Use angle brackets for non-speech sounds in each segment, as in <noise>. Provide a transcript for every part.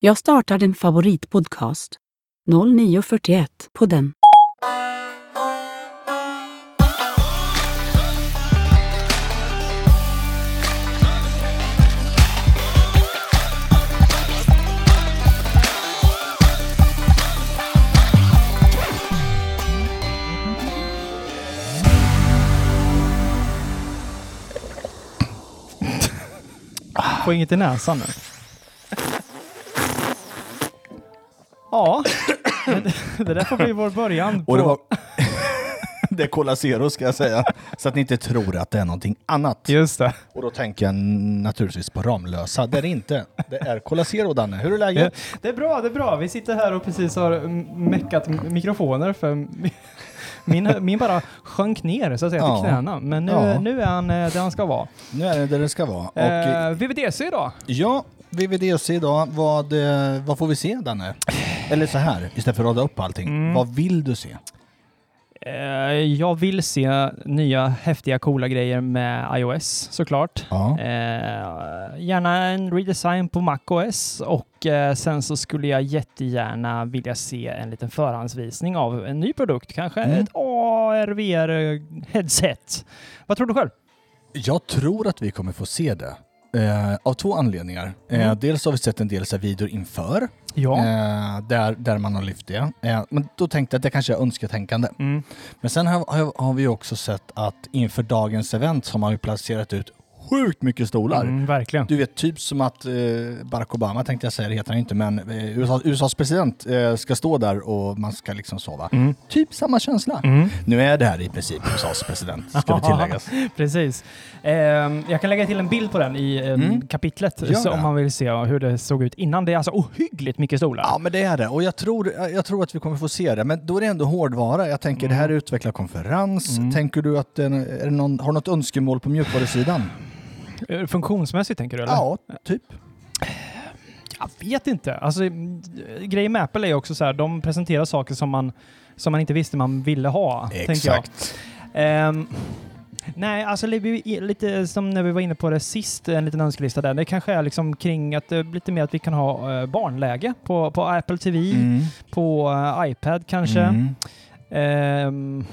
Jag startar din favoritpodcast. 0941 på den. Få inget i näsan nu. Ja, det, där får bli vår början. Och det, var... <laughs> det är Cola Zero ska jag säga. Så att ni inte tror att det är någonting annat. Just det. Och då tänker jag naturligtvis på Ramlösa. Det är det inte. Det är Cola Zero, Danne. Hur är läget? det. Det är bra, det är bra. Vi sitter här och precis har meckat mikrofoner för mi- <laughs> min, min bara sjönk ner så att säga Ja. till knäna. Men nu, Ja. nu är han eh, där han ska vara. Nu är det där det ska vara. Och, Eh, VVDC idag. Ja, VVDC idag. Vad, eh, vad får vi se, Danne? Eller så här, istället för att rada upp allting. Mm. Vad vill du se? Eh, jag vill se nya häftiga coola grejer med iOS såklart. Ja. Eh, gärna en redesign på MacOS och eh, sen så skulle jag jättegärna vilja se en liten förhandsvisning av en ny produkt, kanske Mm. ett AR-VR-headset. Vad tror du själv? Jag tror att vi kommer få se det. Eh, av två anledningar. Eh, Mm. dels har vi sett en del så här videor inför, Ja. eh, där, där man har lyft det. Eh, men då tänkte jag att det kanske är önsketänkande. Mm. Men sen har, har, har vi också sett att inför dagens event så har man ju placerat ut sjukt mycket stolar. Mm, verkligen. Du vet, typ som att eh, Barack Obama tänkte jag säga, det heter han inte, men eh, USA, USAs president eh, ska stå där och man ska liksom sova. Mm. Typ samma känsla. Mm. Nu är det här i princip USAs president, ska det <laughs> tilläggas. Precis. Ehm, jag kan lägga till en bild på den i ehm, Mm. kapitlet Gör så om man vill se hur det såg ut innan. Det är alltså ohyggligt mycket stolar. Ja, men det är det. Och jag tror, jag tror att vi kommer få se det. Men då är det ändå hårdvara. Jag tänker, det här är utvecklarkonferens. Mm. Tänker du att den, är någon, har något önskemål på mjukvarusidan? Eh, Funktionsmässigt tänker du eller? Ja, typ. Jag vet inte. Alltså, mm, grejen med Apple är också så här, de presenterar saker som man, som man inte visste man ville ha. Exakt. Ehm, nej, alltså li- lite som när vi var inne på det sist, en liten önskelista där. Det kanske är liksom kring att det lite mer att vi kan ha eh, barnläge på, på Apple TV, Mm. på eh, iPad kanske. Mm. Ehm,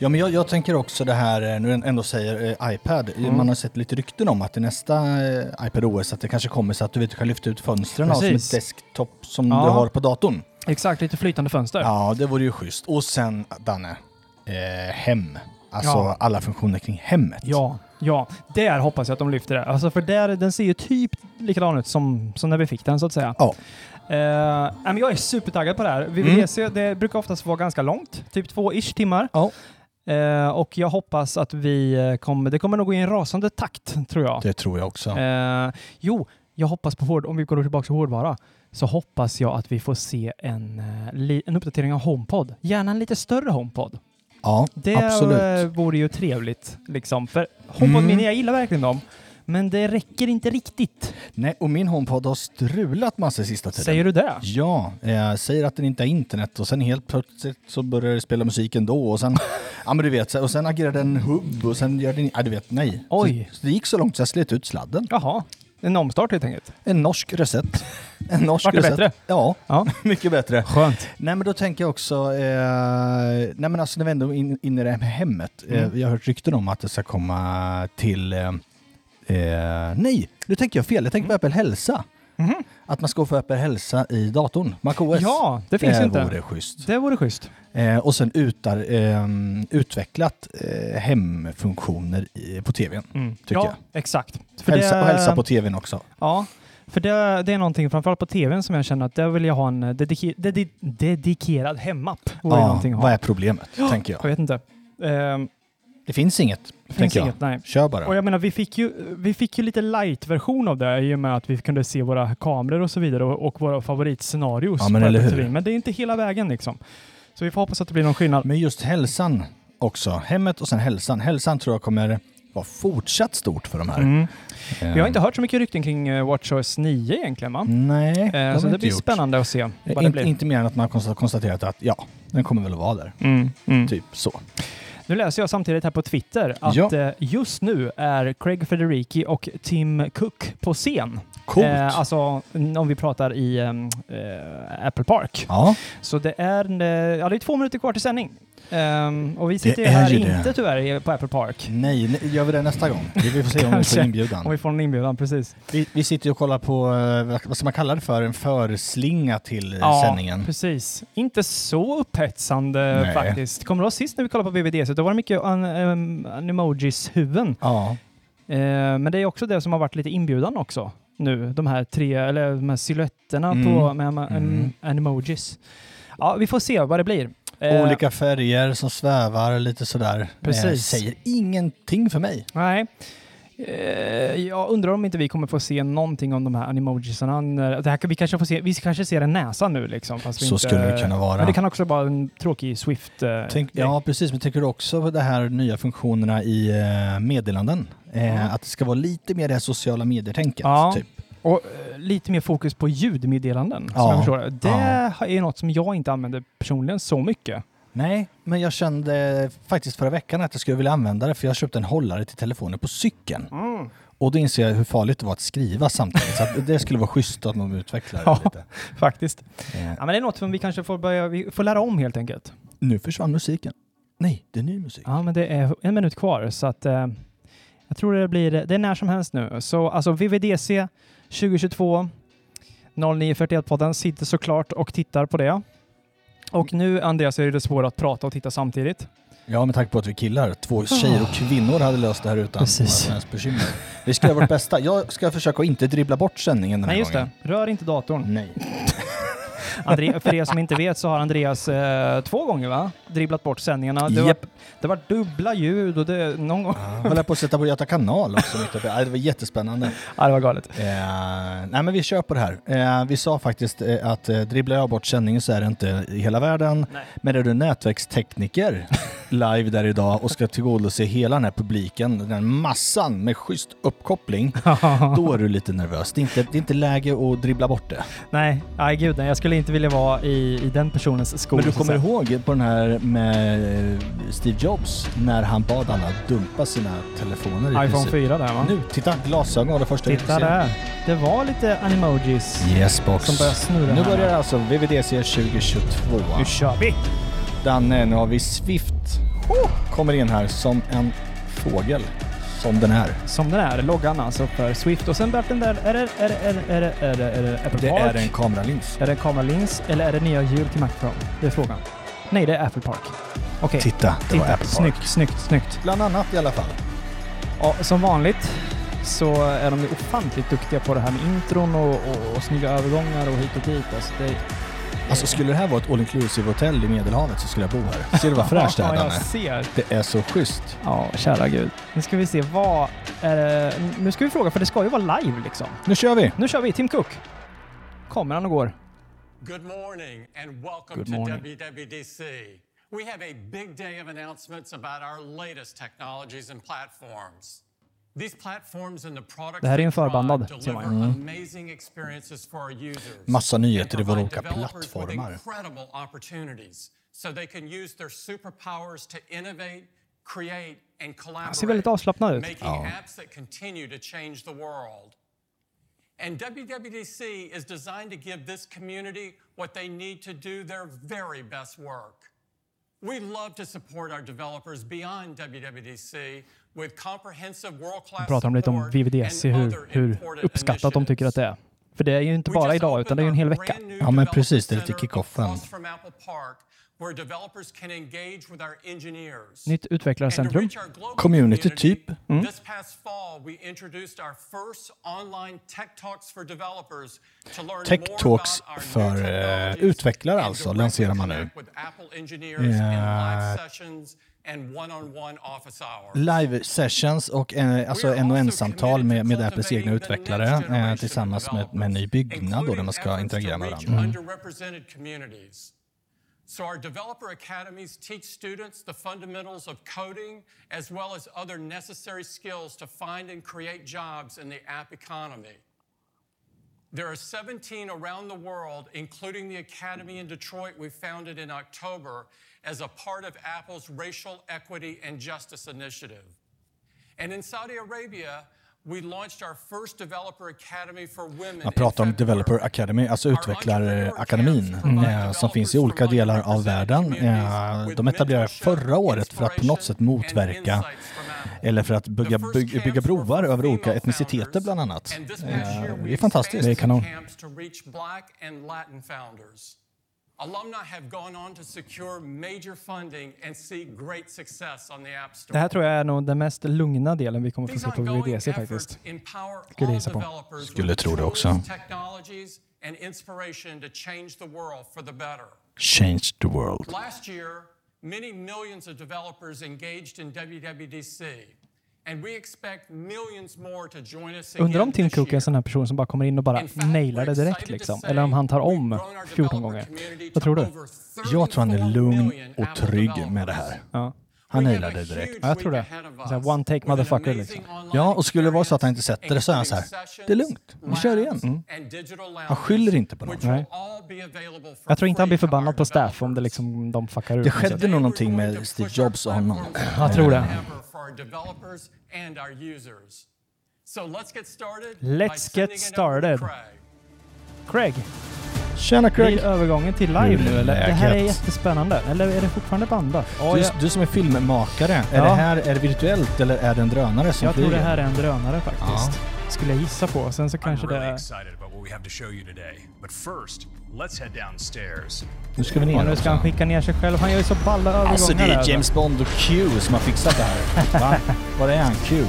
Ja, men jag, jag tänker också det här, eh, nu ändå säger eh, iPad. Mm. Man har sett lite rykten om att i nästa eh, iPad OS att det kanske kommer så att du vet, du kan lyfta ut fönstren som ett desktop som Ja. du har på datorn. exakt, lite flytande fönster. Ja, det vore ju schysst. Och sen, Danne, eh, hem. Alltså Ja. alla funktioner kring hemmet. Ja, ja. Där hoppas jag att de lyfter det. Alltså för där, den ser ju typ likadan ut som, som när vi fick den så att säga. Ja. Eh, men jag är supertaggad på det här. VVDC, det brukar oftast vara ganska långt, typ två-ish timmar. Ja. Eh, och jag hoppas att vi eh, kommer, det kommer nog gå i en rasande takt tror jag. Det tror jag också. Eh, jo, jag hoppas på hård, om vi går tillbaka till hårdvara, så hoppas jag att vi får se en, eh, en uppdatering av HomePod. Gärna en lite större HomePod. Ja, Det absolut. eh, vore ju trevligt. Liksom. För HomePod Mm. Mini, jag gillar verkligen dem. Men det räcker inte riktigt. Nej, och min HomePod har strulat massor sista tiden. Säger du det? Ja, jag säger att den inte har internet och sen helt plötsligt så börjar det spela musik ändå och sen, <laughs> ja men du vet, och sen agerar den hubb och sen gör den, ja du vet, nej. Oj. Så, så det gick så långt så jag slet ut sladden. Jaha. En omstart helt enkelt. En norsk reset. <laughs> En norsk Vart det reset. bättre? Ja, Ja. <laughs> mycket bättre. Skönt. Nej men då tänker jag också, eh, nej men alltså när vi ändå är in, inne i det här med hemmet. Eh, Mm. vi har hört rykten om att det ska komma till, eh, eh, nej, nu tänker jag fel. Jag tänker på Apple Hälsa. Mhm. Att man ska få Apple Hälsa i datorn, MacOS. Ja, det finns det inte. vore schysst. Det vore schysst. Eh, och sen utar, ehm, utvecklat eh, hemfunktioner i, på tvn. Mm. Tycker ja, jag. exakt. För Hälsa, det- Och hälsa på tvn också. Ja, för det, det är någonting, framförallt på tvn, som jag känner att där vill jag ha en eh, dedike, dedi, dedikerad hemapp. Ja, vad är problemet, tänker jag. Jag vet inte. Ehm, Det finns inget, det finns jag. inget, nej. Kör bara. Och jag menar, vi fick ju, vi fick ju lite light-version av det i och med att vi kunde se våra kameror och så vidare och, och våra favoritscenarios. Ja, men eller hur? Men det är inte hela vägen liksom. Så vi får hoppas att det blir någon skillnad. Men just hälsan också. Hemmet och sen hälsan. Hälsan tror jag kommer vara fortsatt stort för de här. Mm. Eh, Vi har inte hört så mycket rykten kring uh, WatchOS 9 egentligen va? Nej, det Eh, så det blir gjort. spännande att se Eh, vad det Inte, blir. inte mer än att man har konsta- konstaterat att ja, den kommer väl att vara där. Mm, mm. Typ så. Nu läser jag samtidigt här på Twitter att Ja. eh, just nu är Craig Federici och Tim Cook på scen. Coolt. Eh, alltså om vi pratar i eh, Apple Park. ja, Så det är, eh, ja, det är två minuter kvar till sändning. Ehm, och vi sitter ju är här ju det. inte tyvärr på Apple Park. nej, nej, gör vi det nästa gång? Vi får se om vi får inbjudan. Om vi får en inbjudan, precis. Vi, vi sitter ju och kollar på, eh, vad ska man kalla det för, en förslinga till eh, Ja, sändningen. precis. Inte så upphetsande Nej. faktiskt. Kommer du ihåg sist när vi kollade på VVD? Då var det mycket an, um, Animojis-huvuden. Ja, Eh, men det är också det som har varit lite inbjudan också nu. De här tre, eller de här silhuetterna Mm. på med, med Mm. Animojis. Ja, vi får se vad det blir. Eh, olika färger som svävar lite sådär. Precis. Eh, säger ingenting för mig. Nej. Eh, jag undrar om inte vi kommer få se någonting om de här animojisarna. Det här, vi, kanske får se, vi kanske ser en näsa nu liksom. Fast vi Så inte, skulle det kunna vara. Men det kan också vara en tråkig Swift Tänk, ja, precis. Men tänker du också på de här nya funktionerna i meddelanden? Ja. Att det ska vara lite mer det här sociala medier-tänket. Ja. Typ. Och eh, lite mer fokus på ljudmeddelanden. Som Ja. jag förstår. det. Det är något som jag inte använder personligen så mycket. Nej, men jag kände faktiskt förra veckan att jag skulle vilja använda det för jag köpte en hållare till telefonen på cykeln. Och då inser jag hur farligt det var att skriva samtidigt. Så att det skulle vara schysst att de utvecklar det Ja. lite. Faktiskt. Eh, Ja, men det är något som vi kanske får börja, vi får lära om helt enkelt. nu försvann musiken. Nej, det är ny musik. Ja, men det är en minut kvar så att eh, jag tror det blir, det är när som helst nu. Så alltså VVDC 2022 0941-podden sitter såklart och tittar på det. Och nu Andreas är det svårt att prata och titta samtidigt. Ja, med tanke på att vi killar, två tjejer och kvinnor hade löst det här utan Precis. helst bekymmer. Vi ska göra vårt bästa. Jag ska försöka att inte dribbla bort sändningen den här Nej just gången. det, rör inte datorn. Nej. Andre, för er som inte vet så har Andreas eh, två gånger va? dribblat bort sändningarna. Det, var, Japp. det var dubbla ljud och det, någon gång... Jag höll på att sätta på Göta kanal också. Det var jättespännande. Ja, det var galet. Eh, nej men vi kör på det här. Eh, vi sa faktiskt eh, att eh, dribblar jag bort sändningen så är det inte i hela världen. Nej. Men är du nätverkstekniker live där idag och ska tillgodose hela den här publiken, den här massan med schysst uppkoppling, <laughs> då är du lite nervös. Det är inte, det är inte läge att dribbla bort det. Nej, nej gud nej. Jag skulle inte vilja vara i, i den personens skor. Men du kommer ihåg på den här med eh, Steve Jobs när han bad alla dumpa sina telefoner iPhone princip. 4 där va? Nu, titta, glasögon var det första Titta där. Det var lite animojis Yes box. som började snurra Nu börjar alltså VVDC 2022. Nu kör vi! Danne, nu har vi Swift. Kommer in här som en fågel. Som den är. Som den är, loggan alltså för Swift. Och sen Berten där, är det, är det, är det, är det, är det, är det Apple Det Park? är en kameralins. Är det kameralins eller är det nya hjul till Mac Pro? Det är frågan. Nej, det är Apple Park. Okej, Titta, det var titta. Apple Park. Snyggt, snyggt, snyggt. Bland annat i alla fall. Ja, som vanligt så är de ju ofantligt duktiga på det här med intron och, och, och snygga övergångar och hit och dit. Alltså det, Alltså skulle det här vara ett all inclusive hotell i Medelhavet så skulle jag bo här. Ser du vad fräscht det är <laughs> Ja, jag ser. Det är så schysst. Ja, kära gud. Nu ska vi se, vad är det? Nu ska vi fråga, för det ska ju vara live liksom. Nu kör vi! Nu kör vi, Tim Cook. Kommer han och går. Good morning and welcome Good to morning. WWDC. We have a big day of announcements about our latest technologies and platforms. Det här är en they drive förbandad, ser deliver man amazing experiences for our users. Massa nyheter i and våra provide olika developers with plattformar. incredible opportunities so they can use their superpowers to innovate, create and Han ser väldigt collaborate, avslappnad ut. making apps that continue to change the world. And WWDC is designed to give this community what they need to do their very best work. We love to support our developers beyond WWDC with comprehensive world-class pratar de lite om VVDC, hur, hur uppskattat de tycker att det är. För det är ju inte bara idag, utan det är ju en hel vecka. Ja, men precis, det är lite kick-offen. Nytt utvecklarcentrum. Community typ. Online tech talks för, technologies utvecklare alltså, lanserar man nu. connect live sessions och eh, alltså en och en-samtal med, med Apples egna utvecklare eh, tillsammans med, med en ny byggnad då, där man ska interagera med varandra. Communities. So our developer academies teach students the fundamentals of coding as well as other necessary skills to find and create jobs in the app economy. There are 17 around the world, including the Academy in Detroit we founded in October as a part of Apple's Racial Equity and Justice Initiative. And in Saudi Arabia, we launched our first developer academy for women. Man pratar om. Developer Academy, alltså utvecklarakademin, eh, som finns i olika delar av världen. Eh, de etablerade förra året för att på något sätt motverka eller för att bygga, bygga, bygga broar över olika etniciteter bland annat. And this Eh, past year, we Det är fantastiskt. Det är kanon. camps to reach black and Latin founders. Alumni have gone on to secure major funding and see great success on the App Store. Det här tror jag är nog den mest lugna delen vi kommer få se på VDC faktiskt. Skulle gissa på. Skulle tro det också. change the world many millions of developers engaged in WWDC, and we expect millions more to join us Undrar om Tim Cook är en sån här person som bara kommer in och bara nailar det direkt liksom. to Eller om han tar om we've grown our 14 developer gånger. Vad tror du? Jag tror han är 34 lugn och trygg med det här. Ja. Han det direkt. Ja, jag tror det. Så här one take motherfucker, liksom. Ja, och skulle det vara så att han inte sätter det så är han så här, det är lugnt, vi kör igen. Mm. Han skyller inte på will Nej. Jag tror inte han blir förbannad på staff om det liksom de fuckar ur. Det något skedde nog någonting med Steve Jobs och honom. Jag tror det. Let's get started Craig. Tjena Craig! blir övergången till live nu eller? Det här är jättespännande. Eller är det fortfarande bandat? Ja, Du, jag, du som är filmmakare, är Ja. det här är det virtuellt eller är det en drönare som jag tror flyger? det här är en drönare faktiskt. Skulle jag gissa på. Sen så kanske really det... first, let's head downstairs. Nu ska vi Och ner nu ska han skicka ner sig själv. Han gör ju så balla övergångar. Alltså det är alltså. James Bond och Q som har fixat det här. Va? Var är han? Q?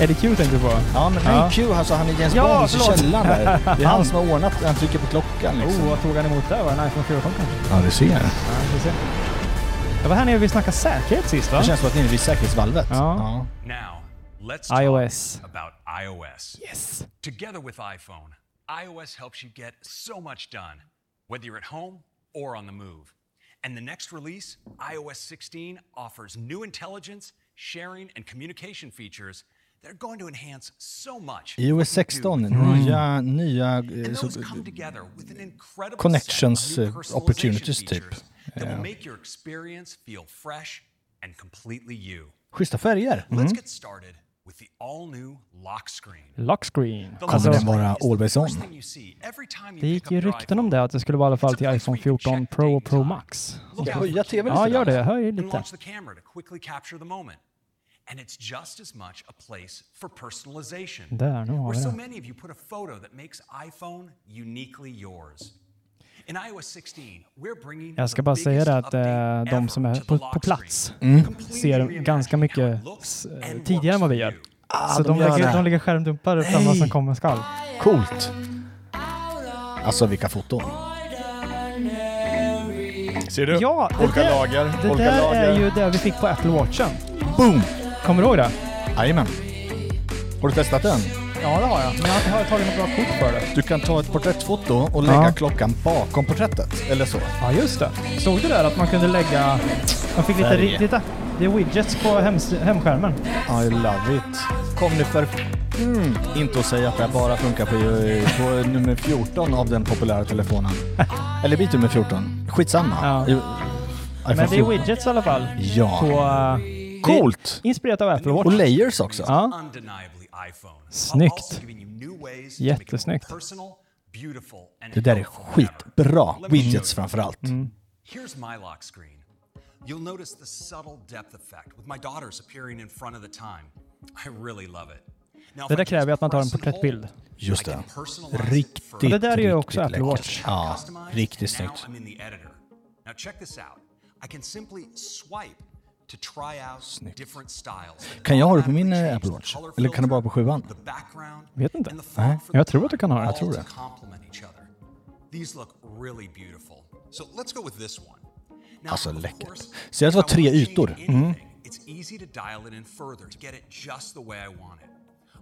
Är det Q tänkte du på? Ja men Ja. nej Q alltså han är James Ja, Bond i förlåt. källaren där. Det är han Han. som har ordnat, han trycker på klockan liksom. Oh, vad tog han emot där? Var det en iPhone 14 kanske? Ja du ser. Ja, vi får se. Det var här nere vi snackade säkerhet sist va? Det känns som att ni är vid säkerhetsvalvet. Ja. Now, let's talk iOS. about iOS. Yes. Together with iPhone, iOS helps you get so much done, whether you're at home or on the move. And the next release, iOS 16, offers new intelligence, sharing, and communication features iOS what you 16, do with nya, nya eh, And så, connections, personalization opportunities typ. schyssta färger. Let's get started with the all-new lock screen. Lock screen. The Kommer den vara always on? Det gick ju rykten om iPhone. det att det skulle vara i alla fall till iPhone where you can 14 check Pro och Pro Max. Ska jag höja tvn Ja, lite gör grann? det. Höj lite. And it's just as much a place for personalization. Där, nu har where so many of you put a photo that makes iPhone uniquely yours. In iOS 16, we're bringing Jag ska bara säga det att eh, de som är på, på plats Completely ser ganska mycket eh, and tidigare än vad vi gör. you. Ah, Så de, gör lägger, det. de lägger skärmdumpar fram vad som komma skall. Coolt! Alltså vilka foton. Ser du? Ja, det olika där, lager, det olika där lager. är ju det vi fick på Apple Watchen. Boom! Kommer du ihåg det? Jajamän. Har du testat den? Ja, det har jag. Men jag har tagit något bra kort för det. Du kan ta ett porträttfoto och lägga Ja. klockan bakom porträttet. Eller så. Ja, just det. Såg du där att man kunde lägga... Man fick lite... Titta! Det är widgets på hems, hemskärmen. I love it. Kom nu för... Mm, inte att säga att det bara funkar på, på nummer 14 av den populära telefonen. <laughs> Eller bit nummer 14. Skitsamma. Ja. I- Men det är 14. widgets i alla fall. Ja. På... Coolt! Inspirerat av Apple Watch. Och layers också. Ja. Snyggt. Jättesnyggt. Det där är skitbra. Widgets you. framför allt. Here's my lock screen. You'll notice the subtle depth effect with my daughters appearing in front of the time. I really love it. Det där kräver att man tar en porträttbild. Just det. Riktigt. Och det där är ju också Apple. Watch. Ja, riktigt snyggt. Now check this out. I can simply swipe Kan jag ha det på min, eh, Apple Watch? Eller kan det bara på sjuan? the background, Vet inte. and the Nej, jag tror att du kan ha det. Jag tror det. Alltså, läckert. Ser att det var tre ytor. anything, It's easy to dial it in further to get it just the way I want it.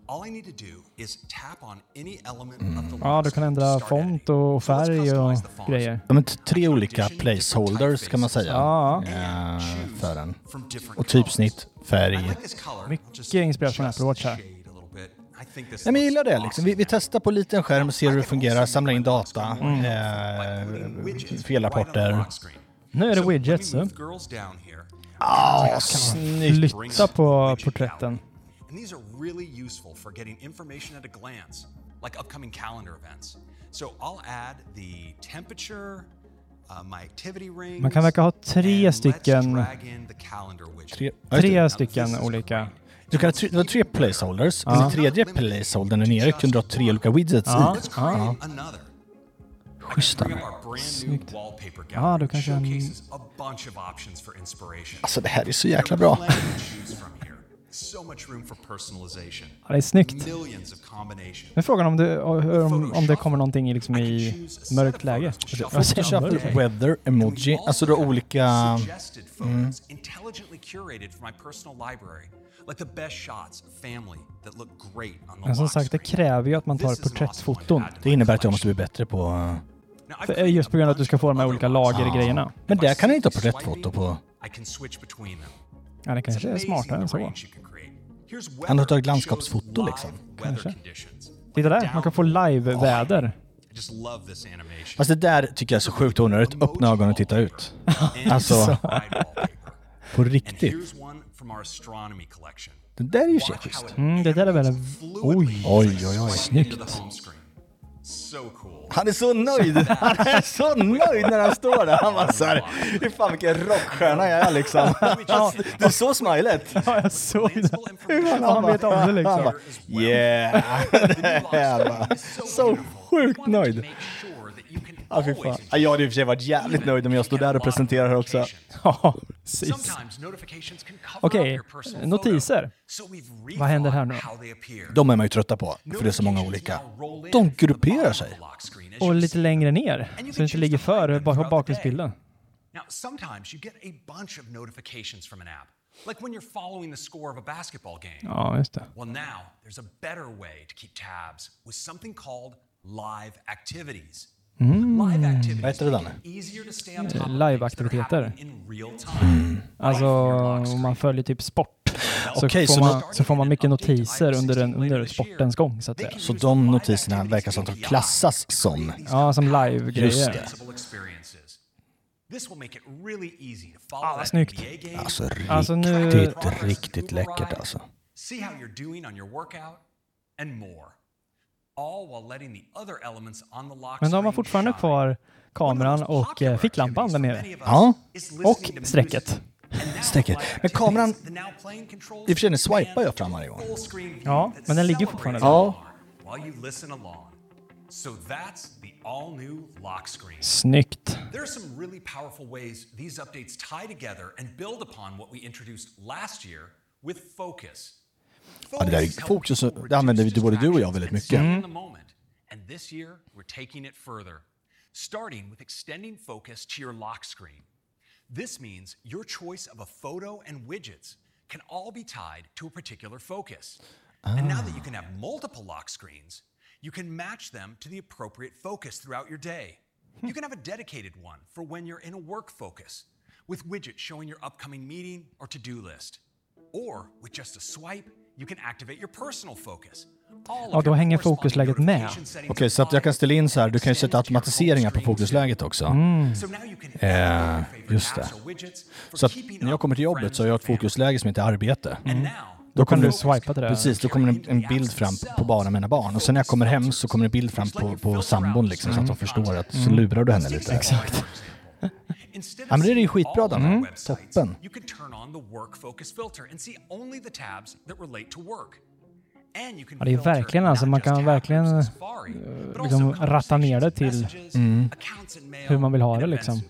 All I need to do is tap on any element of the Ja, lock du kan ändra font och färg och grejer. Ja, men tre olika placeholders kan man säga. Ja. eh, för den. Och typsnitt, färg. Mycket adjust Apple Watch här. the shade a little bit. I think this Nej, men jag gillar det. Liksom. Vi, vi testar på liten skärm, ser hur det fungerar, samlar in data, Mm. eh, felrapporter. Nu är det widgets. Down here. Ah, snyggt! Flytta på porträtten. And these are really useful for getting information at a glance, like upcoming calendar events. So I'll add the temperature, uh, my activity rings, Man kan verka ha tre and let's stycken- drag in the calendar widget. Tre, ja, just det. Tre stycken olika. Du kan ha tre, tre placeholders. Den tredje placeholdern där nere kunde du ha tre olika widgets Ja. i. Let's create another. Schyssta. Bring up our brand new Ja, du kanske kan- Showcases a bunch of options for inspiration. Alltså det här är så jäkla bra. So much room for personalization. Ja, det är snyggt. Men frågan om det, om, om det kommer någonting i, liksom i mörkt läge. Jag säger Shuffle, mörkt. weather, emoji. Alltså du har olika... Suggested photos intelligently curated from my personal library. Like the best shots of family that look great on the Men som sagt, det kräver ju att man tar porträttfoton. Det innebär att jag måste bli bättre på... För, just på grund av att du ska få de här olika lagergrejerna. lock screens. Men I där kan jag inte ha porträttfoto på. I can switch between them. Ja, det kanske är smartare än så. Han har tagit landskapsfoto, liksom. Kanske. Titta där, man kan få live-väder. Animation. Fast det där tycker jag är så sjukt onödigt. Öppna ögonen och titta ut. <laughs> Alltså, på riktigt. Det där är ju it Mm, det där är väl... Oj, oj, oj. home screen. So cool. Han är så nöjd! <laughs> Han är så nöjd när han står där. Han bara såhär, fy fan vilken rockstjärna jag är liksom. <laughs> Du såg smilet? Ja, jag såg det. Glansable information. Han vet om det liksom. Han bara, yeah! <laughs> Så sjukt nöjd. Ja, fy fan. Ja, Jag hade i och för sig varit jävligt nöjd om jag stod där och presenterar här också. <laughs> Ja, precis. Okej, notiser. Vad händer här nu? De är man ju trötta på, för det är så många olika. De grupperar sig. Och lite längre ner, så det inte ligger the bakgrundsbilden. Now, sometimes you get a bunch of notifications from an app, like when you're following the score of a basketball game. Ja, just det. Well, now there's a better way to keep tabs with something called live activities. Live activities Vad heter det, Danne? of Mm. Alltså om man följer typ sport så, Okej, får, så man, så får man mycket notiser under, den, under sportens gång så att säga. Så de notiserna verkar som att de klassas som... Ja, som Just live-grejer. This will make it really easy to follow that snyggt. Game, Alltså Alltså, nu- riktigt, riktigt läckert alltså. see how you're doing on your workout, and more. Men de har screen fortfarande kvar kameran och eh, ficklampan där nere. Ja, Och strecket. strecket. Men kameran, I och för sig den swipar jag fram varje gång. Ja, men den ligger fortfarande där. Ja. While you listen along. So that's the all new lock screen. Snyggt. There are some really powerful ways these updates tie together and build upon what we introduced last year with focus. Ja, det där fokus, det använder vi både du och jag väldigt mycket. In the mm. moment. And this year, we're taking it further, starting with extending focus to your lock screen. This means your choice of a photo and widgets can all be tied to a particular focus. And now that you can have ah. multiple lock screens, you can match them to the appropriate focus throughout your day. Hmm. You can have a dedicated one for when you're in a work focus, with widgets showing your upcoming meeting or to do list. Or with just a swipe, Ja, då hänger fokusläget med. Okej, så att jag kan ställa in så här, du kan ju sätta automatiseringar på fokusläget också. Can Eh, just det. Så att när jag kommer till jobbet så har jag ett fokusläge som heter arbete. Now, Då kan du swipa till det. Precis, då kommer en, en bild fram på bara mina barn. Och sen när jag kommer hem så kommer en bild fram på, på sambon liksom, så att de förstår att så lurar du henne lite. Exakt. <laughs> Ja, men det är ju skitbra, Danne. Mm. Toppen. You can turn on the work focus filter and see only the tabs that relate to work. And you can Ja, det är verkligen alltså, man kan verkligen, but liksom ratta ner det till Mm. hur man vill ha det, liksom.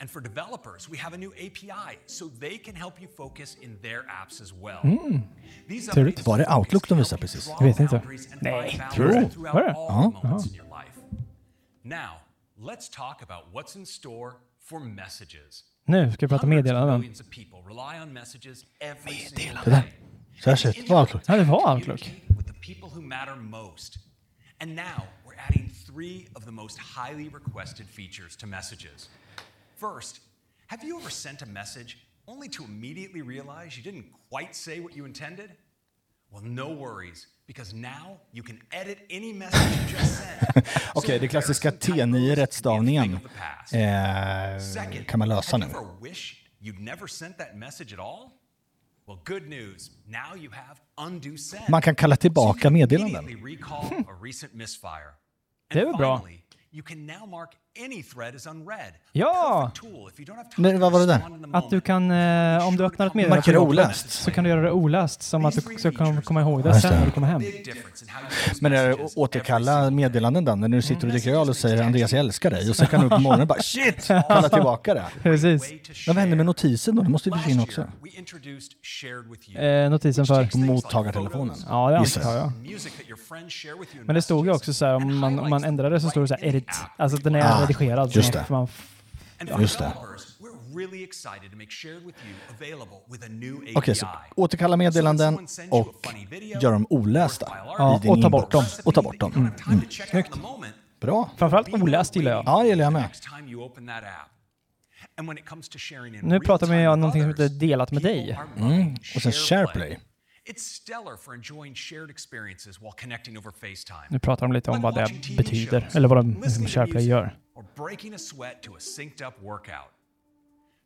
And for developers, we have a new API so they can help you focus in their apps as well. These Trevligt. Var det Outlook de visade precis? Jag vet inte. Nej, tror du Var det? Ja. Now, let's talk about what's in store for messages. Nu ska vi prata Hundreds er of meddelanden. millions of people rely on messages every single Det där. day. Så här ser det ut. Vad Outlook? Ja, det var Outlook. With the people who matter most. And now we're adding three of the most highly requested features to messages. First, have you ever sent a message only to immediately realize you didn't quite say what you intended? Well, no worries. <laughs> Okej, det klassiska T9-rättstavningen eh, kan man lösa nu. Man kan kalla tillbaka meddelanden. <laughs> Det är väl bra. You can now mark Ja! Perfect tool if you don't have time Men to vad var det där? Att du kan, eh, om du öppnar ett meddelande Markera på oläst. så kan du göra det oläst som att du så kan komma ihåg det sen när du kommer hem. Men är det att återkalla meddelanden då? När du sitter och dricker öl och säger Andreas jag älskar dig och så kan du på morgonen bara shit, kalla tillbaka det. <laughs> Precis. Men vad händer med notisen då? Det måste ju försvinna också. Eh, notisen för... Like mottagartelefonen. Ja, det antar jag. Men det stod ju också så här, om man, om man ändrar det så står det så här edit. Alltså den är Ah, redigerad. just det. Man, Just det. Okej, så återkalla meddelanden och gör dem olästa Ja, i din och ta bort dem. Och ta bort dem. Mm. Snyggt. Bra. framförallt oläst gillar jag. Ja, det gillar jag med. Nu pratar vi om någonting som heter delat med dig. Mm. Och sen SharePlay. It's stellar for enjoying shared experiences while connecting over FaceTime. Nu pratar de lite om vad det betyder, eller vad de listening to SharePlay gör. Or breaking a sweat to a synced up workout.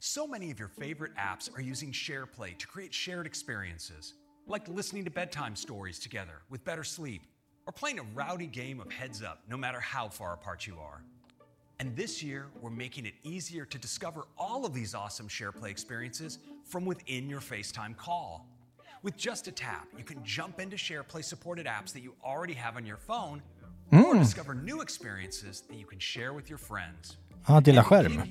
So many of your favorite apps are using SharePlay to create shared experiences, like listening to bedtime stories together with better sleep, or playing a rowdy game of heads up no matter how far apart you are. And this year, we're making it easier to discover all of these awesome SharePlay experiences from within your FaceTime call. With just a tap, you can jump into SharePlay supported apps that you already have on your phone or discover new experiences that you can share with your friends. Ja, dela skärm.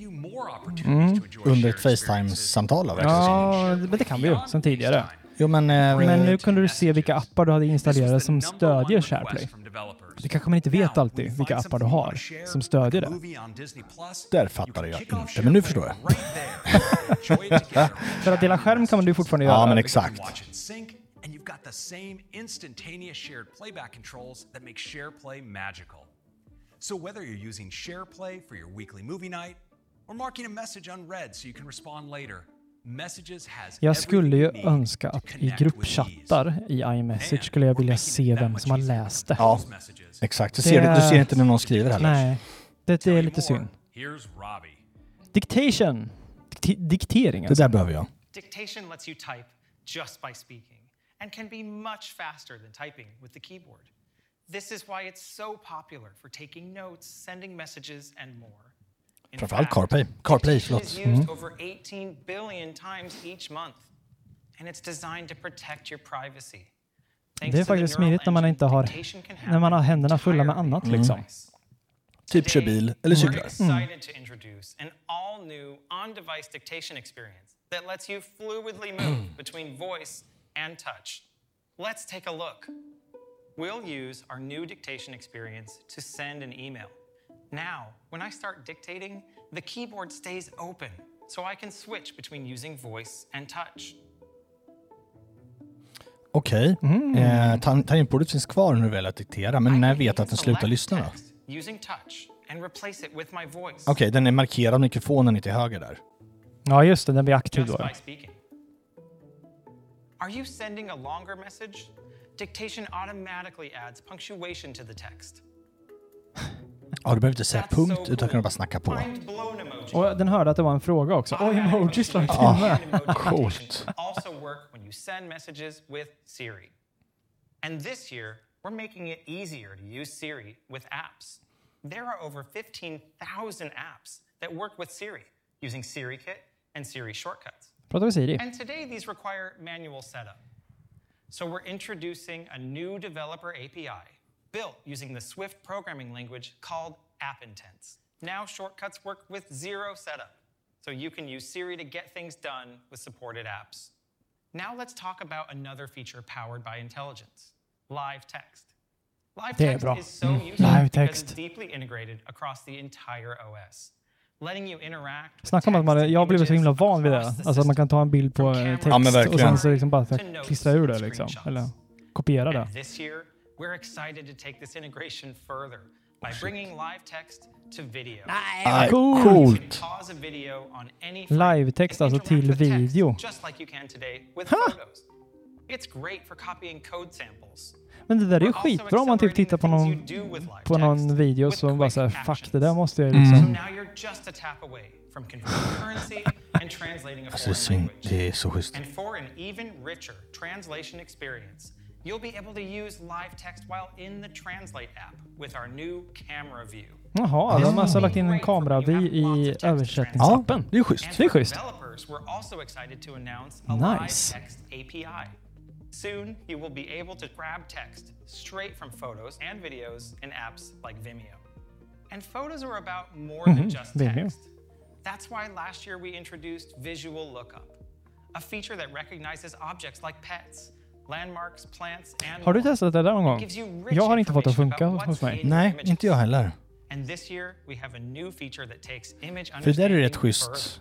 enjoy Under ett Facetime-samtal som. Ja, men det kan vi ju sen tidigare. Jo, men... Eh, Men nu kunde du se vilka appar du hade installerade som stödjer SharePlay. Det kanske man inte vet alltid vilka appar du har som stödjer det. Där fattade jag inte, men nu förstår jag. <laughs> För att dela skärm kan man ju fortfarande göra. Ja, men exakt. And you've got the same instantaneous shared playback controls that make SharePlay magical. So whether you're using SharePlay for your weekly movie night or marking a message unread so you can respond later, Jag skulle ju önska att i gruppchattar i iMessage skulle jag vilja se vem som har läst det. Ja, exakt. Du ser, du ser inte när någon skriver heller. Nej, det, det är lite synd. Dictation. Dikti diktering Det alltså. där behöver jag. Dictation lets you type just by speaking and can be much faster than typing with the keyboard. This is why it's so popular for taking notes, sending messages, and more. Framförallt CarPlay. CarPlay, förlåt. is used over 18 billion times each month, and it's designed to protect your privacy. Thanks Det är faktiskt smidigt när man inte har, när man har händerna fulla med annat on liksom. Typ kör bil eller cyklar. experience that lets you fluidly move <clears throat> between voice and touch. Let's take a look. We'll use our new dictation experience to send an email. Now, when I start dictating, the keyboard stays open so I can switch between using voice and touch. Okej. Eh, tan- tangentbordet finns kvar när du väl att diktera, men I när can vet even att den slutar select lyssna då? text Using touch and replace it with my voice. Okej, den är markerad mikrofonen till höger där. Ja, just det. Den blir aktiv just då. by speaking. Are you sending a longer message? Dictation automatically adds punctuation to the text. Ja, du behöver inte säga That's punkt, so utan kan bara snacka på. Och den hörde att det var en fråga också. Oj, emojis lade till med. Coolt. And this year, we're making it easier to use Siri with apps. There are over 15,000 apps that work with Siri using SiriKit and Siri shortcuts. Pratar vi Siri? And today, these require manual setup. So we're introducing a new developer API built using the Swift programming language called App Intents. Now shortcuts work with zero setup. So you can use Siri to get things done with supported apps. Now let's talk about another feature powered by intelligence, live text. Live text bra. is so Mm. useful Live because text. it's deeply integrated across the entire OS. Letting you interact with Snacka om att man, jag har blivit så himla van vid det. across Alltså att man kan ta en bild på From camera text Ja, men och verkligen. sen så liksom bara så här klistra ur det liksom. Eller kopiera det. We're excited to take this integration further by bringing live text to video. Nej, Coolt. You coolt! can pause a video on any frame Live-text alltså till video. Just like you can today with photos. It's great for copying code samples. Men det där är ju skitbra om man typ tittar på någon, på någon video som bara säger fuck det där måste jag Mm. liksom... So now you're just a tap away from converting currency and translating a Alltså det är så schysst. And for an even richer translation experience, you'll be able to use live text while in the Translate app with our new camera view. Jaha, de har alltså lagt in en kameravi i Ja, översättningsappen. det är schysst. And Det är schysst. developers, we're also excited to announce a Nice. live text API. Soon, you will be able to grab text straight from photos and videos in apps like Vimeo. And photos are about more than just Mm-hmm. Vimeo. text. That's why last year we introduced Visual Lookup, a feature that recognizes objects like pets, landmarks, plants, and Har du more. testat det där någon gång? Gives you rich Jag har inte fått det att funka hos mig. Nej, images. inte jag heller. And this year we have a new feature that takes image För det där är rätt schysst.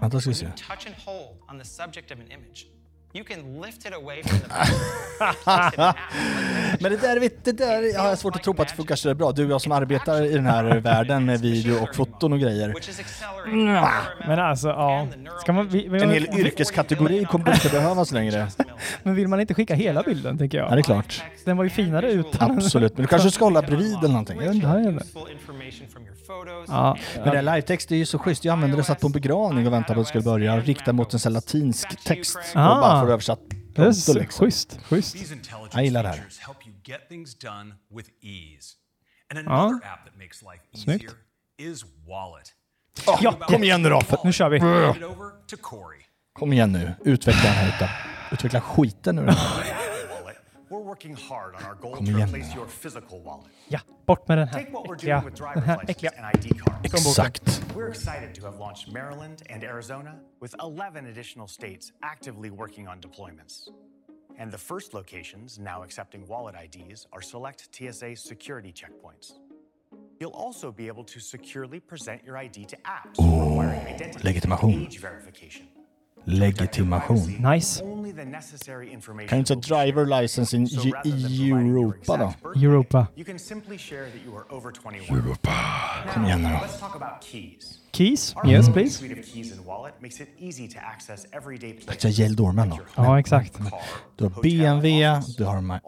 Vänta, ska vi se. <laughs> Men det där, vet, det där har jag svårt att tro på att det funkar så bra. Du och jag som arbetar i den här världen med video och foton och grejer. the neural Men alltså, ja. man, vi, vi, En hel yrkeskategori kommer inte behövas längre. men vill man inte skicka hela bilden, tänker Ja, jag? det är klart. Den var ju finare utan... Absolut. Men du kanske ska hålla bredvid eller någonting. Jag inte. Ja, Ja, Men det här livetext är ju så schysst. Jag använde det satt på en begravning och väntade på att det skulle börja. Riktad mot en sån latinsk text. Och Ah. bara för översatt. det är så liksom. schysst. Schysst. Jag gillar det här. Ja. Snyggt. Wallet. Ja, kom igen nu då. För, Nu kör vi. Kom igen nu. Utveckla den här utav. Utveckla skiten ur <laughs> working hard on our goal Kom to igen replace your physical wallet. Ja, bort med den här Take what we're äckliga, doing with den driver's <laughs> här license and ID cards. Exakt. We're excited to have launched Maryland and Arizona with 11 additional states actively working on deployments. And the first locations now accepting wallet IDs are select TSA security checkpoints. You'll also be able to securely present your ID to apps requiring identity legitimation. and age verification. Legitimation. Nice. Kan du inte säga driver license in your Europa då? Europa. You can simply share that you are over 21. Europa. Kom igen nu då. Let's talk about keys. Yes, please. suite of keys and wallet makes it easy to access everyday Jag places. gillar dormen då. Ja, exakt. Du har BMW, du har my,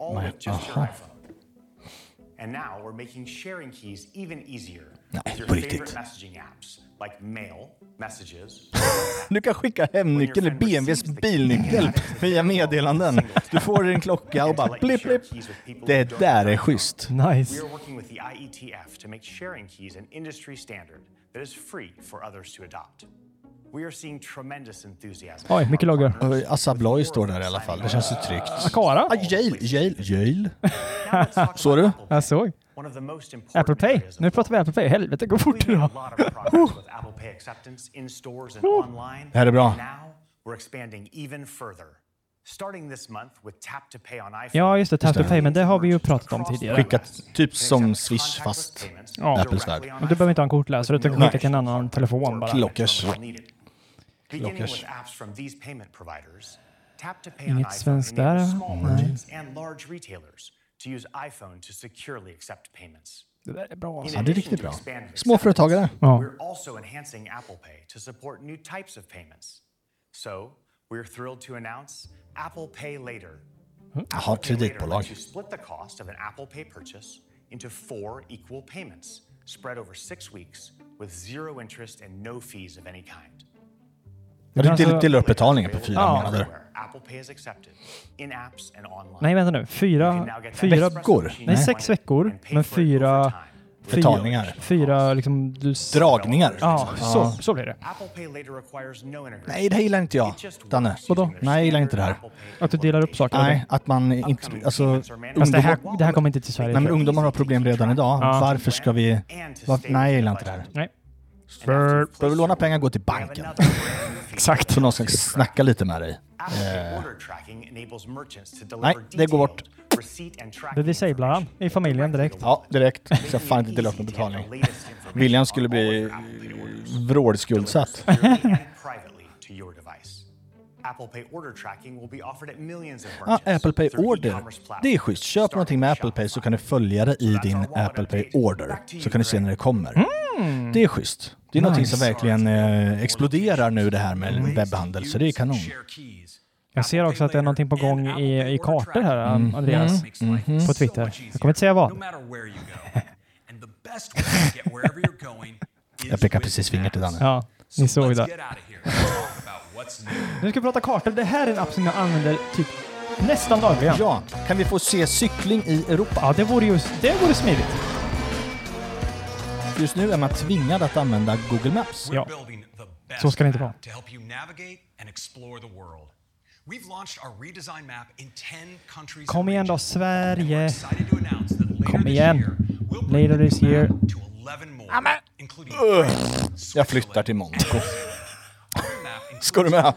And now we're making sharing keys even easier Nej, with your på favorite riktigt. messaging apps like Mail, Messages, <laughs> Du kan skicka hemnyckel eller BMWs bilnyckel <laughs> via meddelanden. Du får din klocka och bara blipp blipp. Det där är schysst. We Nice. are working with the IETF to make sharing keys an industry standard that is free for others to adopt. We are seeing tremendous enthusiasm. Oj, mycket loggar. Oj, Assa Abloy står där i alla fall. Det känns ju tryggt. Akara? Ah, Yale, Yale, Yale. Såg du? about Apple Pay, Jag såg. Apple Pay. Nu pratar vi Apple Pay. Helvete, gå fort We made idag. Det här är bra. And Now we're expanding even further. Starting this month with Tap to Pay on iPhone. Ja, just det. Tap to det. pay, men det har vi ju pratat om tidigare. Skicka typ som Swish fast Ja. Apples värld. Du behöver inte ha en kortläsare, utan kan skicka till en annan telefon bara. Klockers. Beginning with apps from these payment providers, Tap to Pay Inget on iPhone svenskt enables small merchants and large retailers to use iPhone to securely accept payments. Det där är bra. In Alltså. Ja, det är riktigt bra. Småföretagare. Ja. We're also enhancing Apple Pay to support new types of payments. So, we're thrilled to announce Apple Pay Later. Jaha, Apple Pay Later kreditbolag. you split the cost of an Apple Pay purchase into four equal payments spread over six weeks with zero interest and no fees of any kind. Ja, du Alltså- delar- delar upp betalningen på fyra Ja. månader. Nej, vänta nu. Fyra, fyra, veckor? Nej, sex veckor, men fyra- Betalningar. fyra liksom... Du, Dragningar. ja, så, så blir det. Nej, det här gillar inte jag. Danne. Vadå? Nej, jag gillar inte det här. Att du delar upp saker? eller? Nej, att man inte... Alltså, Fast det här, ungdomar, det här kommer inte till Sverige. nej, men ungdomar har problem redan idag. Ja. Varför ska vi... Var, nej, jag gillar inte det här. Nej. För, behöver låna pengar, gå till banken. Exakt. Så någon ska snacka lite med dig. Nej, det går bort. Det disablar han i familjen direkt. Ja, direkt. Så jag fan inte dela upp med betalning. William skulle bli vrålskuldsatt. <laughs> merchants Apple Pay Order. Det är schysst. Köp någonting med Apple Pay så kan du följa det i din Apple Pay Order. Så kan du se när det kommer. Det är schysst. Det är någonting som Nice. verkligen eh, exploderar nu det här med webbhandel, så det är kanon. Jag ser också att det är någonting på gång i, i kartor här, Mm. Andreas. Mhm. På Twitter. Jag kommer inte säga vad. <laughs> Jag pekar precis finger till. Danne. Ja, ni såg det. Nu ska vi prata kartor. Det här är en app som jag använder typ nästan dagligen. Ja, kan vi få se cykling i Europa? Ja, det vore ju det vore smidigt. Just nu är man tvingad att använda Google Maps. Ja. Så ska det inte vara. to help you navigate and explore the world. We've launched our redesigned map in 10 countries Kom igen då, Sverige. Kom igen. Later this year. map to 11 more, including France, Jag flyttar till Monaco. Our new map includes Ska du med?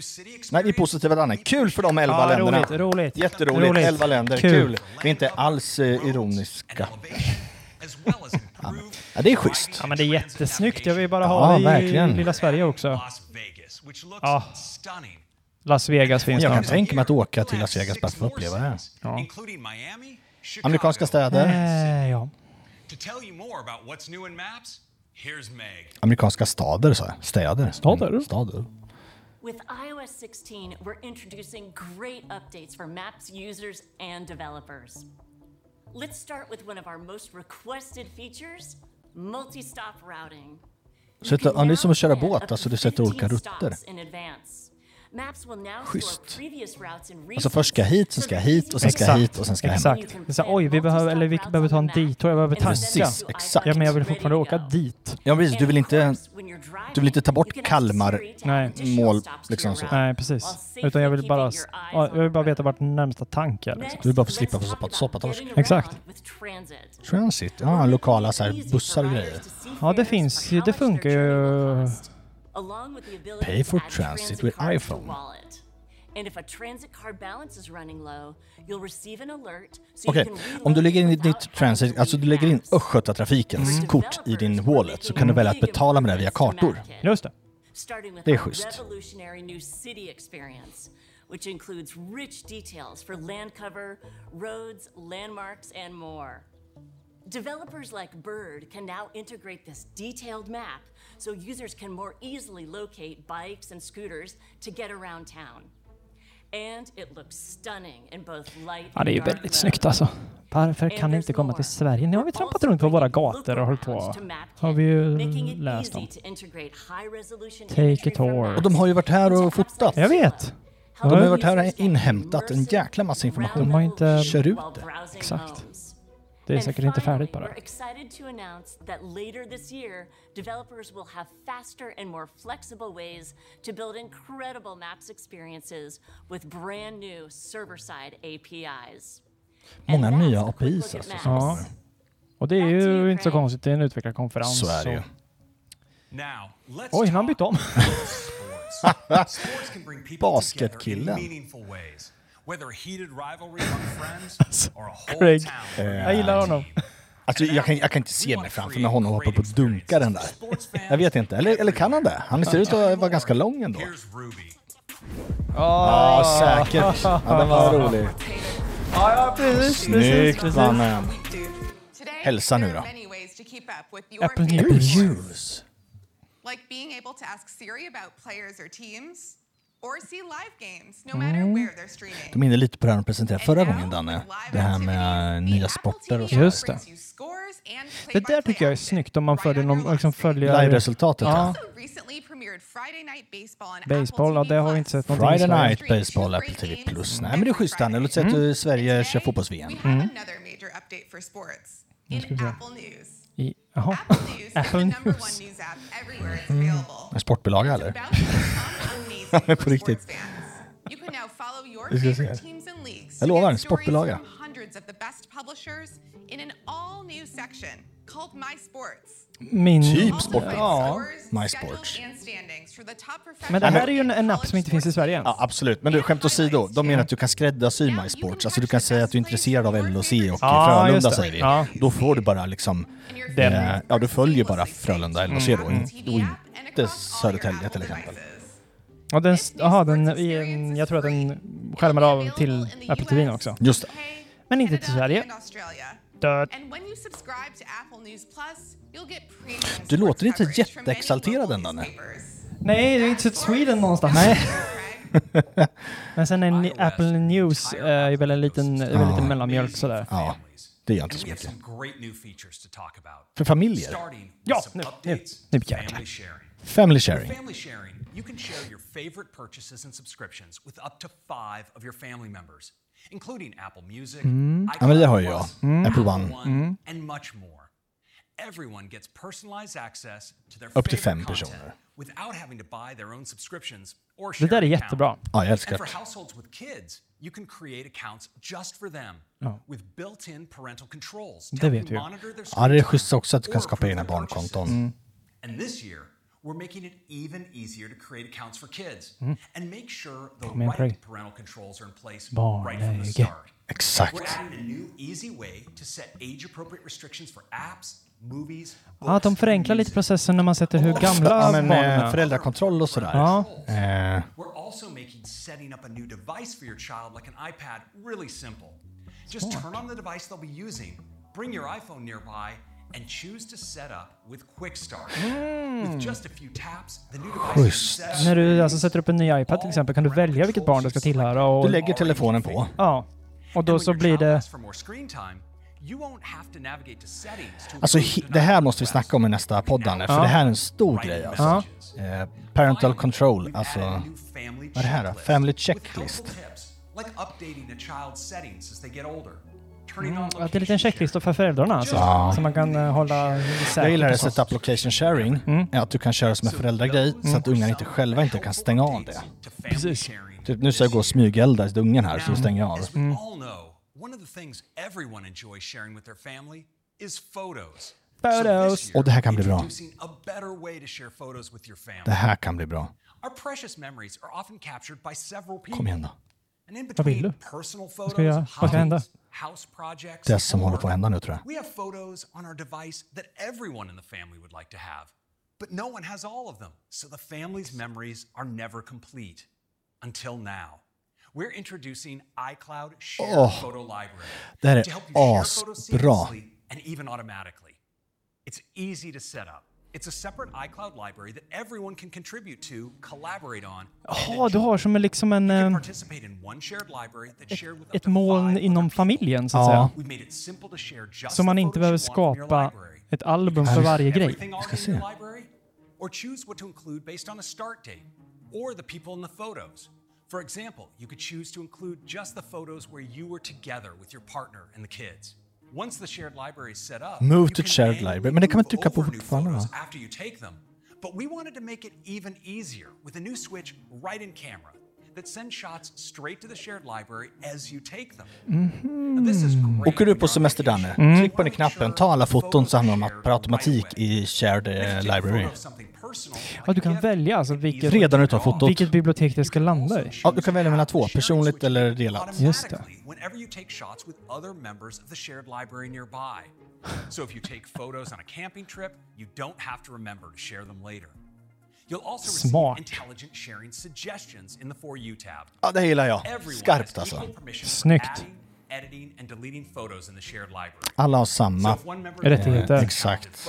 city Nej, vi är positiva Danne. Kul för de elva Ja, länderna. roligt, roligt. Jätteroligt. Roligt. Elva länder. Kul. Kul. Vi är inte alls eh, ironiska. Ja, det är schysst. Ja, men det är jättesnyggt. Jag vill bara Ja, ha det i verkligen. lilla Sverige också. Ah. stunning. Las Vegas finns Jag kan tänka mig att åka till Las Vegas bara för att uppleva det här. Ja. Amerikanska städer. Eh, ja. Maps, here's Meg. Amerikanska stader, sa jag. Städer. Stader? Mm, stader. With iOS 16, we're introducing great updates for Maps users and developers. Let's start with one of our most requested features multi-stop routing. Så det- är som att köra båt, alltså du sätter olika 15 rutter. Schysst. Alltså först ska jag hit, sen ska jag hit och sen ska jag hit och sen ska jag hem. Exakt. Det är så här, oj, vi behöver, eller vi behöver ta en detour, jag behöver tanka. Precis, exakt. Ja, men jag vill fortfarande åka dit. Ja, precis. Du vill inte, du vill inte ta bort Kalmar Nej. mål, liksom så. Nej, precis. Utan jag vill bara, ja, jag vill bara veta vart närmsta tank är. Liksom. Du vill bara få slippa få soppa- soppatorsk. Exakt. Transit, ja, lokala så här, bussar och grejer. Ja, det finns ju, det funkar ju. Pay for transit with iPhone. And if a transit card balance is running low, you'll receive an alert so Okej, you can om du lägger in ditt transit, alltså du lägger in. Östgötatrafikens Mm. kort i din wallet så kan du välja att betala med det via kartor. Just det. Starting with Det är schysst. revolutionary new city experience, which includes rich details for land cover, roads, landmarks, and more. Developers like Bird can now integrate this detailed map so users can more easily locate bikes and scooters to get around town. And it looks stunning in both light Ja, det är ju and dark väldigt snyggt alltså. Varför kan det inte komma till Sverige? Nu har vi trampat runt på våra gator och hållit på. Har vi ju läst om. Take a tour. Och de har ju varit här och fotat. Jag vet. De har ju varit här och inhämtat en jäkla massa information. De har inte... Kör ut det. Exakt. Det är säkert inte färdigt bara. We're excited to announce that later this year, developers will have faster and more flexible ways to build incredible maps experiences with brand new server-side APIs. Många nya APIs alltså. maps. Ja. Och det är ju inte så konstigt, det är en utvecklarkonferens. Så är det ju. Now, let's Oj, han talk bytte om. sports. Sports can bring people together in Basketkillen. Meaningful ways. Whether a heated rivalry among <laughs> friends or a whole Craig. Jag gillar honom. Alltså jag kan, jag kan inte se mig framför mig honom hoppa på och dunka den där. Jag vet inte. Eller, eller kan han det? Han ser ut att vara ganska lång ändå. Ruby. Ja, säkert. Ja, den var rolig. Ja, ja precis. Snyggt mannen. Hälsa nu då. Apple News. like being able to ask Siri about players or teams, or see live games no matter where they're streaming. De är inne lite på det här de presenterade förra gången Danne. Det här med nya sporter och så. Just det. Det där tycker jag är snyggt om man följer, on någon, liksom följer... Live-resultatet Ja. Baseball ja, det har vi inte sett någonting Friday Sverige. Night Baseball, Apple TV+. Nej men det är schysst Danne. Låt säga att Sverige Today, kör fotbolls-VM. Sports in ska vi se. Apple News. I, jaha. Apple News Apple number one News. news app everywhere it's available. En sportbilaga eller? <laughs> På riktigt. Vi ska se här. Jag lovar, sportbilaga. Min... Typ sport. Ja. My Sports. top Men det här är ju en, en app som inte finns i Sverige. Ja, absolut. Men du, skämt åsido. De menar att du kan skräddarsy My Sports. Alltså du kan säga att du är intresserad av LHC och Ja, Frölunda det. säger vi. Ja. Då får du bara liksom... Den. Eh, ja, du följer bara Frölunda LHC då. Och inte Södertälje till exempel. Ja, den, aha, den, i en- jag tror att den skärmar av till Apple TV också. Just det. Men inte till Sverige. Premium Du låter inte jätteexalterad local ändå, nej. det är inte Sweden någonstans. Nej. <laughs> Men sen är Apple News eh, är väl en liten, är väl lite mellanmjölk sådär. Ja, det gör inte så mycket. För familjer. Ja, nu, nu, nu jäklar. family sharing. Family sharing. Family sharing, you can share your favorite purchases and subscriptions with up to five of your family members, including Apple Music, Mm. Ja, men det har jag. iCloud mm. Apple Plus, One. One, mm. and much more. Everyone gets personalized access to their Upp till favorite fem content personer. without having to buy their own subscriptions or Det där är share an account. jättebra. Ja, jag älskar And det. for households with kids, you can create accounts just for them Ja. with built-in parental controls to Det vet vi monitor their Ja, det är screen schysst time också att du kan skapa egna barnkonton. purchases. And this year, we're making it even easier to create accounts for kids and make sure the Kom igen, Craig. right parental controls are in place right from the start. Exakt. We're adding a new easy way to set age-appropriate restrictions for apps, movies, Ja, att de books, förenklar lite music. processen när man sätter hur gamla Ja, men barnen är. föräldrakontroll och sådär. Ja. Eh, We're also making setting up a new device for your child, like an iPad, really simple. Just turn on the device they'll be using, bring your iPhone nearby, and choose to set up with Quick Start. With just a few taps, the new device is Schysst. set När du alltså sätter upp en ny iPad till exempel kan du välja vilket barn det ska tillhöra. Och, du lägger telefonen på. Ja. Och då så blir det... asks for more screen time, you won't have to navigate to settings to Alltså, det här måste vi snacka om i nästa podd, Danne, för Ja. det här är en stor grej alltså. messages. Eh, parental control, alltså. vad är det här då? Family checklist. On Att det är en liten checklista för föräldrarna alltså. Ja. Så man kan eh, hålla. Jag gillar det setup location sharing, är att du kan köra som en föräldragrej så att ungarna inte själva inte kan stänga av det. Precis. Typ, nu ska jag gå och smygelda i ungen här, så stänger jag av. Is photos. Och det här kan bli bra. Det här kan bli bra. Kom igen då. And in Vad vill du? personal ska photos, jag göra? Vad ska hända? hobbies, house projects, Det som håller på att hända nu tror jag. We have photos on our device that everyone in the family would like to have. But no one has all of them, so the family's memories are never complete. Until now. We're introducing iCloud Share Åh, Photo Library det här är to help you share photos seamlessly and even automatically. It's easy to set up. It's a separate iCloud library that everyone can contribute to, collaborate on, and Jaha, du har som en, liksom en, you eh, participate in one shared library that's shared with up ett to moln inom familjen så att Ja. säga. We've made it simple to share just Så man inte behöver you want from your skapa ett album för varje grej. Everything already ska se. or choose what to include based on a start date or the people in the photos. For example, you could choose to include just the photos where you were together with your partner and the kids. Move to shared library. Men det kan man trycka på fortfarande, va? But we wanted to make it even easier with a new switch right in camera that sends shots straight to the shared library as you take them. And this is great Åker du på semester. Danne, Mm. tryck på den knappen, ta alla foton så hamnar de per automatik i shared eh, library. Ja, du kan välja alltså vilket, Redan utav fotot. vilket bibliotek det ska landa i. Ja, du kan välja mellan två, personligt eller delat. Just det. Whenever you take shots with other members of the shared library nearby. <laughs> So if you take photos on a camping trip, you don't have to remember to share them later. You'll also receive Smart. intelligent sharing suggestions in the For You tab. Ja, det gillar jag. Skarpt alltså. Snyggt. adding, editing and deleting photos in the shared library. Alla har samma. Rättigheter. Exakt.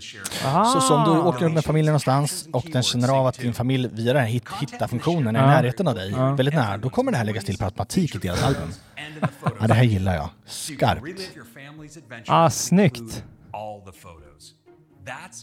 Shared Så som du åker upp med familjen någonstans och den känner av att din familj via den här hit, hitta-funktionen är i Ja. närheten av dig, väldigt nära, då kommer det här läggas till per automatik i deras album. Ja, det här gillar jag. Skarpt. Ah, snyggt.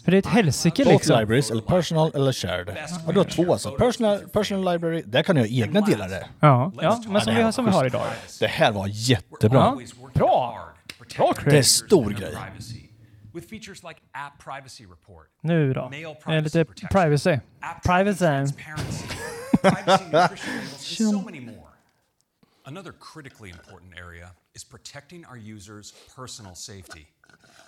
För det är ett helsike Both liksom. libraries, eller personal eller shared. Ja, du har två alltså. Personal, personal library, där kan du göra egna delar där. Ja, ja men som vi, har, som vi har idag. Det här var jättebra. working Bra. Hard to protect Bra, your Craig. Det är users stor grej. privacy. With features like App Privacy Report, Nu då. Mail Eh, privacy lite privacy. app Privacy. transparency, privacy and <laughs> so many more. Another critically important area is protecting our users' personal safety.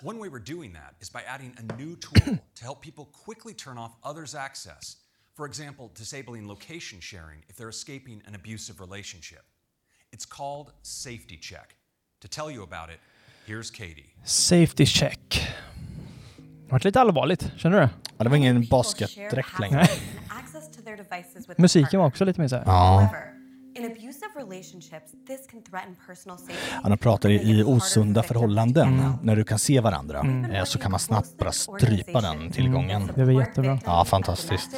One way we're doing that is by adding a new tool to help people quickly turn off others' access. For example, disabling location sharing if they're escaping an abusive relationship. It's called Safety Check. To tell you about it, here's Katie. Safety check. Det varit lite allvarligt, känner du? Ja, det var ingen basketdräkt längre. Musiken var också lite mer så här. Ja. However, In abusive relationships, this can threaten personal safety. Ja, de pratar i, i osunda förhållanden, help. när du kan se varandra, Mm. så kan man snabbt bara strypa den tillgången. Det var jättebra. Ja, fantastiskt.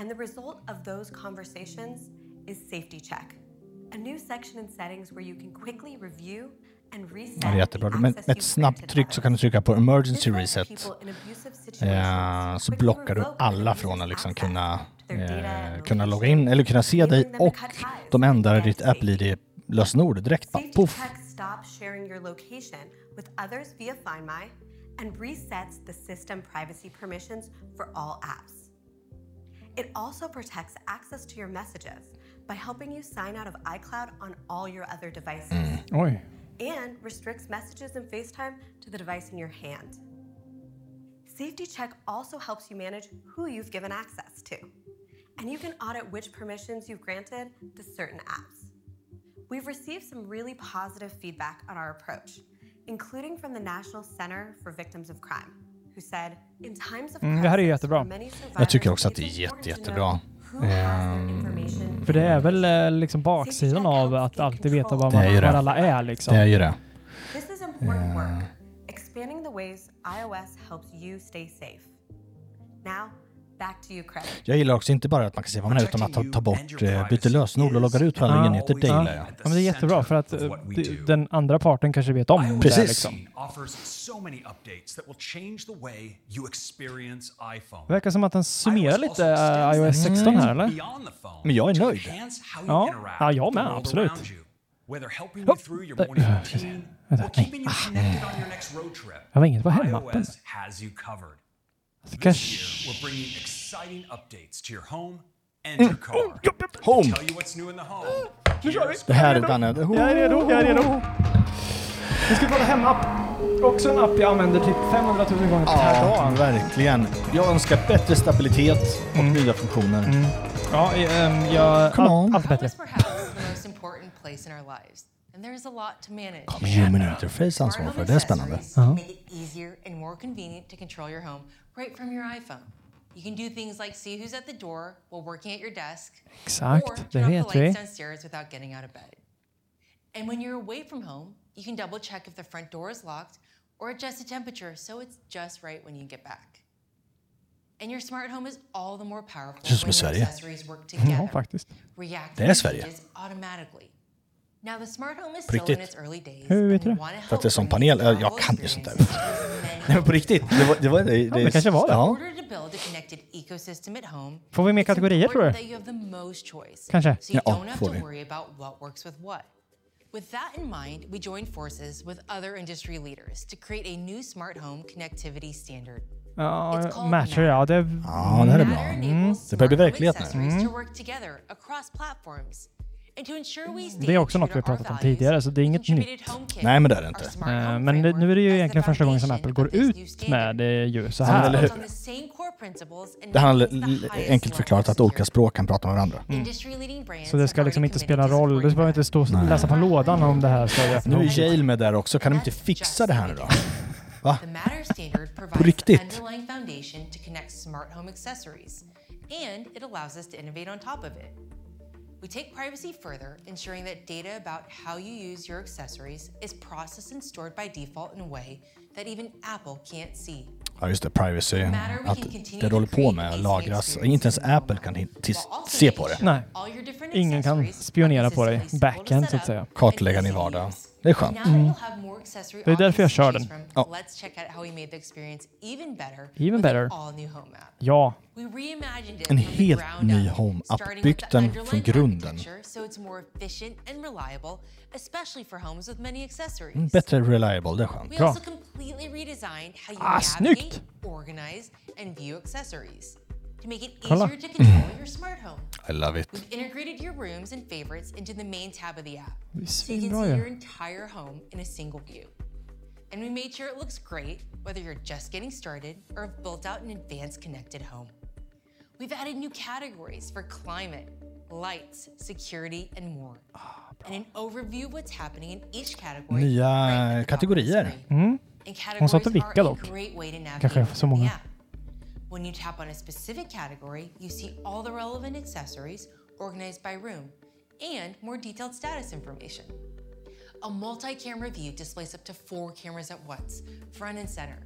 And the result of those conversations is Safety Check, Ja, jättebra. Med, med ett snabbt tryck så kan du trycka på emergency reset. Eh, så blockar du alla från att liksom kunna, eh, kunna logga in eller kunna se dig och de ändrar ditt get app-id-lösenord direkt. Bara, poff! Check stops sharing your location with others via Find My and resets the system privacy permissions for all apps. It also protects access to your messages by helping you sign out of iCloud on all your other devices Oj. and restricts messages and FaceTime to the device in your hand. Safety Check also helps you manage who you've given access to, and you can audit which permissions you've granted to certain apps. We've received some really positive feedback on our approach, including from the National Center for Victims of Crime, who said, in times of Mm, det här är crisis, jättebra. for many survivors, Jag tycker också att det är it's important jätte, to jättebra. Information För det är väl eh, liksom baksidan av att alltid veta vad, man, vad alla är liksom. Det är ju det. This is important work, expanding the ways iOS helps you stay safe. Now, back to you, Craig. Jag gillar också inte bara att man kan se vad man är utan att ta, ta bort, eh, byta lösenord och loggar ut på alla Ja. enheter. Det Ja. gillar jag. Ja, men det är jättebra för att eh, den andra parten kanske vet om det. Precis. Liksom. experience iPhone. Det verkar som att den summerar lite eh, iOS that 16 här, eller? Men jag är nöjd. Ja. Ja, jag med, absolut. Whether helping you through your morning routine or keeping you connected on your next road trip, iOS has you covered. Ska This year, we're bringing exciting updates to your home and your car. Home! To tell you what's new in the home. <gasps> Det här är Danne. Jag är redo, jag är redo. Vi ska kolla hemapp. Också en app jag använder typ 500 000 gånger per Ja, dag. verkligen. Jag önskar bättre stabilitet och nya funktioner. Ja, eh, jag... Come Allt, on. allt bättre. is perhaps the most important place in our lives, and there is a lot to manage. Kommer Human Interface ansvar för det. är spännande. Accessories Make it easier and more convenient to control your home right from your iPhone. You can do things like see who's at the door while working at your desk, Exakt, or det turn off vet the vi. lights downstairs without getting out of bed. And when you're away from home, you can double check if the front door is locked or adjust the temperature so it's just right when you get back. And your smart home is all the more powerful Känns som i when your Sverige. accessories work <laughs> together. Ja, faktiskt. react Det är to Sverige. changes automatically. På riktigt. its early days. Hur vet du? wanna För att det är these panel. Jag kan ju sånt där. <laughs> Nej men på riktigt. Det var det. Var, det, det kanske var det. Ja. Får vi mer kategorier, tror du? Kanske. Ja, får vi. with that in mind, we joined forces with other industry leaders to create a new smart home connectivity standard. Ja, Matcher, ja. Det, Ja, det här är bra. Enables Det börjar bli verklighet nu. accessories det är också något vi har pratat om tidigare, så det är inget nytt. Nej, men det är det inte. home Men det, nu är det ju egentligen första gången som Apple går ut med det ju så men eller här. hur? Det handlar enkelt förklarat att olika språk kan prata med varandra. Industry-leading brands Så det ska liksom inte spela roll. Du behöver inte stå och läsa på lådan om det här så Nu är. Yale med där också. Kan de inte fixa det här nu då? <laughs> Va? På riktigt? underlying foundation to connect smart home accessories, and it allows us to innovate on top of it. We take privacy further, ensuring that data about how you use your accessories is processed and stored by default in a way that even Apple can't see. Ja just det, privacy. Att det håller på med att lagras. Inte ens Apple kan se på det. Nej. All your different Ingen kan spionera på dig backend så att säga. Kartlägga din vardag. Det är skönt. Now that you'll have more accessory Det är därför jag kör den. Ja. Let's check out how we made the experience even better Even with better. an all-new home app. Ja. We reimagined it En helt ground ny up, Home-app, starting byggt den från grunden. architecture So it's more efficient and reliable, especially for homes with many accessories. Mm, Bättre reliable, det är skönt. We Bra. also completely redesigned how you Ah, snyggt! Organize, and view accessories to make it Kolla. easier to control <clears throat> your smart home. I love it. We've integrated your rooms and favorites into the main tab of the app. Det är So you can see your entire home in a single view. And we made sure it looks great whether you're just getting started or have built out an advanced connected home. We've added new categories for climate, lights, security, and more. and an overview of what's happening in each category. Nya right at the top of the kategorier. screen. Mm. And Hon sa inte categories are a dock. great way to navigate Kanske så within the många. When you tap on a specific category, you see all the relevant accessories organized by room, and more detailed status information. A multi-camera view displays up to four cameras at once, front and center,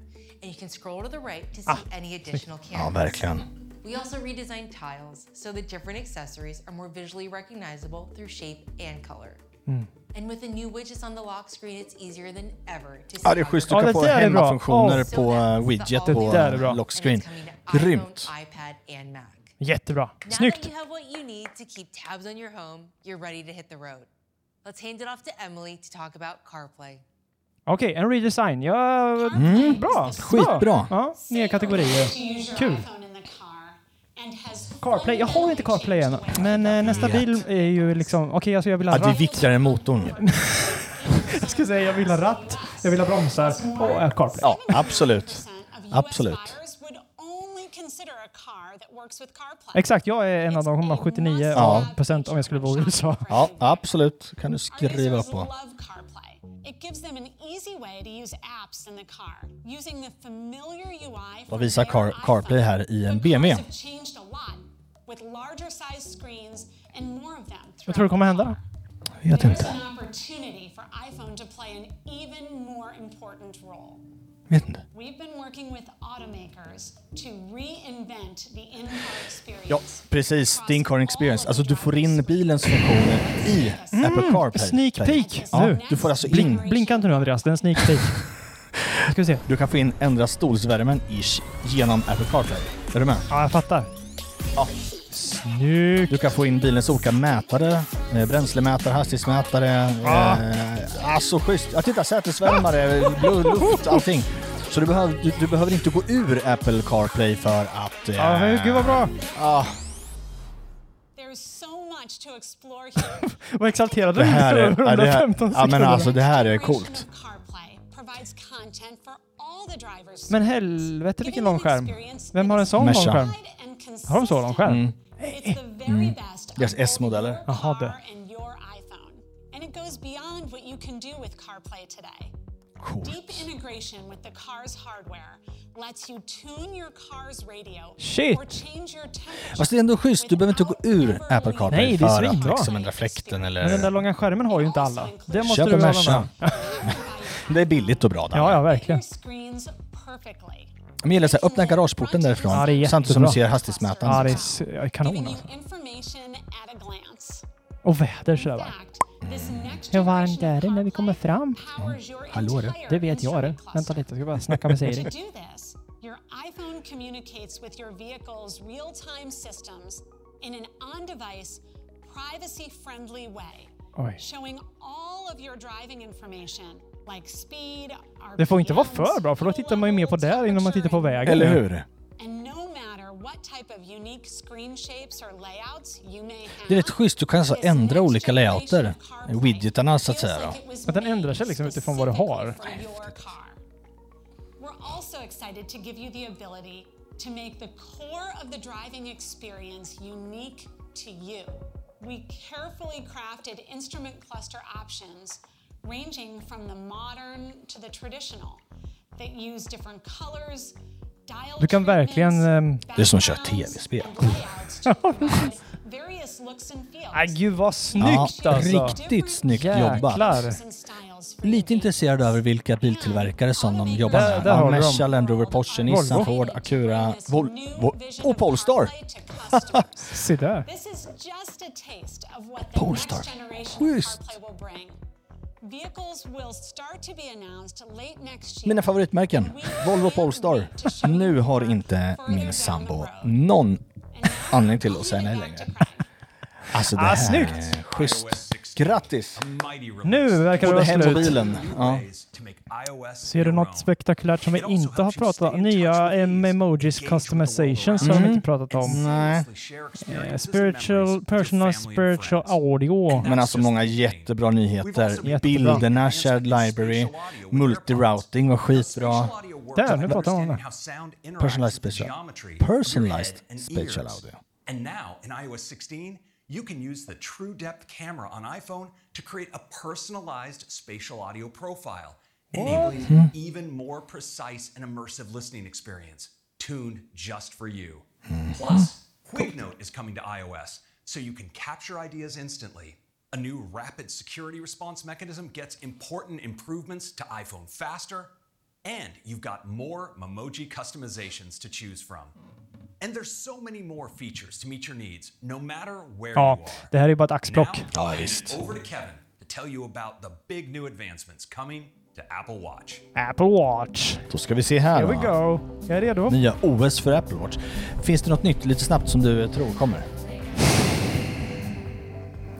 and you can scroll to the right to see Ah, any additional cameras. Ja, verkligen. We also redesigned tiles so the different accessories are more visually recognizable through shape and color. Mm. And with the new widgets on the lock screen, it's easier than ever to see Ja, det är schysst. Du kan det få hemmafunktioner So på the widget på Det där är bra. lock and screen. it's coming to iPhone, Grymt. iPad, and Mac. Jättebra. Now Snyggt. that you have what you need to keep tabs on your home, you're ready to hit the road. Let's hand it off to Emily to talk about CarPlay. Okej, en redesign. Ja, Mm. bra. Skitbra. Ja, nya kategorier. Kul. CarPlay. Jag har inte CarPlay än. Men eh, nästa Vet. bil är ju liksom... Okej, alltså jag vill ha Att det är ratt. viktigare än motorn. <laughs> Jag ska säga jag vill ha ratt, jag vill ha bromsar och eh, CarPlay. Ja, absolut. Absolut. Exakt, jag är en av de 179 Ja. procent om jag skulle bo i USA. Ja, absolut. kan du skriva på. It gives them an easy way to use apps in the car, using the familiar UI Vad visar Car CarPlay här i en BMW? have changed a lot with larger size screens and more of them. Vad tror du kommer hända? Vet There's inte. Vet inte. To reinvent the in-car experience. Ja, precis. Alltså du får in bilens funktioner i Apple CarPlay. Sneak peek Ja, nu. du får alltså in... Blink, blinka inte nu Andreas, det är en sneak peek. <laughs> Ska vi se. Du kan få in ändra stolsvärmen ish genom Apple CarPlay. Är du med? Ja, jag fattar. Ja. Snyggt. Du kan få in bilens olika mätare, eh, bränslemätare, hastighetsmätare. Ja. Eh, alltså schysst. Ja, titta, sätesvärmare, blu- luft, allting. Så du behöver, du, du behöver inte gå ur Apple CarPlay för att... eh, Ja, men gud vad bra. ah, There's so much to explore here. <laughs> Vad exalterad du det här är... det här, 115 ja, men alltså det här är coolt. Men helvete vilken lång skärm. Vem har en sån lång skärm? Har de så lång skärm? Mm. It's the very best Deras S-modeller. Jaha, det. and your iPhone. And it goes beyond what you can do with CarPlay today. Coolt. Deep integration with the car's hardware lets you tune your car's radio Shit. or change your temperature. Fast det är ändå schysst, du behöver inte gå ur Apple CarPlay Nej, det är för att svinbra. liksom ändra fläkten eller... Men den där långa skärmen har ju inte alla. Det måste Köp du en hålla Merca. med. <laughs> Det är billigt och bra där. Ja, ja, verkligen. Screens perfectly. Men gäller så här, öppna garageporten därifrån Ja, det är samtidigt som du ser hastighetsmätaren. Ja, det är kanon alltså. Och väder sådär va. This next Hur varmt är det när vi kommer fram? powers your Hallå du. Det vet jag det. Vänta lite, jag ska bara snacka med To Siri. <laughs> do this, your iPhone communicates with your vehicle's real-time systems in an on-device, privacy-friendly way, Oj. showing all of your driving information Det får inte vara för bra, för då tittar man ju mer på där innan man tittar på vägen. Eller hur? and no matter what type of unique screen shapes or layouts you may have. Det är rätt schysst, du kan alltså ändra olika layouter. Widgetarna så att säga då. Att den ändrar sig liksom utifrån vad du har. for ranging from the modern to the traditional that use different colors, Du kan verkligen... ehm, Det är som att köra tv-spel. <laughs> various looks and feels. Nej gud vad Ja, snyggt alltså! riktigt snyggt jobbat. Jäklar! Lite intresserad över vilka biltillverkare som de jobbar Där- med. där Ja, du dem. Merca, Land Rover, Porsche, Nissan. Ford, Acura, Vol Vol och Polestar. <laughs> Se där. Polestar. Schysst. Mina favoritmärken. Volvo Polestar. Nu har inte min sambo någon anledning till att säga nej längre. Alltså det Ah, här snyggt. är schysst. Grattis! Nu verkar det vara hem slut. bilen. Ja. Ser du något spektakulärt som vi inte har pratat om? Nya emojis customizations har vi Mm. inte pratat om. Nej. Eh, Spiritual, personal spiritual audio. Men alltså många jättebra nyheter. Jättebra. Bilderna, shared library, multi-routing var skitbra. Där, nu pratar man om det. Personalized spatial. Personalized spatial audio. And now in iOS 16, you can use the True Depth camera on iPhone to create a personalized spatial audio profile, enabling Hmm. an even more precise and immersive listening experience, tuned just for you. Hmm. Plus, QuickNote is coming to iOS, so you can capture ideas instantly. A new rapid security response mechanism gets important improvements to iPhone faster, and you've got more Memoji customizations to choose from. And there's so many more features to meet your needs, no matter where Ja, you are. det här är ju bara ett axplock. Now, Ja, visst. Over to Kevin to tell you about the big new advancements coming to Apple Watch. Apple Watch. Då ska vi se här Here we då. go. Jag är redo. Nya OS för Apple Watch. Finns det något nytt lite snabbt som du tror kommer?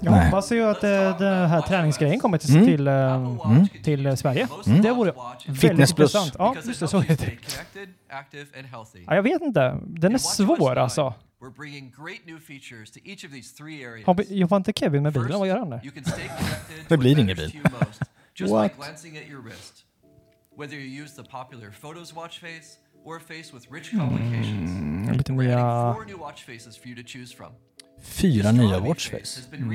Jag Nej. hoppas ju att eh, den här träningsgrejen kommer till, Mm. till, eh, till eh, Sverige. Mm. Det vore Fitness väldigt Plus. intressant. Ja, just det. Så heter det. Ja, jag vet inte. Den är svår alltså. We're bringing great new features to each of these three areas. Har vi- Jobbar inte Kevin med bilen? Vad gör han där? You can stay connected <laughs> Det blir ingen bil. to you most, just What? by glancing at your wrist. Whether you use the popular Photos watch face or a face with rich complications, Mm, lite we're adding nya... four new watch faces for you to choose from. Fyra nya Astronomy Watch face Face. has been Mm.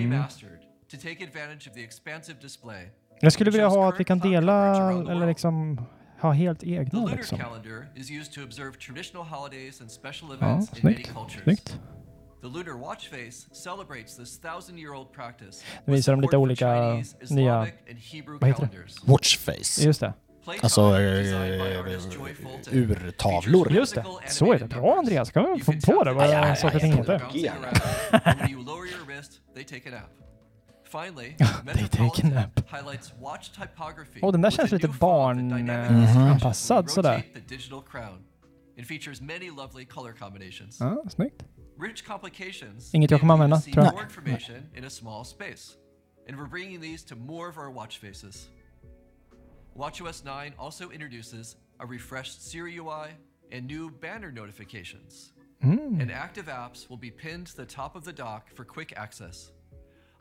Jag skulle vilja ha att vi kan dela, eller liksom ha helt egna liksom. Ja, snyggt. Snyggt. The lunar watch face celebrates this thousand-year-old practice. Nu visar de lite olika Chinese, nya... Islamic, and Hebrew Vad heter det? calendars. Watch Face. Just det. Alltså eh, Joy Fulton, urtavlor. Just det. Så är det. Bra Andreas. Kan vi få på det vad saker och ting heter? bouncing around. And when you lower your wrist, they take a nap. <laughs> Åh, den där känns lite new font that dynamically barn, eh, stretches anpassad when you sådär. Ja, snyggt. Rich complications. Inget jag kommer använda, tror jag. More information in a small space. And we're bringing these to more of our watch faces. WatchOS 9 also introduces a refreshed Siri UI and new banner notifications. Mm. And active apps will be pinned to the top of the dock for quick access.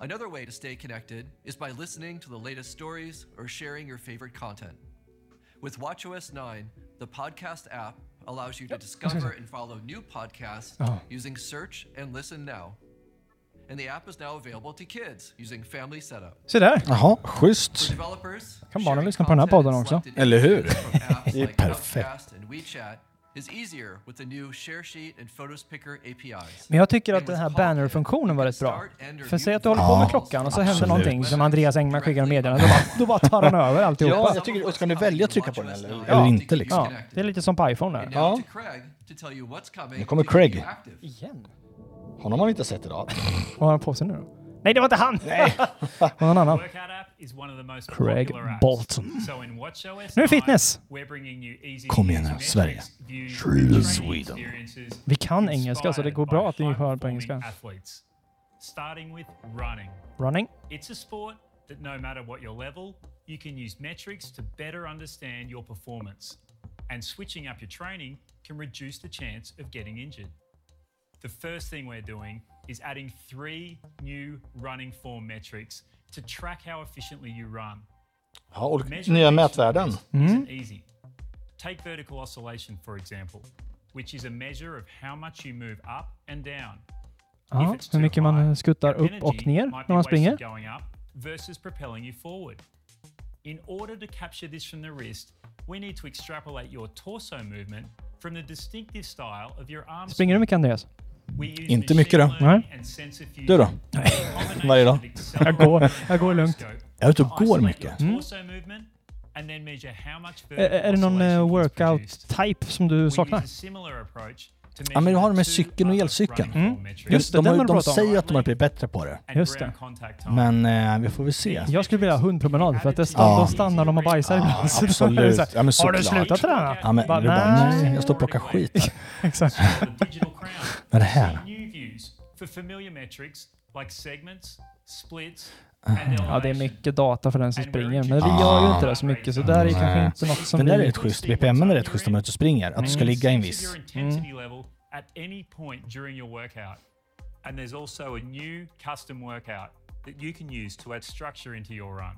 Another way to stay connected is by listening to the latest stories or sharing your favorite content. With WatchOS 9, the podcast app allows you to discover and follow new podcasts Oh. using search and listen now. And the app is now available to kids using Family Setup. Se där. Jaha, schysst. Kan barnen lyssna på den här podden också? Eller hur? <laughs> Det är perfekt. Men jag tycker att den här banner-funktionen var rätt bra. För säg att du håller på med klockan och så händer någonting som Andreas Engman skickar en meddelande. Då bara, då bara tar han över alltihopa. Ja, jag tycker, kan du välja att trycka på den eller, Ja. eller inte liksom. Ja, det är lite som på iPhone där. now Ja. Nu kommer Craig. Igen? Honom har vi inte sett idag. Vad har han på sig nu då? Nej, det var inte han! Nej. var <laughs> någon annan. Workout app is one of the most Craig. Bolton. So in WatchOS Nu är 9, fitness. we're bringing you easy Kom igen nu, Sverige. view True Sweden. experiences Vi kan engelska så det går bra att ni hör på engelska. Athletes. Starting with running. Running. It's a sport that no matter what your level, you can use metrics to better understand your performance. And switching up your training can reduce the chance of getting injured. The first thing we're doing is adding three new running form metrics to track how efficiently you run. Ja, och Measuring nya each mätvärden. isn't hmm? easy. Take vertical oscillation, for example, which is a measure of how much you move up and down. Ja, If it's hur too mycket man high, skuttar your upp och energy ner might när be man wasted springer. going up versus propelling you forward. In order to capture this from the wrist, we need to extrapolate your torso movement from the distinctive style of your arm Springer du mycket Andreas? Inte mycket då. Nej. Du då? Combination Varje dag? Jag går, jag går lugnt. Jag är ute och går mycket. your torso movement and then measure how much Ä- vertical Är det någon eh, workout-type som du saknar? Ja, men du har de med cykeln och elcykeln. Mm. Just det, de, den har, de om. säger att de har blivit bättre på det. Just det. Men eh, vi får väl se. Jag skulle vilja ha hundpromenad för att det stann, Ja. då stannar de och bajsar ibland. <laughs> Det absolut. Ja, men Har du slutat träna? Ja, men Bara, nej. nej, jag står och plockar skit här. <laughs> Exakt. <laughs> är det här? And Ja, det är mycket data för den som springer, men vi gör ju Ah. inte det så mycket, så där är kanske inte något som Den där är rätt schysst. BPM är rätt schysst om du springer. Att du ska ligga i en viss. Level at any point during your workout. And there's also a new custom workout that you can use to add structure into your run.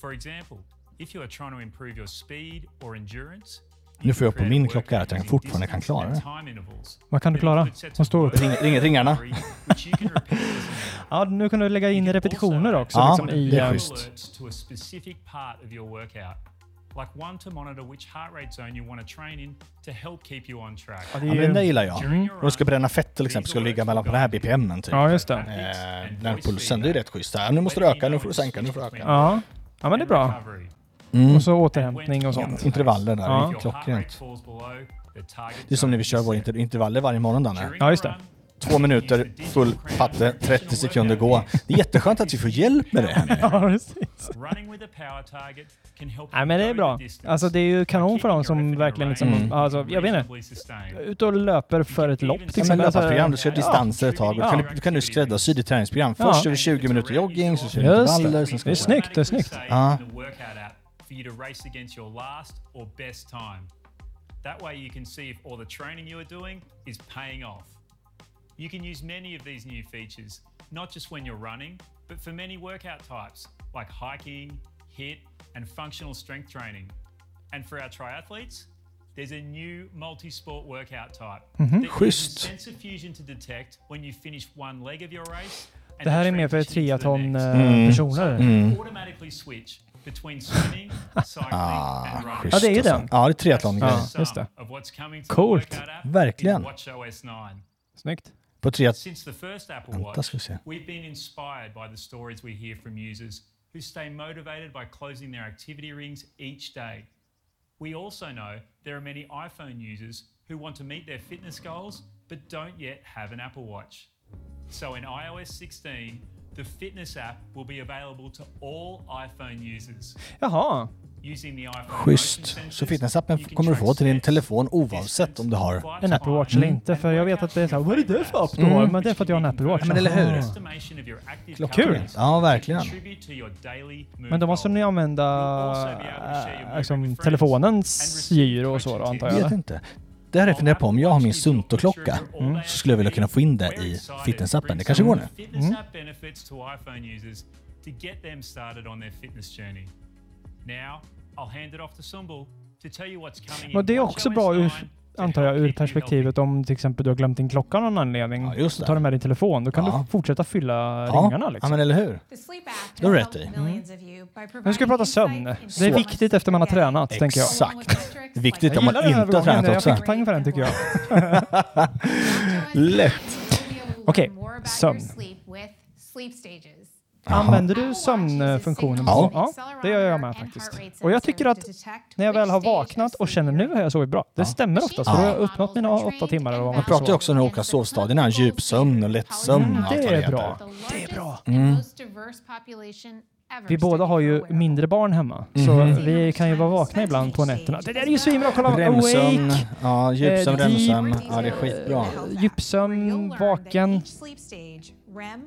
For example, if you are trying to improve your speed or endurance, Nu får jag på min klocka att jag fortfarande kan klara det. Vad kan du klara? Vad står det? Ring, ring, ringarna. Ja, nu kan du lägga in repetitioner också Ja, liksom, i... det är eh, schysst. Like one to monitor which heart rate zone you want to train in to help keep you on track. Ja, men den där gillar jag. Om du ska bränna fett till exempel, ska ligga mellan på den här BPMen typ. Ja, just det. Eh, den pulsen, det är rätt schysst. Ja, nu måste du öka, nu får du sänka, nu får du öka. Ja, ja men det är bra. Mm. Och så återhämtning och sånt. Intervaller där, Ja. det klockrent. Det är som när vi kör våra inter intervaller varje morgon Danne. Ja, just det. Två minuter, full patte, 30 sekunder gå. Det är jätteskönt att vi får hjälp med det här. <laughs> Ja, precis. Running with a power target can help Nej men det är bra. Alltså det är ju kanon för de som verkligen liksom, Mm. alltså jag vet inte, ut och löper för ett lopp till Ja, exempel. Alltså, löparprogram, du kör distanser ett tag. Då kan, Ja. du, kan du skräddarsy ditt träningsprogram. Ja. Först kör vi 20 minuter jogging, så kör det. intervaller. ska Det är snyggt, det är snyggt. Ja. for you to race against your last or best time. That way you can see if all the training you are doing is paying off. You can use many of these new features, not just when you're running, but for many workout types like hiking, HIT, and functional strength training. And for our triathletes, there's a new multi-sport workout type Mhm. that uses sensor fusion to detect when you finish one leg of your race and Det här är mer för transition triathlon next. eh, Mm. personer. Mm. Automatically switch between swimming, <laughs> cycling Ah, and running. schysst Ja, det är ju alltså. den. Ja, det är triathlon Ja, just det. Of what's coming Coolt. Verkligen. in WatchOS 9. Snyggt. Triat... Since the first Apple Watch, ska vi se. we've been inspired by the stories we hear from users who stay motivated by closing their activity rings each day. We also know there are many iPhone users who want to meet their fitness goals but don't yet have an Apple Watch. So in iOS 16, the fitness app will be available to all iPhone users. Jaha. Schysst. Så fitnessappen kommer du få till din telefon oavsett om du har... En Apple Watch eller inte, för jag vet att det är såhär, vad är det för app du har? Men det är för att jag har en Apple Watch. Ja, men eller hur? Klockrent. calories Ja, verkligen. Men då måste ni använda äh, liksom, telefonens gyro och så då antar jag? Jag vet inte. Det här är jag funderar på, om jag har min Sunto-klocka så skulle jag vilja kunna få in det i fitnessappen. Det kanske går nu. Mm. Och det är också bra ur, 9 antar jag, ur perspektivet om till exempel du har glömt din klocka av någon anledning. Ja, just det. tar du med din telefon. Då kan Ja. du fortsätta fylla Ja, ringarna ja liksom. men eller hur? Det har du rätt i. by Nu ska vi prata sömn. Det är viktigt efter man har tränat, tänker jag. Exakt. Viktigt Jag om man inte har tränat Jag också. fick poäng för den tycker jag. <laughs> Lätt. Okej, about sömn. Använder du sömnfunktionen? Ja. ja, det gör jag med faktiskt. Och jag tycker att när jag väl har vaknat och känner nu har jag sovit bra. Det stämmer oftast, för då har jag uppnått mina åtta timmar eller vad Man pratar ju också om olika sovstadierna, djupsömn och lättsömn. Mm, det är bra. Det är bra. Mm. Vi båda har ju mindre barn hemma, så Mhm. vi kan ju vara vakna ibland på nätterna. Det där är ju svinbra! Kolla! Remsömn, Awake! ja, djupsömn, Eh, remsömn. Ja, det är skitbra. Djupsömn, vaken.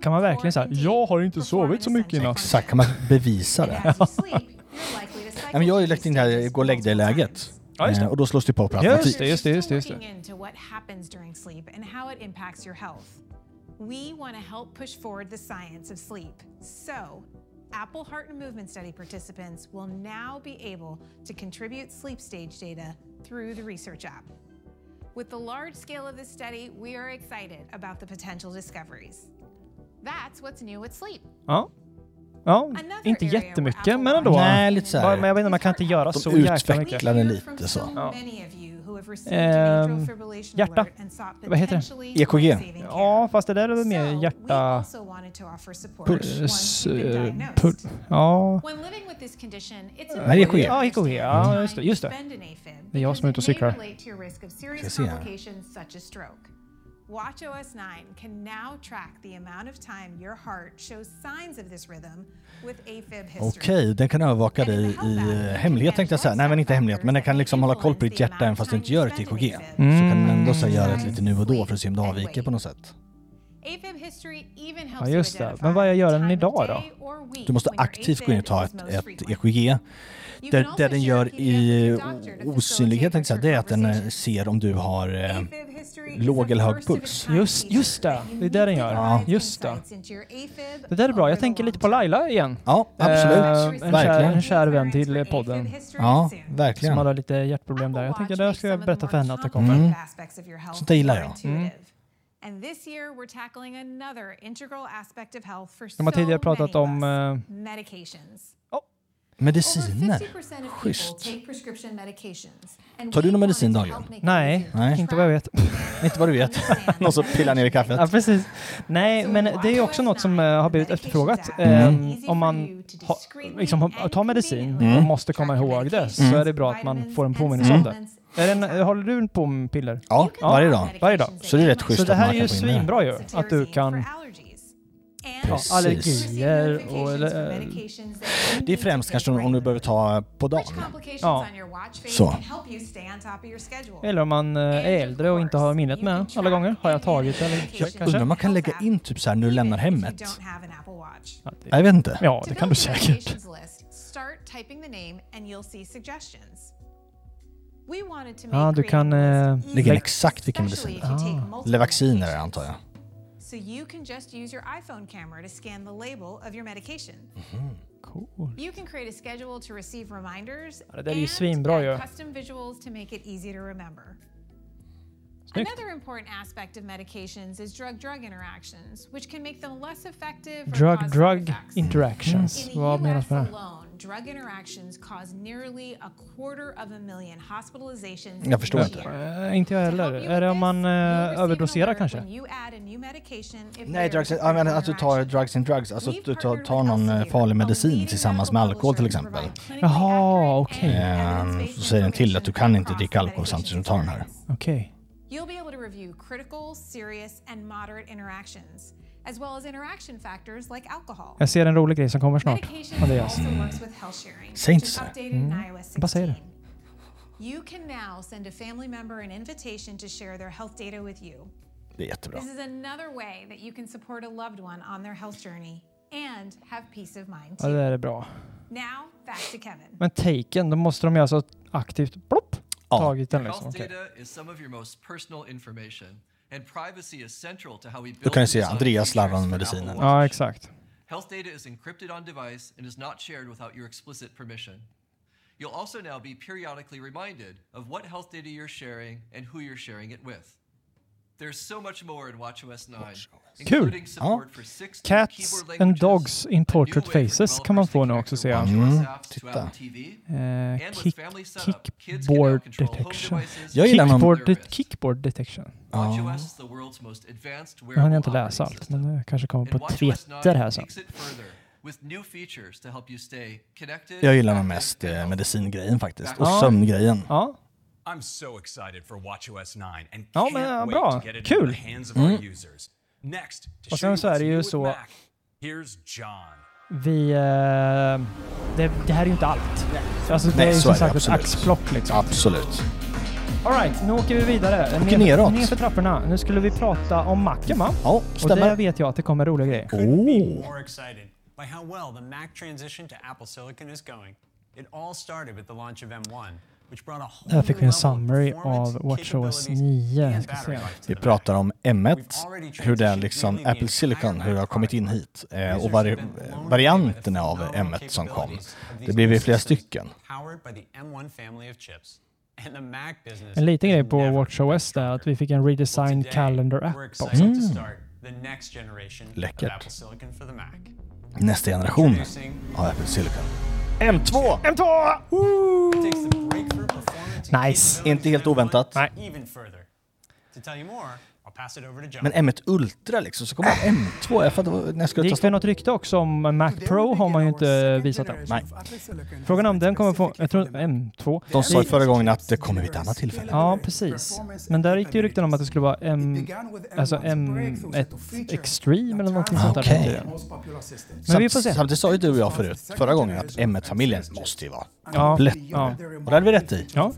Kan man verkligen säga jag har inte sovit så mycket i natt. Exakt, kan man bevisa det? Nej, men jag har ju lagt in det här gå och lägg dig-läget. Ja, just det. Eh, Och då slås det på per Just automatik. det, just det, just det. Just det. We want to help push forward the science of sleep. So, Apple Heart and Movement Study participants will now be able to contribute sleep stage data through the research app. With the large scale of this study, we are excited about the potential discoveries. That's what's new with sleep. Ja. Ja, inte jättemycket, men ändå. Nej, lite så här. Men jag vet inte, man kan inte göra De så jäkla mycket. utvecklar den lite så. Ja. Many of you who have received an Ehm, hjärta. alert and sought Vad heter det? potentially EKG. care. Ja, fast det där är väl mer hjärta... Puls... eh, pul- Ja... Nej, EKG. Ja, EKG. Ja, just det. Just det. Det är jag som är ute och cyklar. Ska se här. WatchOS 9 can now track the amount of time your heart shows signs of this rhythm with AFib history. Okej, den kan övervaka dig i eh, hemlighet tänkte jag säga. Nej men inte hemlighet, men den kan liksom hålla koll på ditt hjärta även fast du inte gör ett EKG. Så kan den ändå så göra ett lite nu och då för att se om det avviker på något sätt. AFib history even helps Ja, you just det. Men vad jag gör den idag då? Du måste aktivt gå in och ta ett, ett. EKG. You Det, det den gör i osynlighet, tänkte jag säga, det är att den eh, ser om du har låg eller hög puls. Just, just det. Det är det den gör. Ja. Just det. Det där är bra. Jag tänker lite på. Laila igen. Ja, absolut. Eh, en, kär, Verkligen. en kär vän till podden. Ja, Som verkligen. hade lite hjärtproblem där. Jag tänkte det ska jag berätta för henne att det kommer. Mm. aspects of your health Sånt där gillar jag. intuitive. And this year we're tackling another integral aspect of health for De har so tidigare pratat many om... of us, eh, medications. Mediciner. Schysst. Tar du någon medicin dagligen? Nej, Nej. inte vad jag vet. <laughs> Inte vad du vet. <laughs> <laughs> Någon som pillar ner i kaffet. Ja, precis. Nej, men det är ju också något som eh, har blivit efterfrågat. Mm. Eh, om man ha, liksom, tar medicin Mm. och måste komma ihåg det så Mm. är det bra att man får en påminnelse om det. Är det en, håller du på med piller? Ja, varje dag. Varje dag. Så det är rätt schysst Så det att här man är ju kan få in det. svinbra ju. Att du kan... Ja, allergier och... Eller, Det är främst kanske om du behöver ta på dagen. Ja. Så. eller om man eh, är äldre och inte har minnet med alla gånger. Har jag tagit eller Jag undrar om man kan lägga in typ så här när du lämnar hemmet. Jag vet inte. Ja, det kan du säkert. Ja, du kan... Eh, Lägga in exakt vilken medicin. especially if you take multiple Eller vacciner antar jag. So you mm-hmm. can just use your iPhone camera to scan the label of your medication. Mm-hmm. Cool. You can create a schedule to receive reminders Ja, det där är ju and svinbra ju. custom visuals to make it easy to remember. Snyggt. Another important aspect of medications is drug-drug interactions, which can make them less effective or cause side Drug-drug interactions. In the Vad menas US med det? Drug interactions cause nearly a quarter of a million hospitalizations Jag förstår inte. Eh, inte jag heller. Är det om man eh, överdoserar kanske? Nej, drugs, jag menar att du tar drugs in drugs. Alltså att du tar, tar någon eh, farlig medicin tillsammans med alkohol till exempel. Jaha, okej. Ehm, så säger den till att du kan inte dricka alkohol samtidigt som du tar den här. Okej. You'll be able to review critical, serious, and moderate interactions, as well as interaction factors like alcohol. Jag ser en rolig grej som kommer snart. Medication Andreas. also works with health sharing, Säg inte which is så. updated Mm. in iOS Jag bara säger 16. det. You can now send a family member an invitation to share their health data with you. Det är jättebra. This is another way that you can support a loved one on their health journey and have peace of mind Ja, too. det är bra. Now, back to Kevin. Men taken, då måste de ju alltså aktivt plopp, Ja. tagit den Health liksom. Okej. data is some of your most personal information, and privacy is central to how we build Då kan du and se design Andreas features slarvar med for medicinen. Apple Ja, exakt. Health data is encrypted on device and is not shared without your explicit permission. You'll also now be periodically reminded of what health data you're sharing and who you're sharing it with. Kul! Ja. Cats and dogs in portrait faces kan man få nu också se. Mm, titta. Eh, kick, kickboard detection. Jag gillar någon- Kickboard, de kickboard detection. WatchOS is the world's most advanced Nu hann jag wearable inte läsa allt, men det kanske kommer på Twitter 9 här sen. takes it further with new features to help you stay connected, Jag gillar nog mest eh, medicingrejen faktiskt. Och Ja. sömngrejen. Ja, I'm so excited for WatchOS 9 and Ja, can't men, ja, wait bra. to get it Kul. into the hands of Mm. our users. Next, to Och show sen you så är det ju så- Mac, here's John. vi... Eh, det, det här är ju inte allt. Alltså det Nej, är ju som är det sagt ett axplock liksom. Absolut. Alright, nu åker vi vidare. Åker neråt. Ner för trapporna. Nu skulle vi prata om Macen va? Ja, Och det stämmer. vet jag att det kommer roliga grejer. Oh. by how well the Mac transition to Apple Silicon is going. It all started with the launch of M1, Där fick vi en summary av WatchOS capabilities, 9. and Ska battery se. life to Vi pratar om M1, We've already hur det är transitioned liksom Apple Silicon, hur det har kommit in hit. Eh, och vari varianterna av the phenomenal M1 som kom. Det blev ju flera stycken. powered by the M1 family of chips. And the Mac business En liten grej på WatchOS där att vi fick en redesigned calendar app också. Mm. Läckert. Nästa generation av Apple Silicon. M2! M2! takes the breakthrough performance and Nice. Inte helt of M1 oväntat. Nej. Men M1 Ultra liksom, så kommer M2. Jag fattar när jag Det skulle gick testa. väl något rykte också om Mac Pro har man ju inte visat än. Nej. Frågan är om den kommer få, jag tror M2. De sa ju förra gången att det kommer vid ett annat tillfälle. Ja, precis. Men där gick det ju rykten om att det skulle vara M, alltså M1 Extreme eller någonting sånt där. Okej. Men vi får se. Samtidigt sa ju du och jag förut, förra gången, att M1-familjen måste ju vara Ja, komplett. ja. Och det hade vi rätt i. Ja.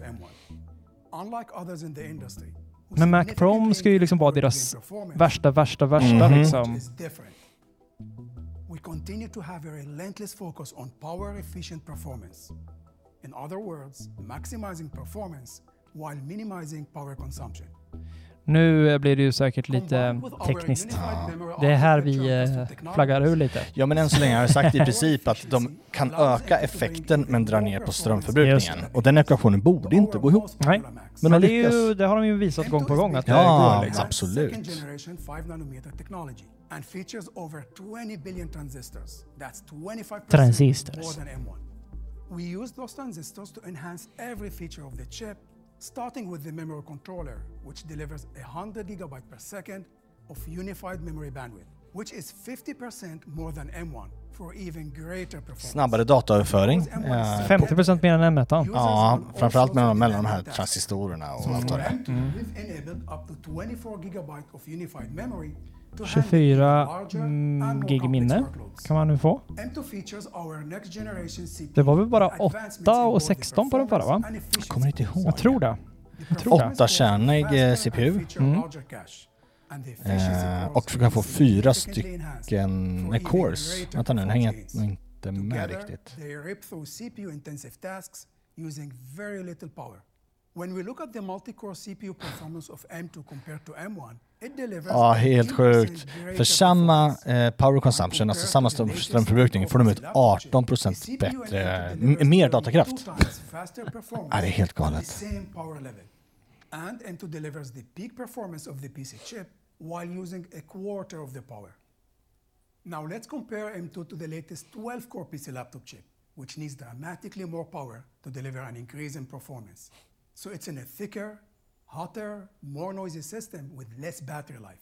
Unlike others in the industry, who Men Mac Pro ska ju liksom vara deras värsta, värsta, värsta Mhm. liksom. is different. We continue to have a relentless focus on power efficient performance. In other words, maximizing performance while minimizing power consumption. Nu blir det ju säkert lite tekniskt. Det är här vi eh, flaggar ur lite. Ja, men än så länge har jag sagt i <laughs> princip att de kan öka effekten men dra ner på strömförbrukningen. Och den ekvationen borde inte gå ihop. Nej, Men men de det, är ju, det har de ju visat gång på gång att det Ja, går. Liksom. absolut. Second generation 5 nanometer technology and features over 20 billion transistors. That's 25% Transistors. more than M1. We use those transistors to enhance every feature of the chip, starting with the memory controller, which delivers 100 gigabyte per second of unified memory bandwidth, which is 50% more than M1 for even greater performance. Snabbare dataöverföring. Eh, 50% mer än M1. Ja, framförallt mellan, mellan de här transistorerna och allt vad det är. We've enabled up to 24 gigabyte of unified memory to handle 24 larger mm, gig minne kan man nu få. M2 features our next generation CPU Det var väl bara with advancements 8 in och both the 16 på den förra va? efficiency. Kommer inte ihåg. Jag tror det. Jag tror. Åttakärnig eh, CPU. Mm. the efficiency Eh, och du kan få fyra stycken eh, even cores. Vänta nu, den hänger inte med riktigt. When we look at the multi-core CPU performance of M2 compared to M1, it delivers Ja, helt sjukt. För samma eh, power consumption, alltså samma strömförbrukning, får de ut 18% bättre, mer datakraft. Ja, det är helt galet. same. And M2 delivers the peak performance of the PC chip while using a quarter of the power. Now let's compare M2 to the latest 12-core PC laptop chip, which needs dramatically more power to deliver an increase in performance. So it's in a thicker, hotter, more noisy system with less battery life.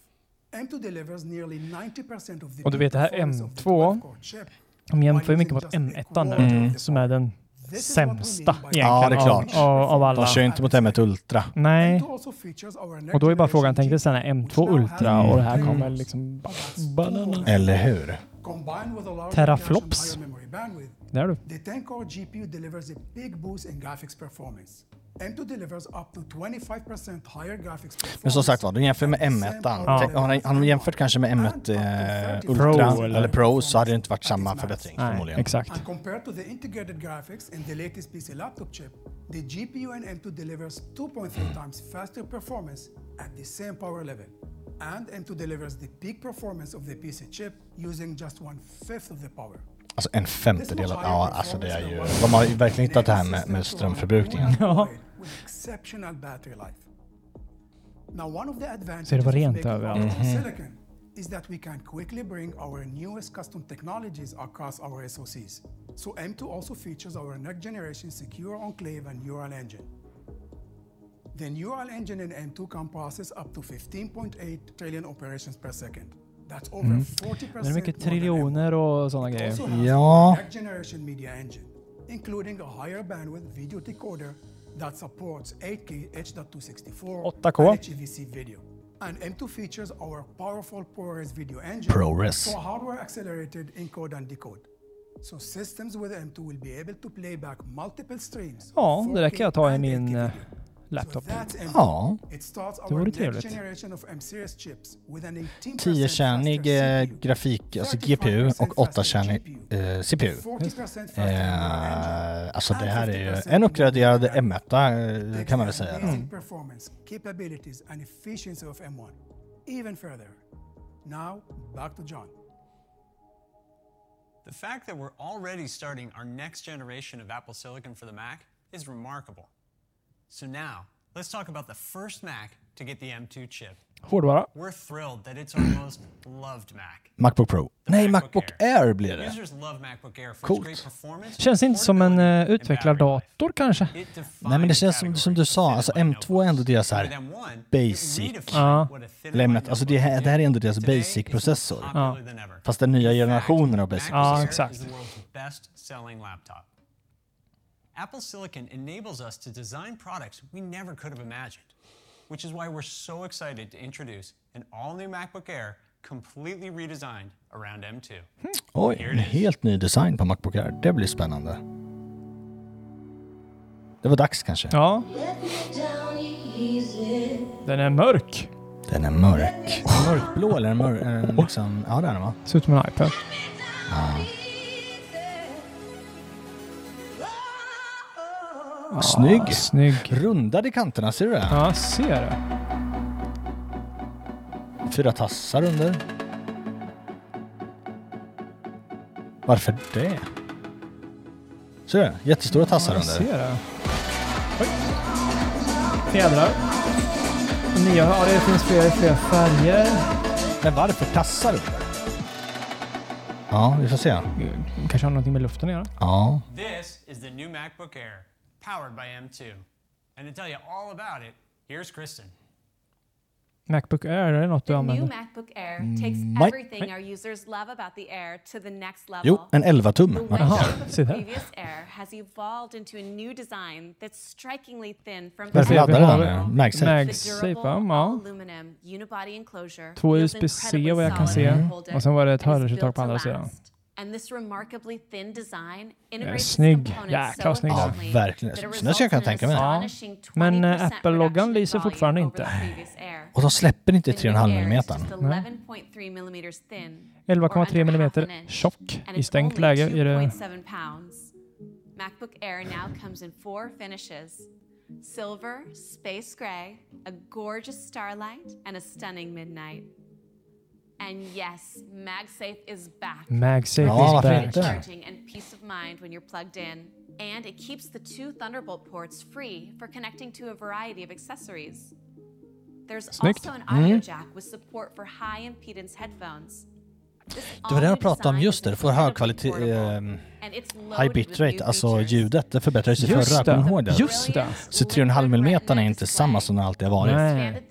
M2 delivers nearly 90% of the Och du vet det här performance of the M2, 12-core chip de jämför mycket mot just a M1 nu, Mm. som är den sämsta egentligen Ja, det är av, klart. av, av alla. De kör inte mot M1 Ultra. Nej. Och då är bara frågan, tänk dig sen när M2 Ultra och det här kommer liksom... Banana. Eller hur? Teraflops. cache and higher memory bandwidth, Där du. the 10-core GPU delivers a big boost in graphics performance. M2 delivers up to 25% higher graphics performance. Men som sagt var, du jämför med M1. Ja. Har han- har de jämfört kanske med M1 eh, Pro Ultra eller- eller Pro så hade det inte varit samma förbättring Nej, förmodligen. exakt. And compared to the integrated graphics in the latest PC laptop chip, the GPU in M2 delivers 2.3 times faster performance at the same power level. And M2 delivers the peak performance of the PC chip using just one fifth of the power. Alltså en femtedel av... Ja, alltså det är ju... De har ju verkligen hittat det här med, med strömförbrukningen. Ja. with exceptional battery life. Now, one of the advantages Så det var of rent överallt. our own Mhm. silicon is that we can quickly bring our newest custom technologies across our SoCs. So M2 also features our next generation secure enclave and neural engine. The neural engine in M2 can process up to 15.8 trillion operations per second. That's over Mm. 40% Det är mycket more than triljoner och sådana grejer. also has Ja. our next generation media engine, including a higher bandwidth video decoder that supports 8K H.264 8K. and HEVC video. And M2 features our powerful ProRes video engine ProRes. for hardware accelerated encode and decode. So systems with M2 will be able to play back multiple streams. Ja, det där 4K kan jag ta i and min 8K video. laptop. That's M2. Ja. Det vore trevligt. generation of M-series chips with an 18% 10-kärnig faster eh, grafik, alltså 35% GPU och faster 8-kärnig eh, CPU. 40% faster Eh, alltså det här är ju en uppgraderad M1 eh, kan man väl säga. Amazing performance, capabilities, and efficiency of M1. Even further. Now, back to John. The fact that we're already starting our next generation of Apple Silicon for the Mac is remarkable. So now, let's talk about the first Mac to get the M2 chip. Hårdvara. We're thrilled that it's our most loved Mac. Macbook Pro. Nej, Macbook Air blir det. Users love MacBook Air for its Coolt. Känns inte som en uh, utvecklardator kanske? Nej men det känns som, som du sa, alltså M2 är ändå deras här basic. Ja. M1, alltså det här, det här är ändå deras basic-processor. Ja. Fast den nya generationen av basic Ja, exakt. Apple Silicon enables us to design products we never could have imagined, which is why we're so excited to introduce an all-new MacBook Air completely redesigned around M2. Hmm. Oj, en helt ny design på Macbook Air. Det blir spännande. Det var dags kanske. Ja. Den är mörk. Den är mörk. Mörkblå eller mörk... den mör- eh, är den liksom... Ja det är den va? Ser ut som en iPad. Ja. Snygg! Snygg. Rundad i kanterna, ser du det? Ja, jag ser det. Fyra tassar under. Varför det? Ser du? Jättestora tassar Ja, jag under. ser det. Oj. Fjädrar. Nya, ja det finns fler, fler färger. Men varför tassar under? Ja, vi får se. Kanske har någonting med luften att göra. Ja. This is the new MacBook Air, powered by M2. And to tell you all about it, here's Kristen. Macbook Air, är det något du New använder? MacBook Air Mm, takes nej. everything Nej. our users love about the Air to the next level. Jo, en 11 tum. Jaha, se där. previous Air has evolved into a new design that's strikingly thin from Varför laddar den? MagSafe? MagSafe, ja. Två USB-C vad jag kan se. Och sen var det ett hörlursuttag på andra last. sidan. And this remarkably thin design integrates its Snygg. components Jäkla so snygg. Ja, verkligen. ska jag in tänka an mig. Ja. astonishing Men 20% Apple-loggan lyser volume fortfarande over inte. the previous Air. <laughs> Och de släpper inte The new 3,5 Air is mm. just Nej. 11.3 millimeters thin, 11,3 or under half millimeter an inch, tjock. and I stängt only läge är det 2.7 pounds. Macbook Air now comes in four finishes: silver, space gray, a gorgeous starlight, and a stunning midnight. And yes, MagSafe is back. MagSafe Ja, is back. inte? Charging and peace of mind when you're plugged in. And it keeps the two Thunderbolt ports free for connecting to a variety of accessories. There's Snyggt. also an audio Mm. jack with support for high impedance headphones. Det var det jag pratade om just det, det får hög kvalitet, eh, high bitrate, alltså ljudet. Det förbättrades ju Just förra, kommer ihåg det? just det. Så 3,5 mm är inte samma som det alltid har varit. Nej.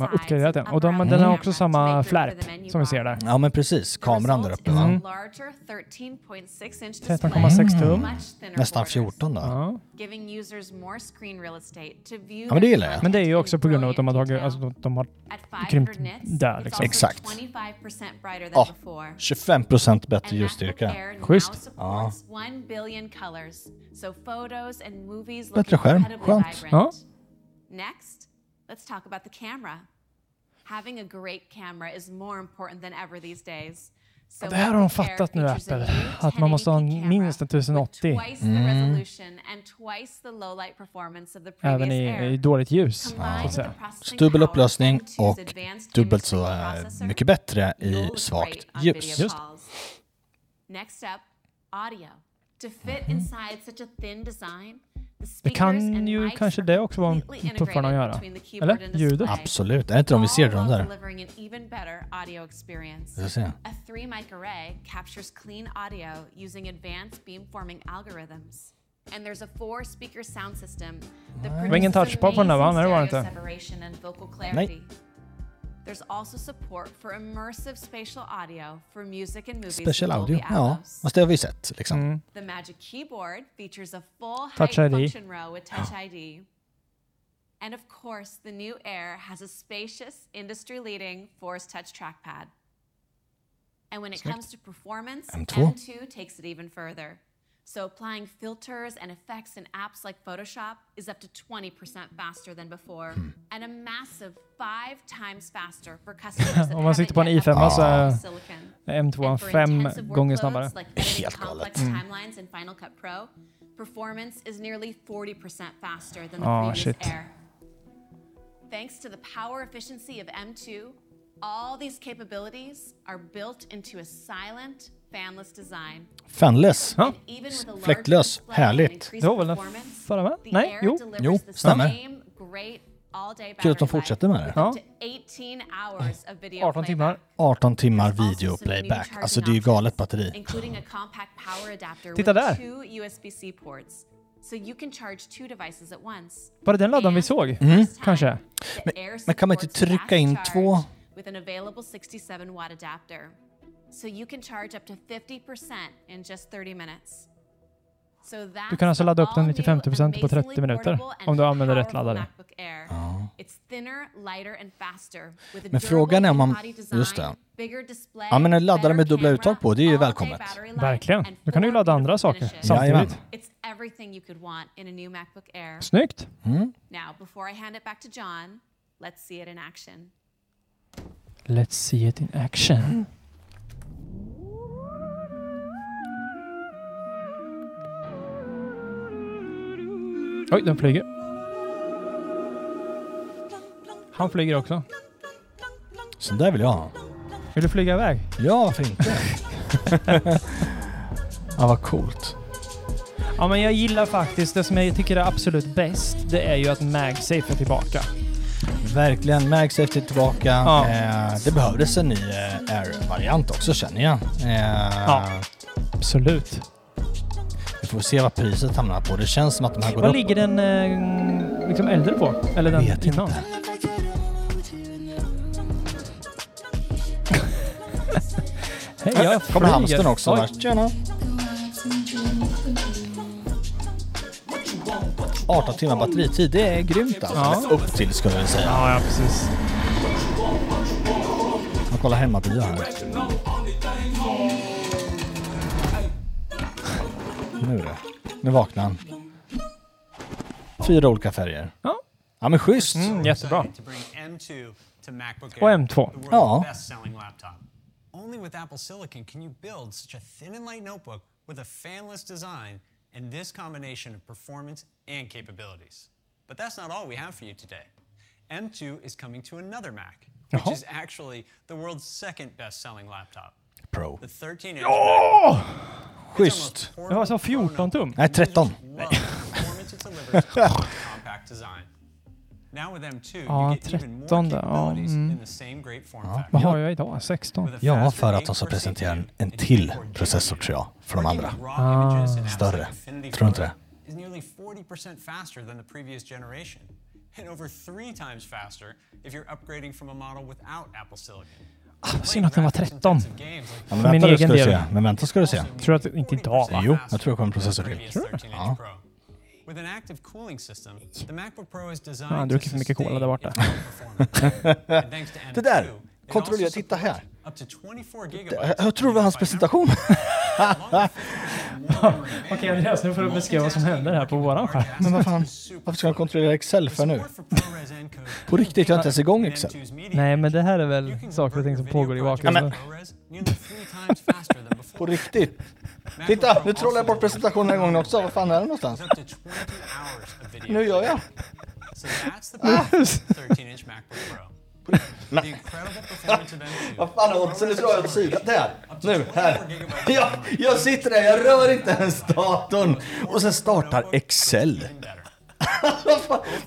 Har uppgraderat den. Och de, den har också samma flärp som vi ser där. Ja men precis, kameran där uppe va? Mm. larger 13.6 inch 13,6 tum. Nästan borders, 14 då. Ja. Ja men det gillar jag. Men det är ju också på grund av att de har tagit, alltså de, de har krympt där liksom. Exakt. 25% brighter than Ja, before. 25% bättre ljusstyrka. Now Schysst. Ja. supports 1 billion colors, so photos and movies look Bättre skärm. incredibly Skönt. vibrant. Next, let's talk about the camera. Having a great camera is more important than ever these days. So Det här har de fattat nu Apple. Att man måste ha 1080p en minst en 1080. twice the Mm. resolution and twice the low light performance of the previous Även i, i dåligt ljus. Processing Dubbel upplösning M2's och dubbelt så eh, mycket bättre i svagt ljus. calls. Next up, audio. To fit inside such a thin design, the Det speakers kan and ju mics kanske are det också vara completely tuffare att integrated göra. Eller? and Ljudet? Absolut, är det inte de vi ser de där? Jag ser. A three mic array captures clean audio using advanced beamforming algorithms. And there's a four speaker sound system that produces amazing stereo separation and vocal Nej. Clarity. There's also support for immersive spatial audio for music and movies Special audio, Dolby ja. Atmos. Fast det har vi sett liksom. Mm. The Magic Keyboard features a full Touch height ID. function row with Touch <gasps> ID. And of course, the new Air has a spacious, industry-leading Force Touch trackpad. And when it Snyggt. comes to performance, M2. M2 takes it even further. So applying filters and effects in apps like Photoshop is up to 20% faster than before. Hmm. And a massive five times faster for customers <laughs> Om man sitter på en i5 så är. M2 And for fem intensive gånger snabbare. like Helt galet. Mm. timelines in Final Cut Pro, performance is nearly 40% faster than the Oh, previous shit. Air. Thanks to the power efficiency of M2, all these capabilities are built into a silent, fanless design. Fanless. Ja. Fläktlös. Härligt. Det var väl den performance, förra the Nej, jo. Jo, stämmer. Kul att de fortsätter med det. Ja. with up to 18 hours of video 18 timmar. playback. 18 timmar video playback. Alltså det är ju galet batteri. Titta där. Var det den laddaren vi såg? Mm. Kanske? Air Men kan man inte trycka in två? So you can charge up to 50% in just 30 minutes. So that's Du kan alltså the ladda upp den all-new, 90-50% på 30 amazingly minuter portable and om du använder rätt laddare. MacBook Air. It's thinner, lighter and faster with a Men frågan är om man... Just det. design, bigger display, Ja men en laddare med dubbla uttag på, det är ju välkommet. battery life, Verkligen. and Då kan du ju ladda andra saker. Jajamän. samtidigt. It's everything you could want in a new MacBook Air. Snyggt. Mm. Now, before I hand it back to John, let's see it in action. Oj, den flyger. Han flyger också. Så där vill jag ha. Vill du flyga iväg? Ja, varför inte? <laughs> ja, vad coolt. Ja, men jag gillar faktiskt det som jag tycker är absolut bäst. Det är ju att MagSafe är tillbaka. Verkligen. MagSafe är tillbaka. Ja. Eh, det behövdes en ny eh, Air-variant också känner jag. Eh, Ja. Absolut. Får se vad priset hamnar på. Det känns som att de här går Vad upp. ligger den eh, liksom äldre på? Eller den Vet innan? <laughs> Hej, jag kommer flyger. hamstern också. Oj. Tjena! 18 timmar batteritid, det är grymt alltså. Ja. Upp till skulle jag säga. Ja, ja precis. Jag kollar hemmabio här. Nu då. Nu vaknar han. Fyra olika färger. Ja. Ja men schysst. Mm, jättebra. To bring M2 to MacBook Och Air, M2. the world's Ja. Only with Apple Silicon can you build such a thin and light notebook with a fanless design and this combination of performance and capabilities. But that's not all we have for you today. M2 is coming to another Mac, which Jaha. is actually the world's second best-selling laptop. Pro. The 13-inch Ja! Schysst. Det var så 14 tum. Nej, 13. love the performance it delivers with a compact design. Now with M2, Ja, you get even more 13 där. Ja, mm. Ja. Vad har jag idag? 16? Ja, för att de ska presentera en, en till processor tror jag, för de andra. Ah. Större. Tror du inte det? is nearly 40% faster than the previous generation, and over three times faster if you're upgrading from a model without Apple Silicon. Ah, synd att den var 13. Ja, men För min vänta egen ska du del. se. Men vänta ska du se. Tror du att det inte idag va? Jo, jag tror det kommer en processor till. Tror du? 13-inch Ja. With an active cooling system, the MacBook Pro is Ja, designed han to druckit för mycket cola där borta. <laughs> Det där! M2, it Kontrollera, titta här. Supports up to 24 Det- gigabytes Jag tror det var hans presentation. Okej Andreas, nu får du beskriva vad som händer här på våran skärm. Men vad fan, varför ska jag kontrollera Excel för nu? På riktigt, jag är inte ens igång Excel. Nej, men det här är väl saker och ting som pågår i bakgrunden. På riktigt. Titta, nu trollar jag bort presentationen en gång också. Vad fan är det någonstans? Nu gör jag. So that's the power of the 13-inch MacBook Pro. Nej. The incredible performance of M2 Vad fan är oddsen? Nu drar jag åt sidan. Där! Nu, här. Jag, jag sitter där, jag rör inte ens datorn. Och sen startar Excel.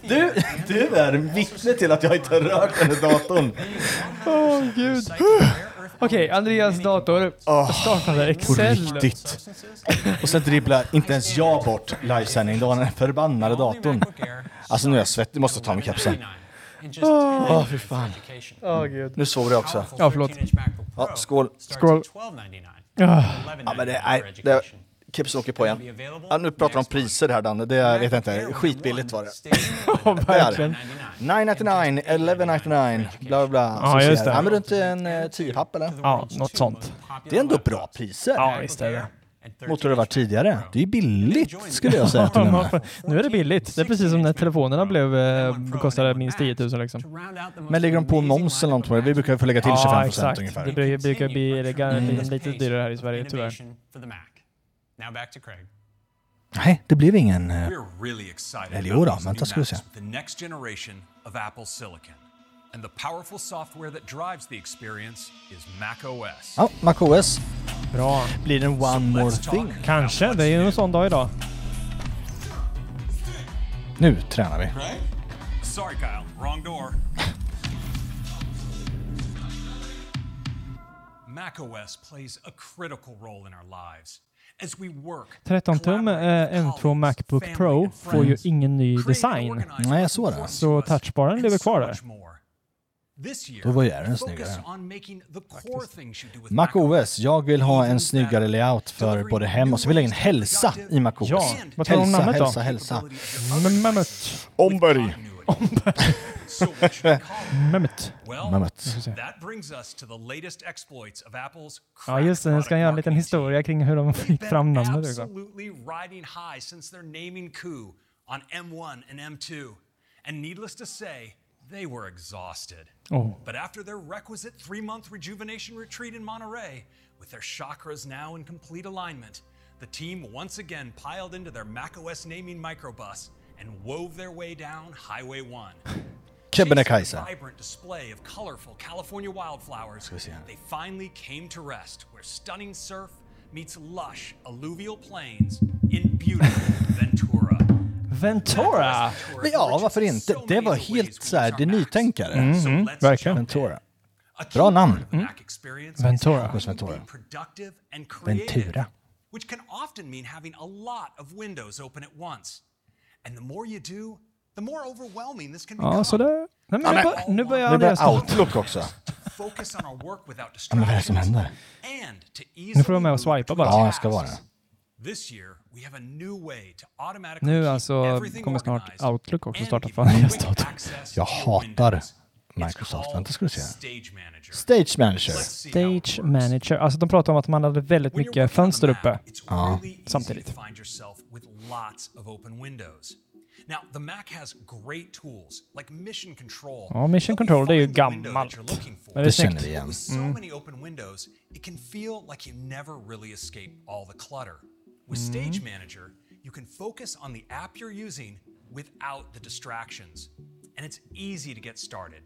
Du, du är vittne till att jag inte har rört den här datorn. Åh gud. Okej, Andreas dator startade På Excel. riktigt. Och sen dribblar inte ens jag bort livesändning. Det var den förbannade datorn. Alltså nu är jag svettig, måste ta mig kapseln. Åh, oh, fy fan. Åh gud. Nu sover jag också. Ja, förlåt. Ja, skål. Skål. Ja, men det, nej, det, kepsen åker på igen. Ja, nu pratar de om priser här Danne, det är- vet jag inte, skitbilligt var det. <laughs> Ja, verkligen. 999, 1199, bla bla bla. Ja, just det. Ja, men runt en eh, 10 papp eller? Ja, något sånt. Det är ändå bra priser. Ja, visst är det. Mot hur det var tidigare. Det är ju billigt skulle jag säga till och med. <laughs> nu är det billigt. Det är precis som när telefonerna blev, eh, kostade minst 10 000 liksom. Men lägger de på moms eller något på det? Vi brukar få lägga till 25 Ja, procent exakt. ungefär. Det brukar, brukar bli det kan bli Mm. lite dyrare här i Sverige tyvärr. Nej, det blev ingen... eh, Eller about jo då, these vänta ska vi se. And the powerful software that drives the experience is Mac OS. Ja, MacOS. Bra. Blir det en one more thing? Kanske. Det är ju en sån dag idag. Nu tränar vi. Sorry, Kyle. Wrong door. macOS plays a critical role in our lives. As we work, 13 tum eh, M2 Macbook Pro får ju ingen ny design. Nej, jag såg det. Så touchbaren lever kvar där. Då var ju den snyggare. MacOS, jag vill ha en snyggare layout för både hem och så vill jag ha en hälsa i MacOS. Ja, vad tar hälsa, namnet då? hälsa, hälsa. Mehmet. Omberg. Mehmet. <laughs> Well, Mehmet. Apple's Ja just det, nu ska jag göra en liten historia kring hur de fick fram namnet on M1 and M2. And needless to say, they were exhausted. Oh. But after their requisite three month rejuvenation retreat in Monterey, with their chakras now in complete alignment, the team once again piled into their macOS naming microbus and wove their way down Highway 1. <laughs> Kebnekaise. Chasing a vibrant display of colorful California wildflowers, vi se här. they finally came to rest where stunning surf meets lush alluvial plains in beautiful <laughs> Ventura. Ventura! Ja, varför inte? Det var helt så här, det är nytänkare. Mm, mm, verkligen. Ventura. Bra namn. Ventura. Marcus Ventura. creative, Ventura. which can often mean having a lot of windows open at once. And the more you do, the more overwhelming this can become. Ja, så det... Nej, men nu, bör, nu börjar Det Andreas... blir Outlook också. Focus on our work without Ja, men vad är det som händer? Nu får du vara med och swipa bara. Ja, jag ska vara det. Nu alltså kommer snart Outlook också starta för Andreas dator. access Jag hatar. Microsoft. Vänta ska du se. Stage Manager. Stage Manager. Stage Manager. Alltså de pratar om att man hade väldigt mycket fönster uppe Ja. samtidigt. find yourself with lots of open windows. Now, the Mac has great tools like Mission Control. Ja, Mission Control det är ju gammalt. Men det känner vi igen. Mm. Many open windows, it can feel like you never really escape all the clutter. With Mm. Stage Manager, you can focus on the app you're using without the distractions. And it's easy to get started.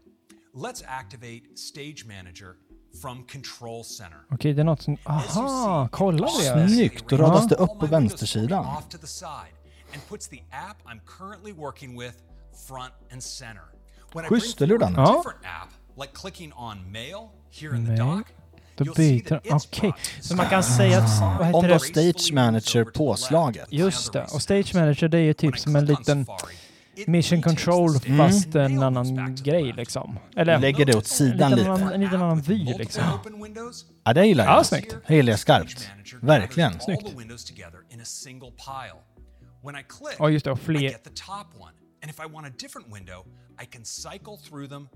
Let's activate Stage Manager from Control Center. Okej, det är något som... Aha, kolla det! Snyggt, då radas det Ja. upp på vänstersidan. off to the side and puts the app I'm currently working with front and center. When I bring Schysst, eller hur forward a Ja. different app, like clicking on mail here in the dock, Då byter... Okej. process Så man kan säga att... Vad heter Om du det? Stage Manager påslaget. Just det. Och Stage Manager det är ju typ som en liten Mission Control fast en annan grej liksom. Eller... Lägger det åt sidan en lite. Annan, en liten annan vy liksom. Ja, det gillar jag. Ja, snyggt. Det gillar jag skarpt. Verkligen. click, Ja, just det. Och fler... And if I want a different window, I can cycle through them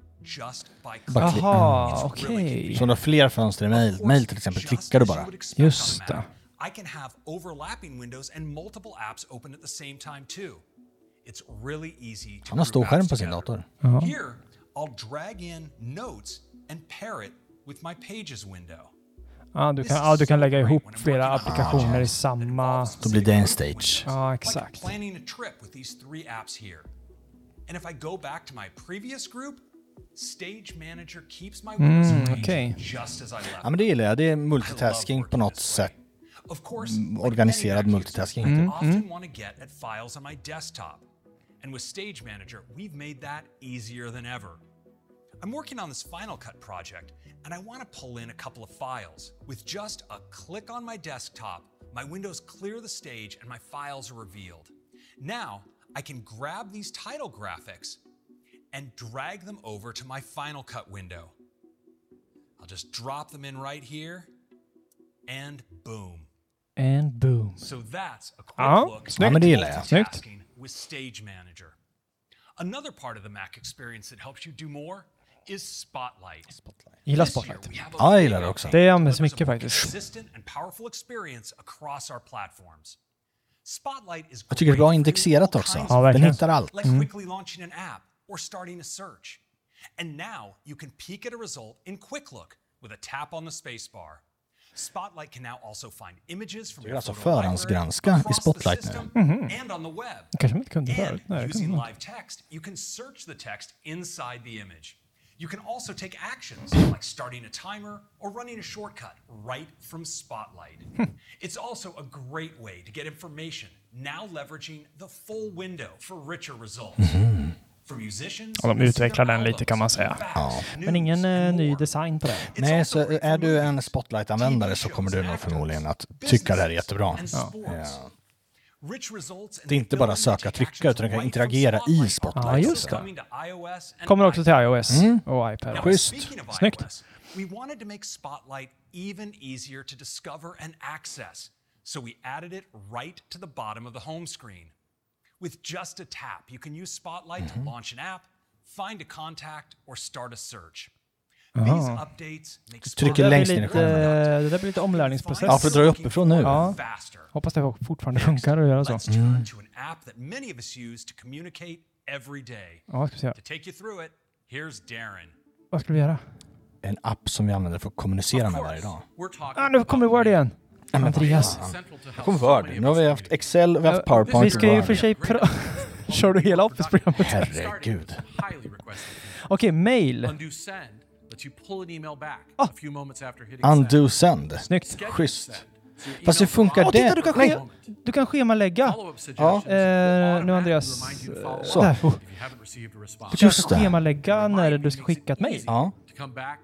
Bara clicking. klick- Jaha, okej. Så om du har fler fönster i mail, mail till exempel, klickar du bara. Just det. I can have overlapping windows and multiple apps open at the same time too. It's really easy to Han har group stor apps skärm på sin together. dator. Here, I'll drag in notes and pair it with my pages window. Ja, du kan, ja, du kan lägga ihop flera applikationer i samma... Då blir det en stage. Ja, Like exakt. planning a trip with these three apps here. And if I go back to my previous group, Stage Manager keeps my windows Mm, okej. just as I left. Ja, men det gillar jag. Det är multitasking på något sätt. Of course, Mm, Organiserad multitasking. I Mm, often want to get at files on my desktop. And with Stage Manager, we've made that easier than ever. I'm working on this Final Cut project, and I want to pull in a couple of files. With just a click on my desktop, my windows clear the stage and my files are revealed. Now, I can grab these title graphics and drag them over to my Final Cut window. I'll just drop them in right here, and boom. And boom. So that's a quick Ja, look snyggt. Ja, men det gillar jag. Snyggt. multitasking with Stage Manager. Another part of the Mac experience that helps you do more is Spotlight. Gillar This Spotlight. we have a Ja, jag gillar det också. Det that används a mycket faktiskt. Consistent and powerful experience across our platforms. Spotlight is Jag tycker det är bra great for indexerat all också. kinds Ja, of Den verkligen. hittar allt. like Mm. Quickly launching an app or starting a search. And now you can peek at a result in Quick Look with a tap on the spacebar. Spotlight can now also find images from Du your alltså förhandsgranska i the Spotlight nu. Mhm. and on the web. kanske man inte kunde förut. And Nej, det using kunde man. live text, you can search the text inside the image. You can also take actions like starting a timer or running a shortcut right from Spotlight. It's also a great way to get information, now leveraging the full window for richer results. Ja, de utvecklar den lite kan man säga. Ja. Men ingen eh, ny design på den. Nej, så är du en Spotlight-användare så kommer du nog förmodligen att tycka det här är jättebra. Ja. And Det är inte bara söka trycka, utan du kan interagera i Spotlight. Ja, just det. Kommer också till iOS Mm. och iPad. Schysst. Snyggt. we wanted to make Spotlight even easier to discover and access, so we added it right to the bottom of the home screen. With just a tap, you can use Spotlight to launch an app, find a contact, or start a search. These Aha. updates make Du trycker Det längst in i skärmen. det där blir lite omlärningsprocess. Ja, för att dra uppifrån nu. Ja. Hoppas det fortfarande funkar att göra så. Day. Ja, ska vi säga? To take you through it, here's Darren. Vad ska vi göra? En app som vi använder för att kommunicera med varje dag. Ah, nu kommer Word igen. Andreas. Nu kommer Word. Nu har vi haft Excel, vi har haft PowerPoint. Vi ska ju för sig... <laughs> Kör du hela Office-programmet? Herregud. Okej, mail. Email back Ah. Undo send. Snyggt. Schysst. Fast hur funkar Åh, det? titta, du kan, Nej. du kan schemalägga. Ja. Eh, nu Andreas. Så. Där. Oh. Du kan Just det. schemalägga när du ska skicka ett mejl. Ja.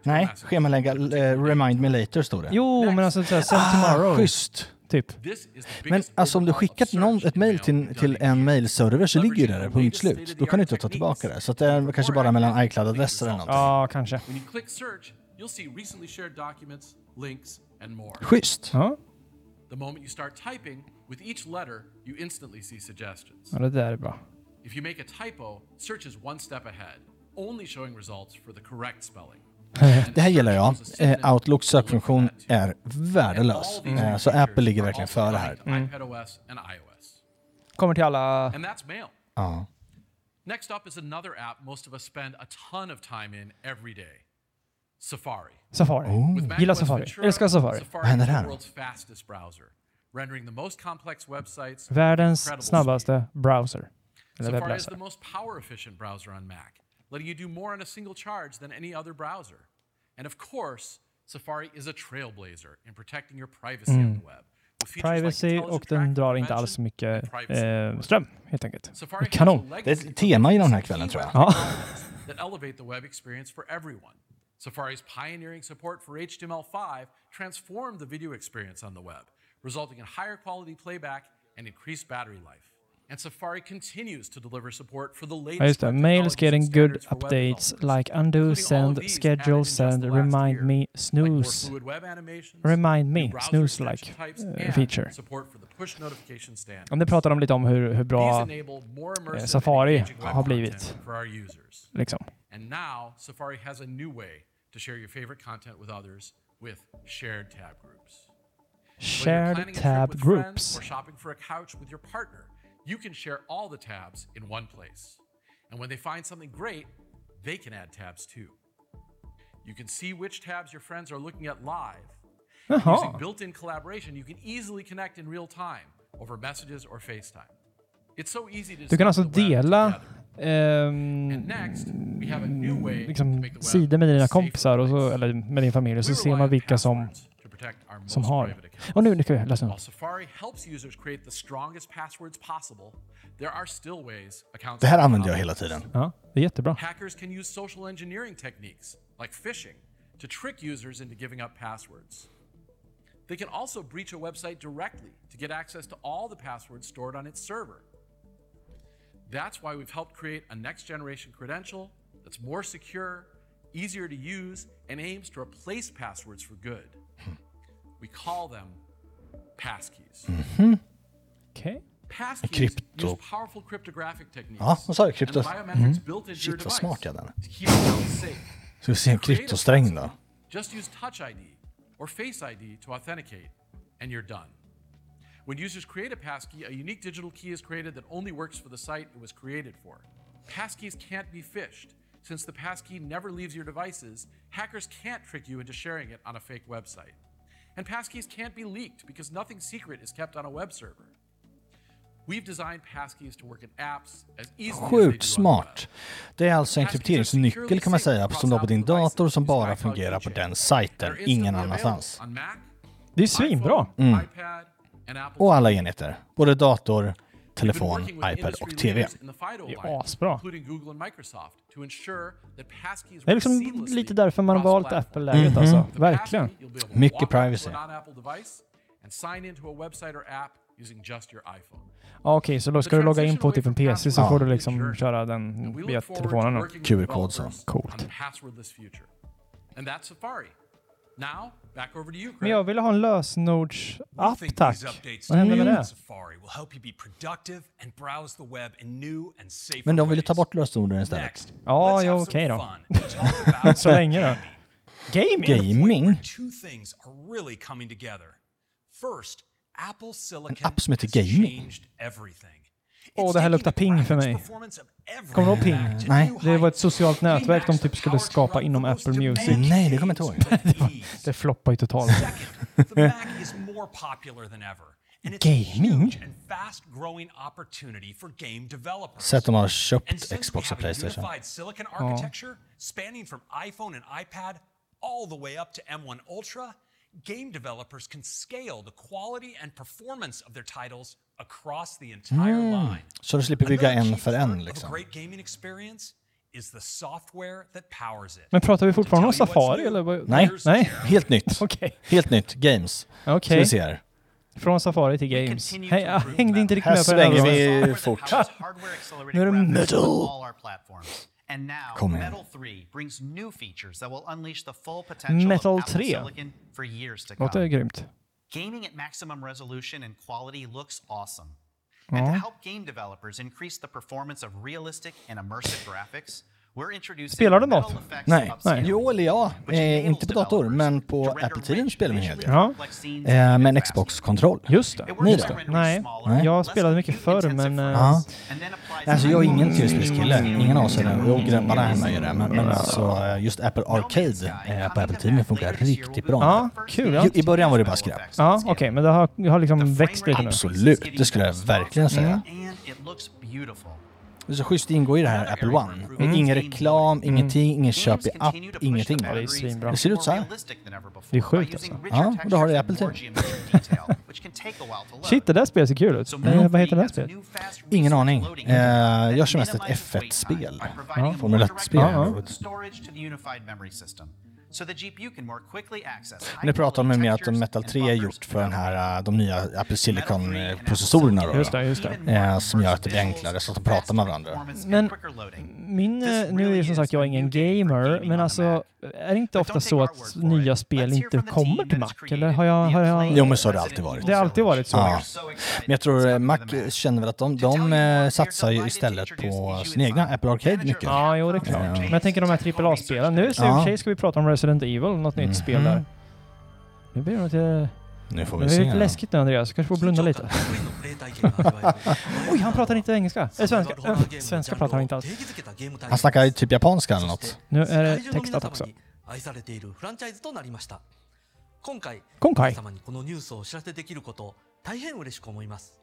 Nej, schemalägga eh, remind me later står det. Jo, men alltså så här, send tomorrow. Ah, schysst. Typ. Men alltså om du skickat någon, ett mail till, till en mailserver så ligger ju det där, punkt slut. Då kan du inte ta tillbaka det. Så att det är kanske bara mellan iCloud-adresser eller någonting. Ja, kanske. When you click search, you'll see recently shared documents, links, and more. Schysst. Ja. The moment you start typing, with each letter, you instantly see suggestions. ja, det där är bra. If you make a typo, search is one step ahead, only showing results for the correct spelling. Det här gillar jag. Eh, Outlooks sökfunktion är värdelös. Eh, så Apple ligger verkligen före här. Mm. iOS. Kommer till alla... Ja. Next up is another app most of us spend a ton of time in every day. Safari. Safari. Mac Gillar Safari. Älskar Safari. World's fastest browser, rendering the most complex websites with Världens snabbaste browser. Safari is the most power efficient browser on Mac, letting you do more on a single charge than any other browser. And of course, Safari is a trailblazer in protecting your privacy on Mm. the web. with features like Privacy och den drar inte alls så mycket eh, ström, helt enkelt. Safari has Kanon. Det är ett tema i den här kvällen tror jag. Ja. that elevate the web experience for everyone. Safari's pioneering support for HTML5 transformed the video experience on the web, resulting in higher quality playback and increased battery life. Ja, just det. Mails getting good updates like undo, send, schedule, send, remind me, snooze. Remind me, snooze-like and feature. Om det pratar de lite om hur, hur bra eh, Safari har blivit. Liksom. And now Safari has a new way to share your favorite content with others with shared tab groups. Shared tab groups. or shopping for a couch with your partner, you can share all the tabs in one place. And when they find something great, they can add tabs too. You can see which tabs your friends are looking at live. Jaha. Using built-in collaboration, you can easily connect in real time over messages or FaceTime. It's so easy to Du kan alltså dela to liksom, sidor med dina kompisar och så, eller med din familj och så ser man vilka som, som most har. Och nu, nu kan vi läsa While. Safari helps users create the strongest passwords possible, there are still ways accounts Det här can använder jag be hela tiden. Ja, det är jättebra. Hackers can use social engineering techniques, like phishing, to trick users into giving up passwords. They can also breach a website directly to get access to all the passwords stored on its server. That's why we've helped create a next generation credential that's more secure, easier to use, and aims to replace passwords for good. Hmm. We call them passkeys. Okej. Passkeys Krypto. use powerful cryptographic techniques Ja, vad sa jag? Krypto? and biometrics Mhm. built into your Shit vad device smart jag är den. to keep accounts safe. Ska vi se en To create a kryptosträng då? passkey, Just use Touch ID or Face ID to authenticate, and you're done. When users create a passkey, a unique digital key is created that only works for the site it was created for. Passkeys can't be phished. Since the passkey never leaves your devices, hackers can't trick you into sharing it on a fake website. And passkeys can't be leaked because nothing secret is kept on a web server. We've designed passkeys to work in apps as easily Sjukt smart. Det är alltså en krypteringsnyckel kan man säga som du har på din dator som bara fungerar på den sajten, ingen annanstans. Det är svinbra. Mm. Och alla enheter. Både dator, telefon, iPad och TV. Det är asbra. Det är liksom lite därför man har valt. Apple-läget Mhm. alltså. The Verkligen. Mycket privacy. a non-Apple device and sign into a website or app using just your iPhone. Ja, Okej, så då ska du logga in på typ en PC så Ja. får du liksom köra den via telefonen. QR-kod så. Coolt. Men jag ville ha en lösenords-app tack. Vad hände med det? Safari will help you be productive and browse the web in new and safer Men de ville ta bort lösenorden istället. Ja, ja okej some då. <laughs> Så länge då. Gaming? Gaming? Silicon app som heter Gaming? Åh, det här luktar ping för mig. Kommer du ihåg ping? Nej. Det var ett socialt nätverk de typ skulle skapa inom Apple Music. Nej, det kommer jag inte ihåg. <laughs> det, var, det floppade ju totalt. Gaming? Så att de har köpt Xbox och Playstation. unified silicon architecture spanning from iPhone and iPad all the way up to M1 Ultra, game developers can scale the quality and performance of their titles across the entire Mm. line. Så du slipper bygga en för en liksom. great gaming experience is the software that powers it. Men pratar vi fortfarande om Safari eller? vad- Nej, Nej. helt nytt. <laughs> Okej. Helt nytt. Games. Okej. Ska vi se här. Från Safari till Games. Hej, jag hängde inte riktigt med på den här svänger vi fort. Nu är det metal. And now, Kom igen. Metal 3 brings new features that will unleash the full potential Metal of Apple 3. Silicon for years to Låter come. grymt. Gaming at maximum resolution and quality looks awesome. And to help game developers increase the performance of realistic and immersive graphics, Spelar du något? Nej. upscaling. Jo, eller ja. Eh, inte på dator, men på Apple TV spelar vi en hel del. Ja. Eh, med en Xbox-kontroll. Just det. Ni då? Nej, Nej. jag spelade mycket förr men... eh, Ja. Alltså jag är ingen tv-spelskille. Ingen av oss är det. Jo, grabbarna hemma gör det. Men, men alltså eh, just Apple Arcade eh, på Apple TV funkar riktigt bra. Ja, kul. Ja. I början var det bara skräp. Ja, okej, men det har, det har liksom växt lite nu. Absolut, det skulle jag verkligen säga. Mm. Det är så schysst att ingå i det här Apple One. Mm. Ingen reklam, ingenting, ingen köp i app, ingenting. Ja, det är svinbra. Det ser ut så här. Det är sjukt alltså. Ja, och då har du Apple TV. Shit, det där spelet ser kul ut. Eh, vad heter det där spelet? Ingen aning. Eh, jag kör mest ett F1-spel. Ja. Formel 1-spel. Ja, ja. Det pratar om med att Metal 3 är gjort för den här, de nya Apple Silicon-processorerna då. Just det, just det. Eh, som gör att det blir enklare så att de pratar med varandra. Men min, eh, nu är det som sagt jag är ingen gamer, men alltså är det inte ofta så att nya spel inte kommer till Mac? Eller har jag... Har jag... Jo men så har det alltid varit. Det har alltid varit så. Ja. Men jag tror eh, Mac känner väl att de, de satsar ju istället på sin egna Apple Arcade mycket. Ja, jo det är klart. Ja. Men jag tänker de här AAA-spelen. Nu så i och Ja. för sig ska vi prata om Resident Evil, något nytt spel mhm. där. Nu blir det lite... Eh, nu får vi se. Det är lite läskigt nu Andreas, jag kanske får blunda lite. <laughs> Oj, han pratar inte engelska. Eller svenska. <laughs> Äh, svenska pratar han inte alls. Han snackar typ japanska eller något. Nu är det textat också. 愛されているフランチャイズとなりました今回今回皆様にこのニュースをお知らせできること大変嬉しく思います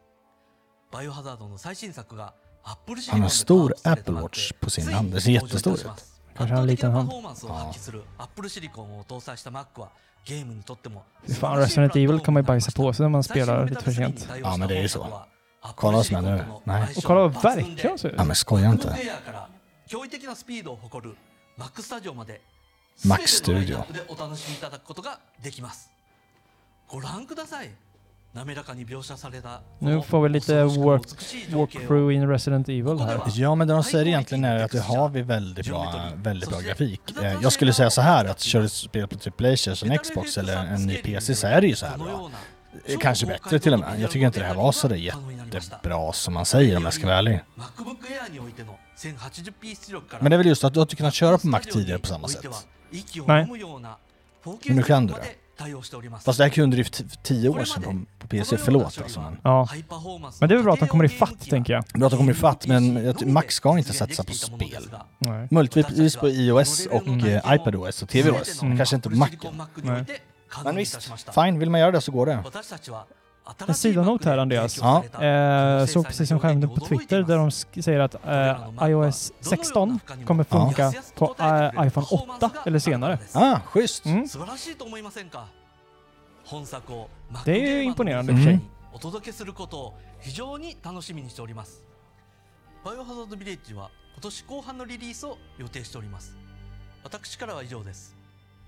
バイオハザードの最新作が Han har stor Apple Watch på sin hand. Det ser jättestor ut. 圧倒的なパフォーマンスを発揮すップルシリコンを搭載した Mac ームにとっても不安らしさにていわれかまいばいーズでもスピーでとりあえず。あめでいいぞ。このスマヌー。なに。これはバリ。あめすこやんと。驚異的なスピードを誇る Mac スタジオまで。Mac スタジオ。でお楽しみいただくことができます。ご覧ください。Nu får vi lite Work-through in Resident Evil här. Ja, men det de säger egentligen är att det har vi väldigt bra, väldigt bra grafik. Eh, jag skulle säga så här att kör du spel på typ Playstation, Xbox eller en ny PC så är det ju så här bra. Eh, kanske bättre till och med. Jag tycker inte det här var så där jättebra som man säger om jag ska vara ärlig. Men det är väl just att du har inte kunnat köra på Mac tidigare på samma sätt. Nej. Men nu kan du det. Fast det här kunde du ju för tio år sedan på, PC, förlåt alltså. Men. Ja. Men det är väl bra att de kommer i fatt, tänker jag. Bra att de kommer i fatt, men Max ska inte satsa på spel. Nej. Möjligtvis på iOS och mm. iPadOS och eh, TVOS, mm. kanske inte på Macen. Men visst, fine, vill man göra det så går det. En sidanot här Andreas. Ja. Eh, såg precis en skärm på Twitter där de sk- säger att eh, iOS 16 kommer funka på eh, iPhone 8 eller senare. Ah, schysst. Mm. 素晴らしいと思いませんか本作を Det är ju imponerande i och för sig. お届けすることを非常に楽しみにしておりますバイオハザードビレッジは今年後半のリリースを予定しております私からは以上です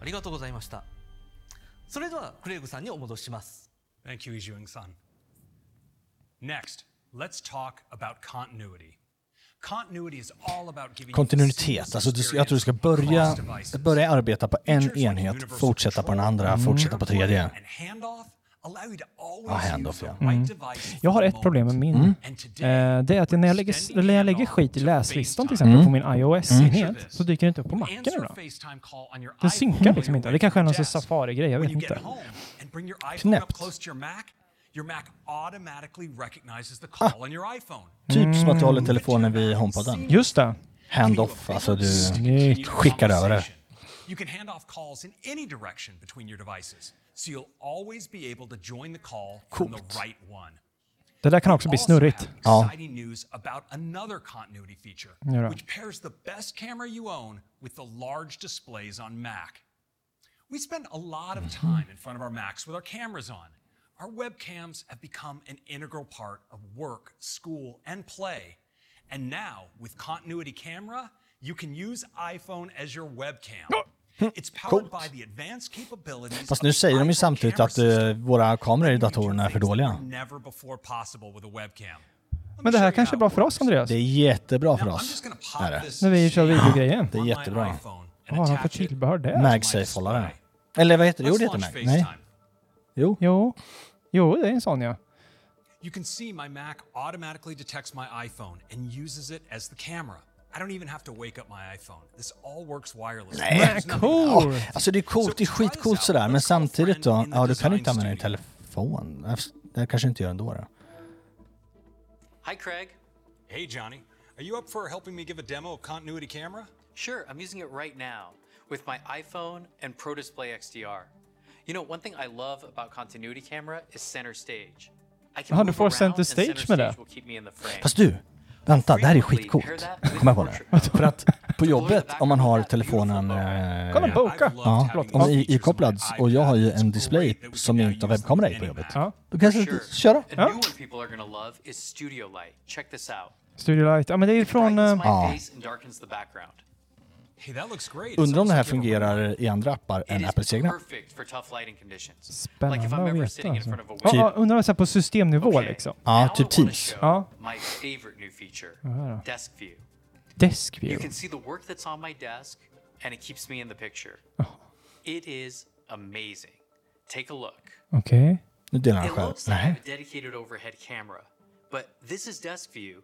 ありがとうございましたそれではクレイグさんにお戻しします Thank you, Ijuing Sun. Next, let's talk about continuity. Kontinuitet. Alltså, du, jag tror du ska börja, börja arbeta på en enhet, fortsätta på den andra, fortsätta på tredje. Ja, handoff ja. Mm. Jag har ett problem med min. Mm. Eh, det är att när jag, lägger, när jag lägger skit i läslistan till exempel Mm. på min iOS-enhet så dyker det inte upp på Macen idag. Den synkar liksom inte. Det kanske är någon Safari-grej, jag vet inte. Knäppt. iPhone. Typ som att du håller telefonen vid HomePoden. Just det. Hand-off, alltså du Snyggt. skickar över det. You can hand off calls in any direction between your devices, so you'll always be able to join the call from the right one. Det där kan också bli snurrigt. Ja. Exciting news about another continuity feature, Ja då. which pairs the best camera you own with the large displays on Mac. We spend a lot of mhm. time in front of our Macs with our cameras on. Our webcams have become an integral part of work, school, and play. And now, with Continuity Camera, you can use iPhone as your webcam. It's powered by the advanced capabilities Fast nu säger de ju samtidigt att eh, våra kameror i datorerna är för dåliga. never before possible with a webcam. Men det här kanske är bra för oss, Andreas. Det är jättebra för oss. Är det. När vi kör videogrejen. Det är jättebra. Vad har han för tillbehör där? MagSafe-hållare. Eller vad heter det? Jo, det heter Mag. Nej. Jo. Jo. Jo, det är en sån ja. You can see my Mac automatically detects my iPhone and uses it as the camera. I don't even have to wake up my iPhone. This all works wirelessly. Nej, Ja, alltså det är coolt, det är skitcoolt sådär, men samtidigt då, ja du kan ju inte använda din telefon. Det kanske inte gör ändå då. Hi, Craig. Hey, Johnny. Are you up for helping me give a demo of Continuity Camera? Sure, I'm using it right now with my iPhone and Pro Display XDR. You know, one thing I love about Continuity Camera is center stage. I can Jaha, du move får around center and stage med det? will keep me in the frame. Fast du, vänta, det här är skitcoolt. Kom jag på det. <laughs> För att på jobbet, om man har telefonen... Eh, Kolla, boka! Ja, om den är ikopplad och jag har ju en display som jag inte har webbkamera i på jobbet. Då kan jag köra. A new one people are gonna love is Studio Light. Check this out. Studio Light. Ja, men det är ju från... eh, My face and darkens the background. Hey, that looks great. Undrar om det här fungerar i andra appar än Apples egna. Perfect for tough lighting conditions. Spännande att veta alltså. Ja, Typ- ja, undrar vad det är på systemnivå liksom. Ja, typ Teams. Ja. Desk View. You can see the work that's on my desk, and it keeps me in the picture. Oh. It is amazing. Take a look. Okej. Nu delar han It själv. looks like I Nej. have a dedicated overhead camera, but this is Desk View,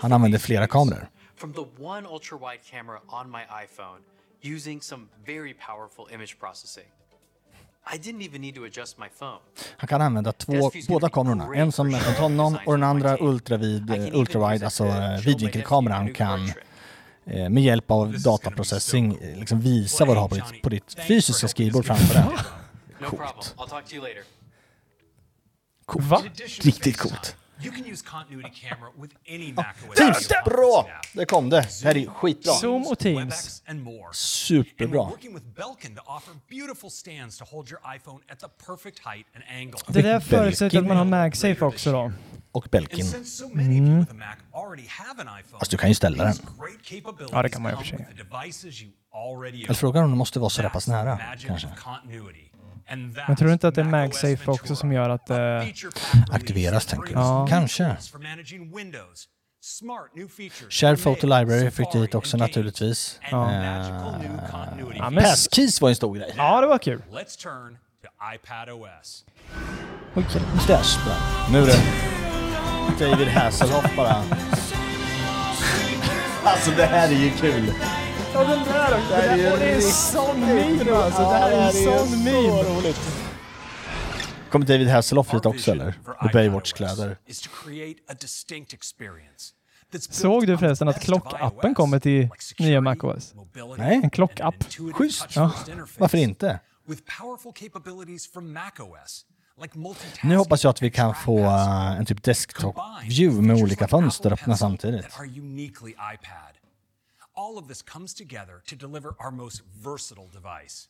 Han these flera kameror. from the one ultra wide camera on my iPhone using some very powerful image processing. I didn't even need to adjust my phone. Han kan använda två, båda kamerorna. En som är åt honom och den andra ultravid, ultrawide, alltså eh, vidvinkelkameran kan eh, med hjälp av dataprocessing liksom visa vad du har på ditt, på ditt fysiska skrivbord framför dig. <laughs> Later. Coolt. Va? Riktigt coolt. You can use Continuity <laughs> Camera with any Mac OS Teams! Bra! Det kom det. Det här är skitbra. Zoom och Teams. WebEx and more. And Superbra. Det där förutsätter att man har MagSafe också då. Och Belkin. Mm. with a Mac already have an iPhone, Fast du kan ju ställa den. Ja, det kan man ju för sig. Jag frågar om det måste vara så där pass nära, kanske. Men tror du inte att det är MagSafe också som gör att... eh, Aktiveras tänker du? Ja. Kanske. Shared for Photo Library fick dit också naturligtvis. Ja. continuity Ja, men- Passkeys var en stor grej. Ja, det var kul. Okej, Dashboard. Nu är det David Hasselhoff bara. <laughs> Alltså det här är ju kul. Ja, den där också. Det här är ju Och det är en sån meme alltså. Det här är en sån meme. Kommer David Hasselhoff hit också eller? Med Baywatch-kläder. Såg du förresten att klockappen kommer till nya MacOS? Nej. En klockapp. Schysst. Ja. Varför inte? Nu hoppas jag att vi kan få eh, en typ desktop-view med olika fönster öppna samtidigt. All of this comes together to deliver our most versatile device.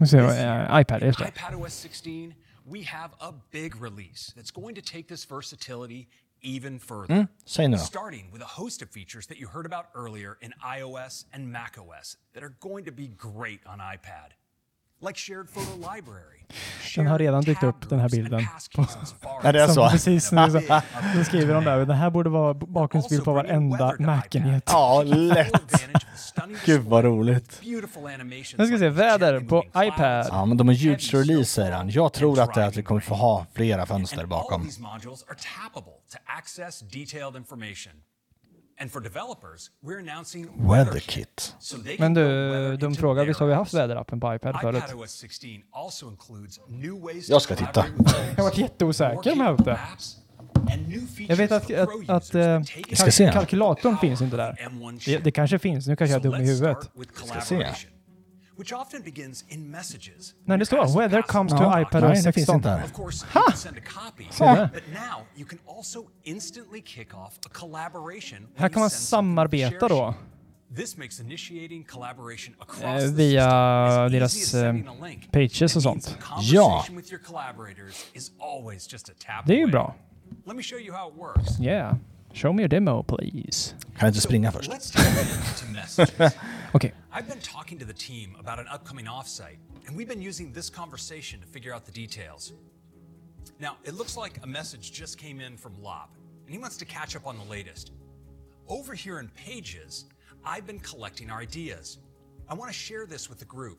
Jag, eh, iPad, just det. iPadOS 16, we have a big release that's going to take this versatility even further. Mm. Starting with a host of features that you heard about earlier in iOS and macOS that are going to be great on iPad. Den har redan dykt upp, den här bilden. På, <laughs> Är det så? Precis nu så, så skriver de där, den här borde vara bakgrundsbild på varenda Mac-enhet. Ja, lätt. Gud vad roligt. Nu ska vi se, väder på iPad. Ja, men de har huge release säger han. Jag tror att det är att vi kommer få ha flera fönster bakom. WeatherKit. Men du, de frågar, their visst har vi haft väderappen på iPad förut? iPadOS 16 also includes new ways Jag to ska titta. <laughs> Jag har varit jätteosäker om jag haft det. Jag vet att, att, att se. kalkylatorn finns inte där. Det, det kanske finns, nu kanske jag är dum i huvudet. with Ska se. Which often begins in messages. Nej, det står weather comes to Ja, iPad OS det finns 16. inte här. Of course, you can send a copy, där. but now you can also instantly kick off a collaboration Här kan man samarbeta då. Eh, via deras eh, pages och sånt. Conversation with your collaborators is always just a tap Det är ju bra. Yeah. Show me a demo please. Kan jag inte springa först? Let's dive into messages. <laughs> Okay. I've been talking to the team about an upcoming offsite, and we've been using this conversation to figure out the details. Now, it looks like a message just came in from Lop, and he wants to catch up on the latest. Over here in Pages, I've been collecting our ideas. I want to share this with the group.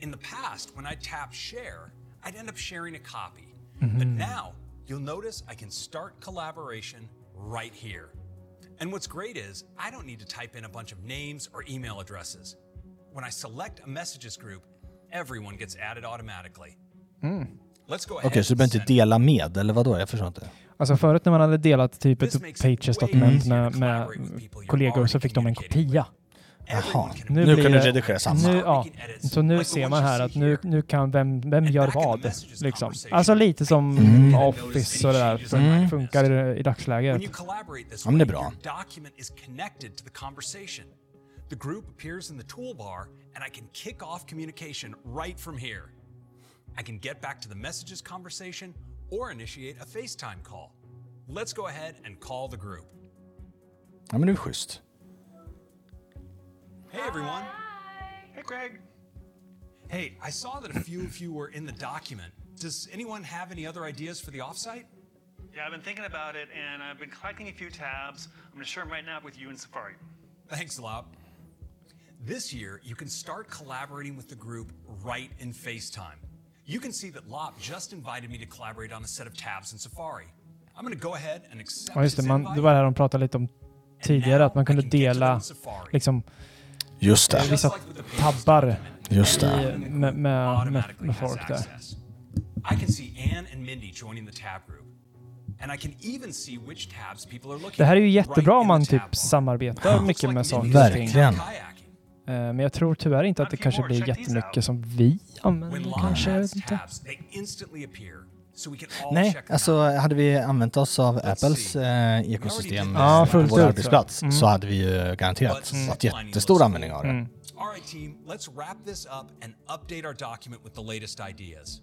In the past, when I tap share, I'd end up sharing a copy. But mm-hmm. now, you'll notice I can start collaboration right here. And what's great is I don't need to type in a bunch of names or email addresses. When I select a messages group, everyone gets added automatically. Mm. Let's go Okej, ahead så du behöver inte dela med, eller vadå? Jag förstår inte. Alltså förut när man hade delat typ ett Pages-dokument med, med kollegor så fick de en kopia. Jaha, nu kan du redigera samma. Nu, ja, så nu ser man här att nu, nu kan vem, vem gör vad. Liksom. Alltså lite som Mm. Office och det där fun- Mm. funkar i, i dagsläget. Ja, men det är bra. The group appears in the toolbar, and I can kick off communication right from here. I can get back to the messages conversation or initiate a FaceTime call. Let's go ahead and call the group. Ja, men det är schysst. Hey, everyone. Hey, Craig. Hey, I saw that a few of you were in the document. Does anyone have any other ideas for the offsite? Yeah, I've been thinking about it, and I've been collecting a few tabs. I'm going to share them right now with you in Safari. Thanks, Lop. This year, you can start collaborating with the group right in FaceTime. You can see that Lop just invited me to collaborate on a set of tabs in Safari. I'm going to go ahead and accept Ja, just det. Man, invite. det var det här de pratade lite om tidigare, att man kunde dela liksom Just det. vissa tabbar Just det. i, med, med, med, med folk där. I can see Anne and Mindy joining the tab group. And I can even see which tabs people are looking Det här är ju jättebra om man typ samarbetar mycket med saker. Verkligen. Eh, Men jag tror tyvärr inte att det kanske blir jättemycket som vi använder kanske. Jag vet inte. Nej, alltså hade vi använt oss av Apples eh, ekosystem Ja, eh, på fullt vår arbetsplats Mm. så hade vi ju garanterat Mm. haft jättestor användning av det. Mm. All right, team, let's wrap this up and update our document with the latest ideas.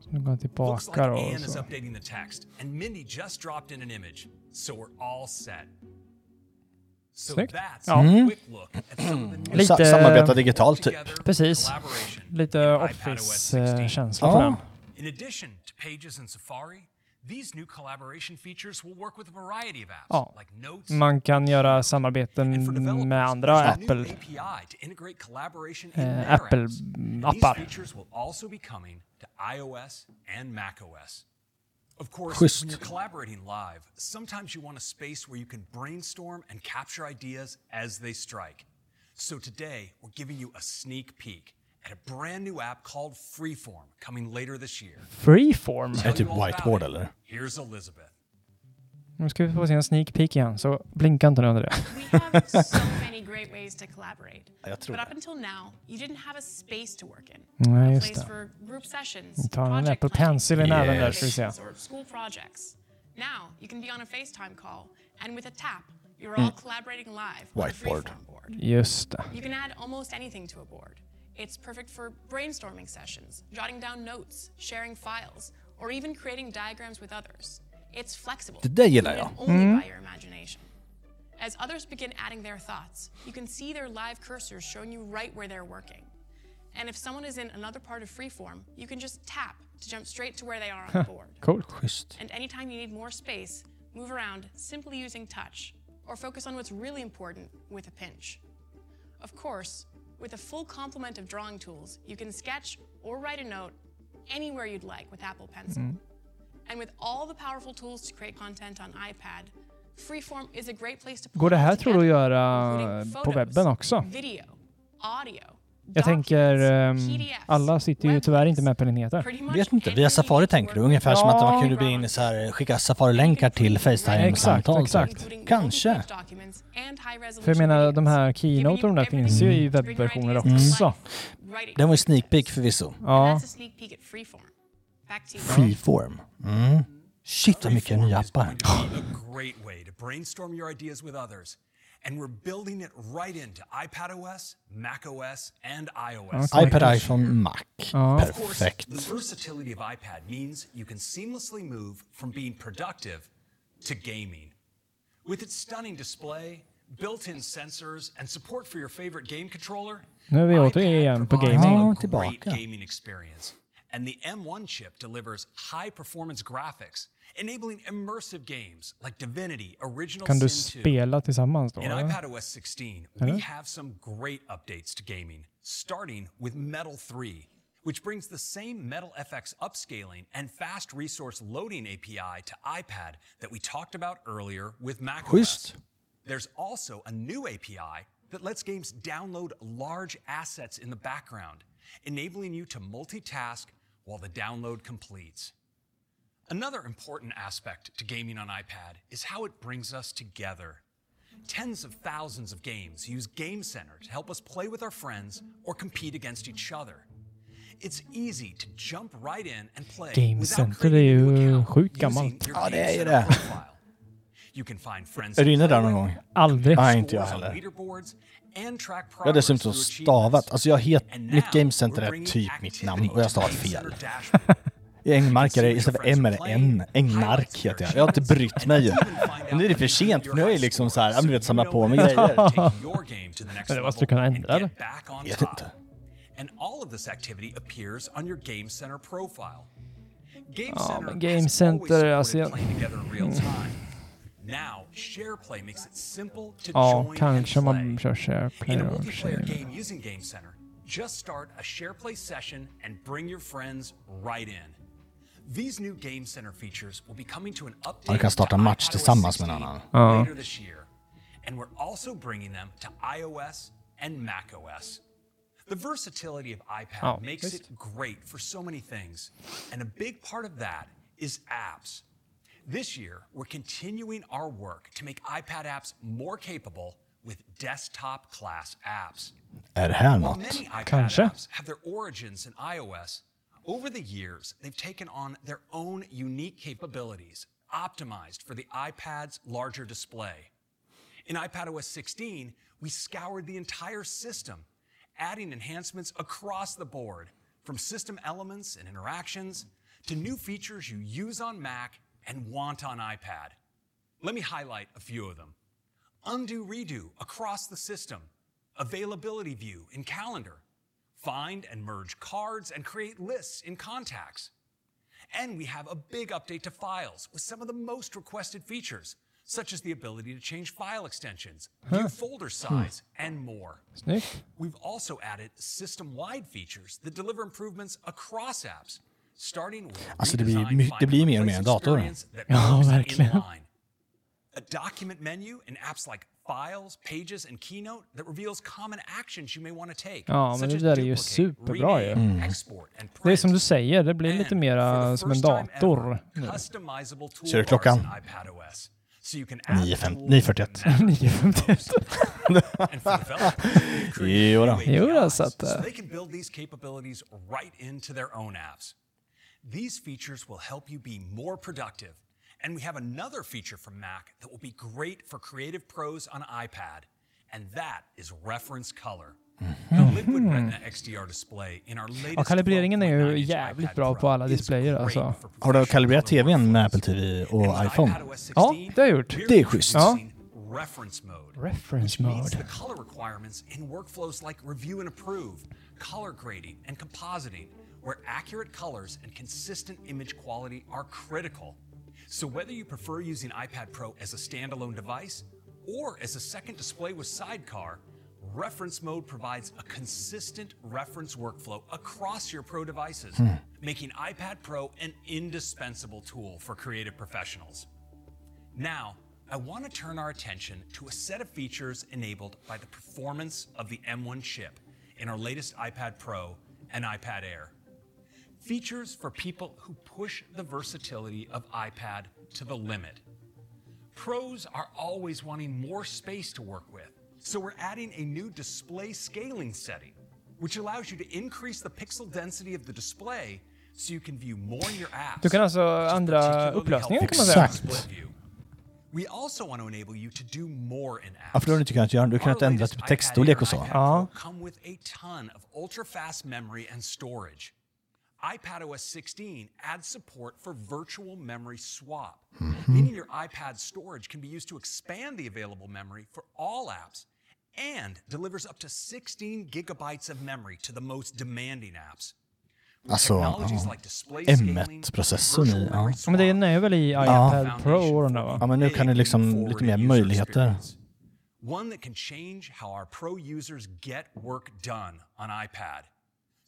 Så nu går jag Looks like tillbaka. Anne is updating the text, and Mindy just dropped in an image, so we're all set. So Snyggt. that's Ja. a Mm. quick look at some of the new Lite, samarbeta digitalt typ. Precis. Lite Office-känsla på den. In addition to Pages and Safari, these new collaboration features will work with a variety of apps Ja. like Notes, Man kan göra samarbeten med andra Apple, API to integrate collaboration in eh, Apple-appar. features Of course, Schysst. when you're collaborating live, sometimes you want a space where you can brainstorm and capture ideas as they strike. So today, we're giving you a sneak peek at a brand new app called Freeform coming later this year. Freeform? Är det typ whiteboard eller? Here's Elizabeth. Nu ska vi få se en sneak peek igen, så blinka inte nu under det. We have so many great ways to collaborate. Jag tror But det. up until now, you didn't have a space to work in. Nej, just det. for group sessions, tar en Apple Pencil i näven där, ska vi se. school projects. Now, you can be on a FaceTime call, and with a tap, you're all Mm. collaborating live Whiteboard. Just det. You can add almost anything to a board. It's perfect for brainstorming sessions, jotting down notes, sharing files, or even creating diagrams with others. It's flexible. Det där gillar jag. limited Only Mm. by your imagination. As others begin adding their thoughts, you can see their live cursors showing you right where they're working. And if someone is in another part of freeform, you can just tap to jump straight to where they are on the board. Cool. Schysst. And anytime you need more space, move around simply using touch, or focus on what's really important with a pinch. Of course, with a full complement of drawing tools, you can sketch or write a note anywhere you'd like with Apple Pencil. Mm. Går det här tror du att göra på webben också? video, audio, Jag tänker, ehm, alla sitter ju tyvärr inte med på enheter. Vet inte, via Safari tänker du? Ungefär som att man kunde bli in så här, skicka Safari-länkar till Facetime-samtal. Exakt, exakt. Kanske. För jag menar, de här Keynote och de där finns ju i webbversioner också. Den var ju sneak peek förvisso. Ja. A Freeform. Mm. Shit vad mycket nya appar. a great way to brainstorm your ideas with others And we're building it right into iPadOS, macOS, and iOS. Okej. iPad, iPhone, Mac. Ja. Of course, Perfekt. the versatility of iPad means you can seamlessly move from being productive to gaming. With its stunning display, built-in sensors, and support for your favorite game controller, Nu är vi återigen på gaming. a great gaming experience. And the M1 chip delivers high-performance graphics, enabling immersive games like Divinity, Original Kan du Sin 2, spela tillsammans då? in eller? iPadOS 16, Eller? we have some great updates to gaming, starting with Metal 3, which brings the same Metal FX upscaling and fast resource loading API to iPad that we talked about earlier with macOS. Schysst. There's also a new API that lets games download large assets in the background, enabling you to multitask while the download completes. Another important aspect to gaming on iPad is how it brings us together. Tens of thousands of games use Game Center to help us play with our friends or compete against each other. It's easy to jump right in and play Game Center är ju sjukt gammalt. Ja, det är ju det. You can find friends Är du inne där någon gång? Aldrig. Nej, inte jag heller. Jag har dessutom stavat, alltså jag het, And mitt Game Center är typ mitt namn och jag har stavat fel. <laughs> Det istället för M är det N. Engmark heter jag. Jag har inte brytt mig. Men nu är det för sent, för nu är jag liksom så här, ja, du vet, samla på mig grejer. Men <laughs> det måste du kunna ändra det. back on Vet inte. And all of this activity appears on your Game Center profile. Game Ja, Center men Game Center, alltså jag... Mm. Time. Now, SharePlay makes it simple to Ja, join and kanske play. man kör In a multiplayer share. game using Game Center, just start a SharePlay session and bring your friends right in. These new Game Center features will be coming to an update du kan starta en match tillsammans med en annan. Ja. later this year. And we're also bringing them to iOS and macOS. The versatility of iPad Ja, makes visst. it great for so many things. And a big part of that is apps. This year, we're continuing our work to make iPad apps more capable with desktop class apps. Är det här While något? many iPad Kanske. apps have their origins in iOS, over the years, they've taken on their own unique capabilities, optimized for the iPad's larger display. In iPadOS 16, we scoured the entire system, adding enhancements across the board, from system elements and interactions to new features you use on Mac and want on iPad. Let me highlight a few of them. Undo redo across the system, availability view in Calendar, find and merge cards and create lists in contacts. And we have a big update to files with some of the most requested features, such as the ability to change file extensions, view folder hmm. size, and more. Snyggt. We've also added system-wide features that deliver improvements across apps, Alltså det blir, my- det blir mer och mer en Find My dator. Place experience that Ja, verkligen. A document menu in apps like Files, Pages, and Keynote that reveals common actions you may want to take. Ja, men det där är ju superbra ju. and Det är som du säger, det blir lite mera som en dator. Ser du klockan? in iPadOS. So you can add 9.50 tools 9.41. and 9.51. And for developers, <laughs> they've created Jo då. new Jo då, APIs så att, these capabilities right into their own apps. These features will help you be more productive. And we have another feature from Mac that will be great for creative pros on iPad, and that is reference color. The mm-hmm. Liquid Retina XDR display in our Ja, latest kalibreringen är ju jävligt bra på alla displayer alltså. Har du kalibrerat tvn med Apple TV och iPhone? Ja, det har jag gjort. Det är schysst. Ja. reference mode. Reference which meets mode. the color requirements in workflows like review and approve, color grading, and compositing, where accurate colors and consistent image quality are critical. So whether you prefer using iPad Pro as a standalone device or as a second display with Sidecar, Reference Mode provides a consistent reference workflow across your Pro devices, Hmm. making iPad Pro an indispensable tool for creative professionals. Now, I want to turn our attention to a set of features enabled by the performance of the M1 chip in our latest iPad Pro and iPad Air. Features for people who push the versatility of iPad to the limit. Pros are always wanting more space to work with, so we're adding a new display scaling setting, which allows you to increase the pixel density of the display so you can view more in your apps. Du kan alltså ändra particularly upplösningen kan man säga. in. We also want to enable you to do more in apps. Ja, för då har du inte kunnat göra Du har kunnat ändra typ textstorlek och så. iPad Pro come with a ton of ultra-fast memory and storage. iPadOS 16 adds support for virtual memory swap, hmm. meaning your iPad storage can be used to expand the available memory for all apps and delivers up to 16 gigabytes of memory to the most demanding apps. Alltså, ja. M1-processorn i... Ja. Men den är väl i iPad Pro och den där va? Ja, men nu kan det liksom lite mer möjligheter. One that can change how our pro users get work done on iPad.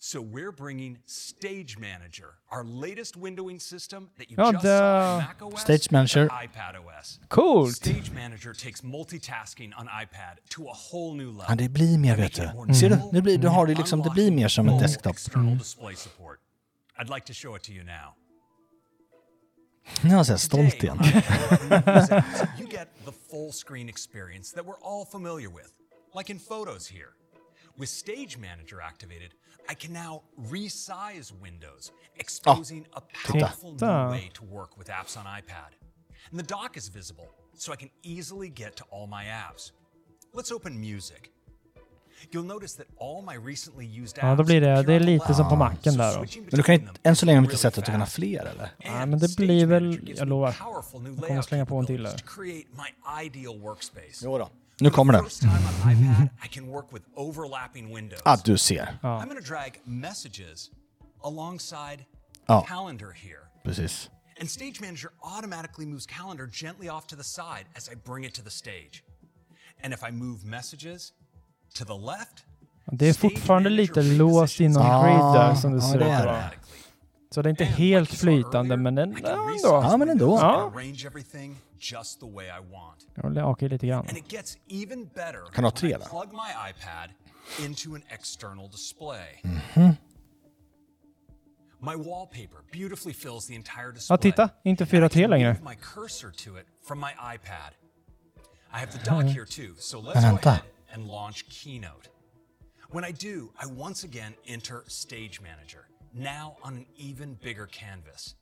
So we're bringing Stage Manager, our latest windowing system that you Ja, just det- saw on macOS Stage Manager. and iPadOS. Coolt. Stage Manager takes multitasking on iPad to a whole new level. Ja, det blir mer vet du. Ser du? Det blir, du har det liksom, det blir mer som en desktop. Mm. Support. I'd like to show it to you now. Nu är så här stolt igen. you get the full screen experience that we're all familiar with, like in photos here. With Stage Manager activated, I can now resize windows, exposing a powerful titta. new way to work with apps on iPad. And the dock is visible, so I can easily get to all my apps. Let's open Music. You'll notice that all my recently used apps Ja, då blir det, det är lite som på. Macken där då. Men du kan inte, än så länge har vi inte sett att du kan ha fler eller? Ja, men det blir väl, jag lovar. Jag kommer slänga på en till workspace. Jo då. Nu kommer det. Ah, du ser. Ja. here. Precis. And Stage Manager automatically moves calendar gently off to the side as I bring it to the stage. And if I move messages to the left, Det är fortfarande lite låst inom Ah, grid där som det ja, ser ut att. Så det är inte helt flytande men ja, ändå. Ja, men ändå. Ja. Arrange everything just the way I want. Jag hakar lite grann. And it gets even better Kan du ha when tre I plug my iPad into an external display. Mhm. My wallpaper beautifully fills the entire display. Ja, titta. Inte 4.3 längre. Move my cursor to it from my iPad. I have the dock here too, so let's go ahead and launch Keynote. When I do, I once again enter Stage Manager, now on an even bigger canvas.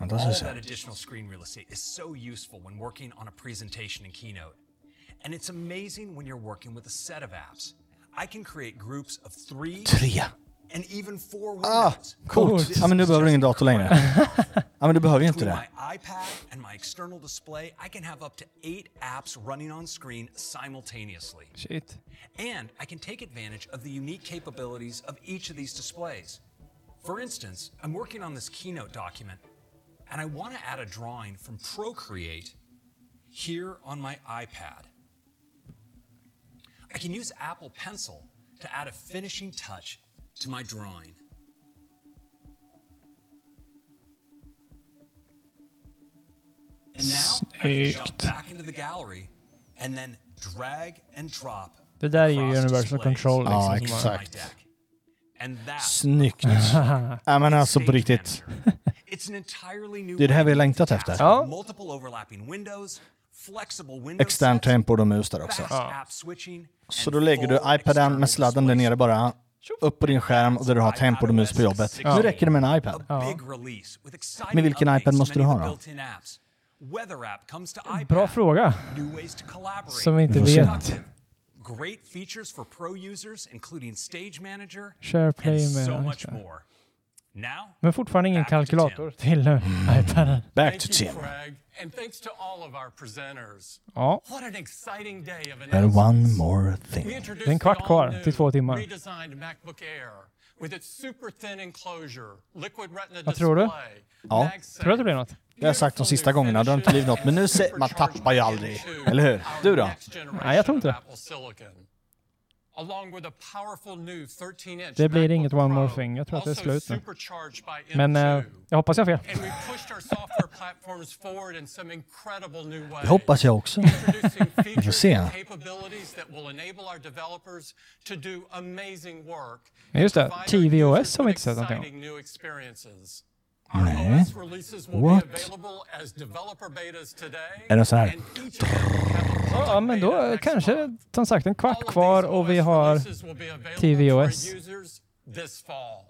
Ja, All ser that additional screen real estate is so useful when working on a presentation in Keynote. And it's amazing when you're working with a set of apps. I can create groups of three Tre. and even four Ah, windows. coolt. Ja, men nu behöver du ingen dator längre. <laughs> Ja, men du behöver ju inte Between det. my iPad and my external display, I can have up to eight apps running on screen simultaneously. Shit. And I can take advantage of the unique capabilities of each of these displays. For instance, I'm working on this Keynote document, and I want to add a drawing from Procreate here on my iPad. I can use Apple Pencil to add a finishing touch to my drawing. And now I can jump back into the gallery and then drag and drop Det där är ju Universal Control liksom. Ja, my exakt. Snyggt. <laughs> Ja, men alltså på riktigt. Det är det här vi har längtat efter. window Extern tempo och mus där också. switching, Så då lägger du iPaden med sladden där nere bara upp på din skärm och där du har tempo och mus på jobbet. Nu räcker det med en iPad. exciting Men vilken iPad måste du ha då? Bra fråga. Som vi inte vet. Great features for pro users, including Stage Manager SharePlay and med- so ja, much just det. more. Now, Men fortfarande ingen kalkylator till uh, iPaden. Back Thank to you, Tim. Craig, and thanks to all of our presenters. Ja. What an exciting day of And one more We thing. introduced Det är en kvart the kvar all-new till två timmar. redesigned MacBook Air with its super thin enclosure, liquid retina Vad tror du? display, Ja. MagSafe, Tror du att det blir något? Jag har sagt de sista gångerna, det har inte blivit något. Men nu ser <laughs> man tappar ju aldrig. Eller hur? Du då? Nej, jag tror inte det. Apple Silicon. Along with a powerful new 13-inch Det blir inget one more thing. Jag tror att det är slut nu. Men M2. eh, jag hoppas jag har fel. Det hoppas jag också. Vi får se. just det, tvOS har vi inte sett någonting om. Nej. OS releases will What? be available as developer betas today. Är det så här? Ja, men då kanske som sagt en kvart kvar och vi har Releases will be available for tvOS. users this fall.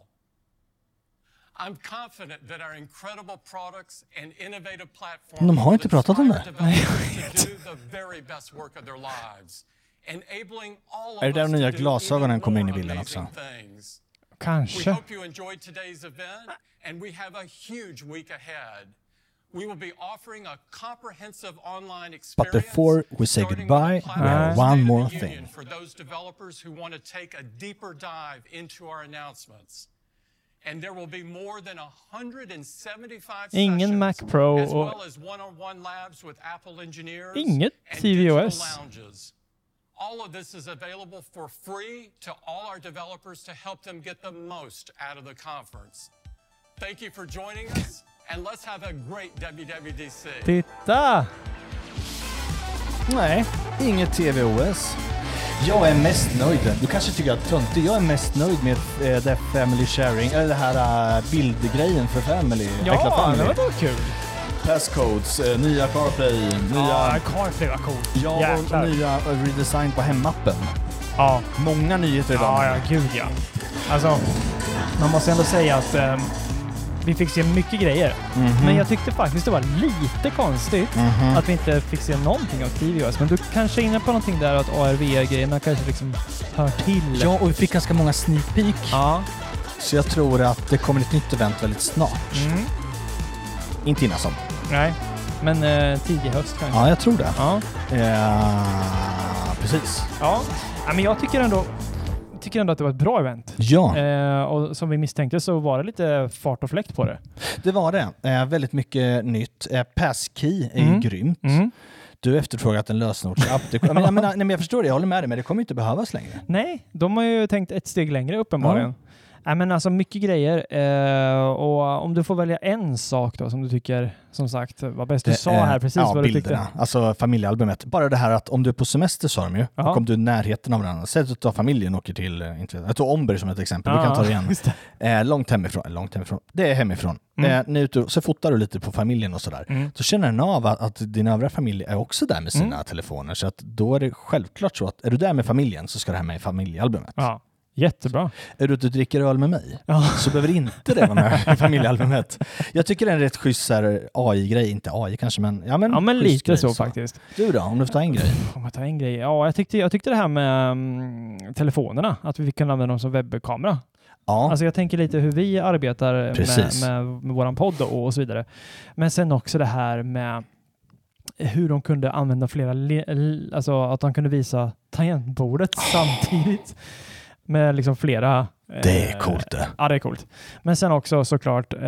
I'm confident that our incredible products and innovative platforms De har inte pratat om det. <laughs> enabling all of Är det där de nya glasögonen kommer in i bilden också? We hope you enjoyed today's event, and we have a huge week ahead. We will be offering a comprehensive online experience. But before we say goodbye, we have one more thing. For those developers who want to take a deeper dive into our announcements. And there will be more than 175 Ingen Mac Pro as och well as one-on-one labs with Apple engineers inget tvOS. Lounges. All of this is available for free to all our developers to help them get the most out of the conference. Thank you for joining us, and let's have a great WWDC. Titta! Nej, inget TVOS. Jag är mest nöjd. Du kanske tycker att jag är töntig. Jag är mest nöjd med eh, det family sharing, eller det här uh, bildgrejen för family. Ja, family. det var kul. Passcodes, eh, nya CarPlay, nya... Ja, CarPlay var coolt. Ja, och Jäklar. nya redesign på hemappen. Ja. Många nyheter idag. Ja, ja, gud ja. Alltså, man måste ändå säga att ehm, vi fick se mycket grejer. Mhm. Men jag tyckte faktiskt det var lite konstigt Mhm. att vi inte fick se någonting av TVOS. Men du kanske är inne på någonting där att ARVR-grejerna kanske liksom hör till. Ja, och vi fick ganska många sneak peek. Ja. Så jag tror att det kommer ett nytt event väldigt snart. Mm. Inte innan sommar. Nej, men eh, tidig höst kanske. Ja, jag tror det. Ja. Eh, precis. Ja. ja, men jag tycker ändå, tycker ändå att det var ett bra event. Ja. Eh, och som vi misstänkte så var det lite fart och fläkt på det. Det var det. Eh, väldigt mycket nytt. Eh, Passkey är Mm. ju grymt. Mm. Du efterfrågat en lösenordsapp. Det, <laughs> jag, menar, nej, men jag förstår det, jag håller med dig, men det kommer ju inte behövas längre. Nej, de har ju tänkt ett steg längre uppenbarligen. Nej, men alltså mycket grejer. Eh, och om du får välja en sak då som du tycker, som sagt, var bäst. Du Det sa är- här precis ja, vad du bilderna. tyckte. Alltså familjealbumet. Bara det här att om du är på semester sa de ju, Ja. och om du är i närheten av varandra. Säg att du tar familjen och åker till, eh, inte jag tar Omberg som ett exempel, vi Ja, kan ta det igen. just Eh, långt hemifrån, eller långt hemifrån, det är hemifrån. Mm. Eh, och- så fotar du lite på familjen och sådär. Mm. Så känner den av att, att din övriga familj är också där med sina Mm. telefoner. Så att då är det självklart så att är du där med familjen så ska det här med i familjealbumet. Ja, jättebra. Är du ute och dricker öl med mig Ja. så behöver inte det vara med <laughs> i familjealbumet. Jag tycker det är en rätt schysst så AI-grej, inte AI kanske men... Ja men, Ja, men lite grej, så faktiskt. Du då, om du får ta en grej? Om jag tar en grej. Ja, jag tyckte, jag tyckte det här med mm, telefonerna, att vi kan använda dem som webbkamera. Ja. Alltså jag tänker lite hur vi arbetar med, Precis. med, med våran podd och, och så vidare. Men sen också det här med hur de kunde använda flera, alltså att de kunde visa tangentbordet samtidigt med liksom flera. Det är eh, coolt det. Ja, det är coolt. Men sen också såklart eh,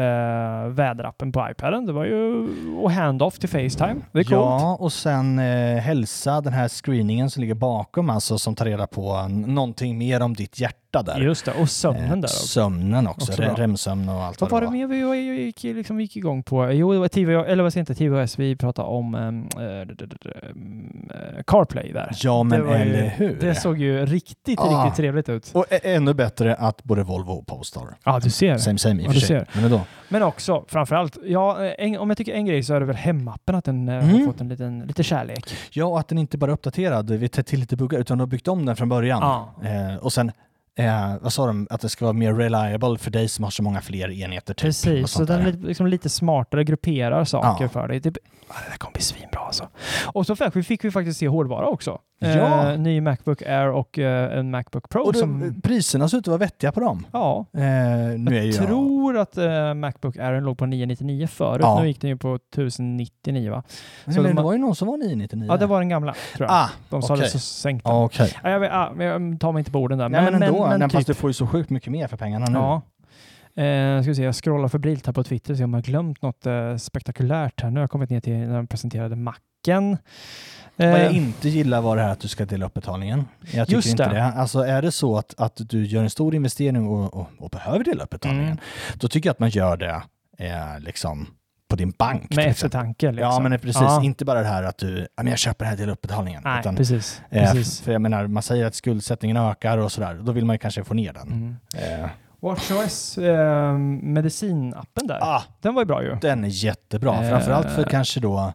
väderappen på iPaden. Det var ju och handoff till Facetime. Det är coolt. Ja, och sen eh, hälsa, den här screeningen som ligger bakom, alltså som tar reda på någonting mer om ditt hjärta där. Just det, och sömnen Eh, där också. Sömnen också, Också remsömn och allt Vad var det mer vi vi gick, liksom, vi gick igång på? Jo, det var TV, eller vad säger inte TVOS, vi pratade om um, CarPlay där. Ja, men det var ju- eller hur? Det såg ju riktigt, Ah. riktigt trevligt ut. Och ännu bättre att både Volvo och Polestar. Ja, du ser. Same same i Ja, och för sig. ser. Men ändå. Men också, framförallt, ja, en, om jag tycker en grej så är det väl hemappen, att den eh, har Mm. fått en liten, lite kärlek. Ja, och att den inte bara är uppdaterad, vi tätt till lite buggar, utan de har byggt om den från början. Ja. Eh, och sen, eh, vad sa de, att det ska vara mer reliable för dig som har så många fler enheter. Typ, Precis, så den är liksom lite smartare, grupperar saker Ja. för dig. Typ, ja, det där kommer bli svinbra alltså. Och så fick vi, fick vi faktiskt se hårdvara också. Ja. Eh, ny Macbook Air och eh, en Macbook Pro. Och det, som, priserna ser ut att vara vettiga på dem. ja, Eh, nu är jag jag... tror att eh, Macbook Air låg på 999 förut. Ja. Nu gick den ju på 1099 va? Men, Så men de det var ju någon som var 999. Ja, det var den gamla tror jag. Ah, de sa det okej. så sänkt den. Ah, okej. Ja, jag, vet, men jag tar mig inte på orden där. Nej, men, ändå, men, nej, typ. fast du får ju så sjukt mycket mer för pengarna nu. Ja. Eh, ska vi se, jag scrollar febrilt här på Twitter så om jag har glömt något eh, spektakulärt här. Nu har jag kommit ner till när de presenterade Macken. Vad jag Eh, inte gillar var det här att du ska dela upp betalningen. Jag tycker Just inte det. det. Alltså är det så att, att du gör en stor investering och, och, och behöver dela upp betalningen, Mm. då tycker jag att man gör det eh, liksom på din bank. till med eftertanke. Liksom. Ja, men precis. Ja. Inte bara det här att du, men jag köper det här, dela upp betalningen. Nej, utan, precis, Eh, precis. För jag menar, man säger att skuldsättningen ökar och sådär, då vill man ju kanske få ner den. Mm. Eh, WatchOS eh, medicinappen där, Ah. den var ju bra ju. den är jättebra, Eh. framförallt för kanske då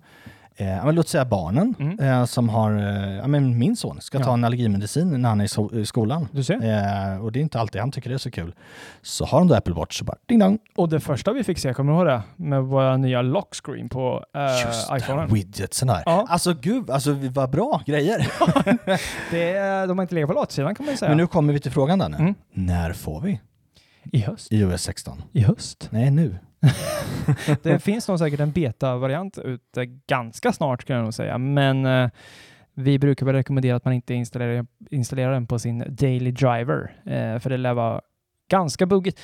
Eh, ja, låt säga barnen eh, som har, eh, ja, men min son ska Ja. ta en allergimedicin när han är i, so- i skolan. Du ser. Eh, och det är inte alltid han tycker det är så kul. Så har de då Apple Watch så bara ding dong. Och det första vi fick se, kommer du ihåg det? Med våra nya lock screen på Just uh, det, iPhonen. widgetsen där. Alltså gud, alltså vad bra grejer. <laughs> Det de har inte legat på latsidan kan man ju säga. Men nu kommer vi till frågan Danne. När får vi? I höst. iOS 16. I höst? Nej, nu det finns nog säkert en beta-variant ute ganska snart skulle jag nog säga, men eh, vi brukar väl rekommendera att man inte installerar, installerar den på sin daily driver, eh, för det lär vara ganska buggigt.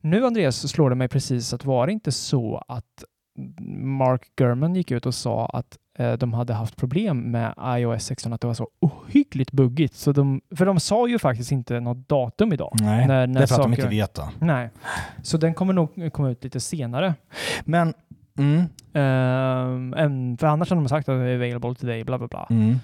Nu Andreas slår det mig precis att var det inte så att Mark Gurman gick ut och sa att de hade haft problem med iOS 16, att det var så ohyggligt buggigt. Så de, för de sa ju faktiskt inte något datum idag. Nej, när, det är för att de saker- inte vet då. Nej, så den kommer nog komma ut lite senare. Men, mm. Än- för annars har de sagt att det är available today, bla bla bla. Mm.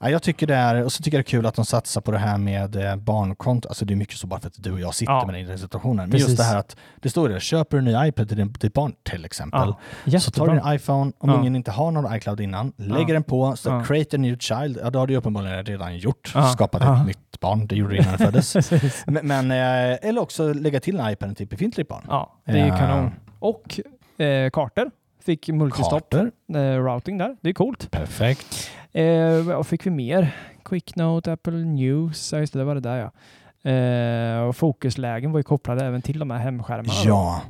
Ja, jag tycker det är, och så tycker jag det är kul att de satsar på det här med eh, barnkonto. Alltså det är mycket så bara för att du och jag sitter Ja. med den i den situationen. Men Precis. just det här att det står det, köper du en ny iPad till din- ditt barn till exempel. Ja, så tar du din iPhone, om Ja. ingen inte har någon iCloud innan, lägger den på, så create a new child. Ja, då har du uppenbarligen redan gjort, skapat ett nytt barn. Det gjorde du innan den föddes. <laughs> Men, men, eh, eller också lägga till en iPad till befintligt barn. Ja, det är ju Eh, kanon. Och eh, kartor. Fick multistopp Kartor. eh, routing där. Det är coolt. Perfekt. Eh, vad fick vi mer? Quicknote, Apple News. Ja, just det, det var det där ja. Eh, och fokuslägen var ju kopplade även till de här hemskärmarna. då. Ja,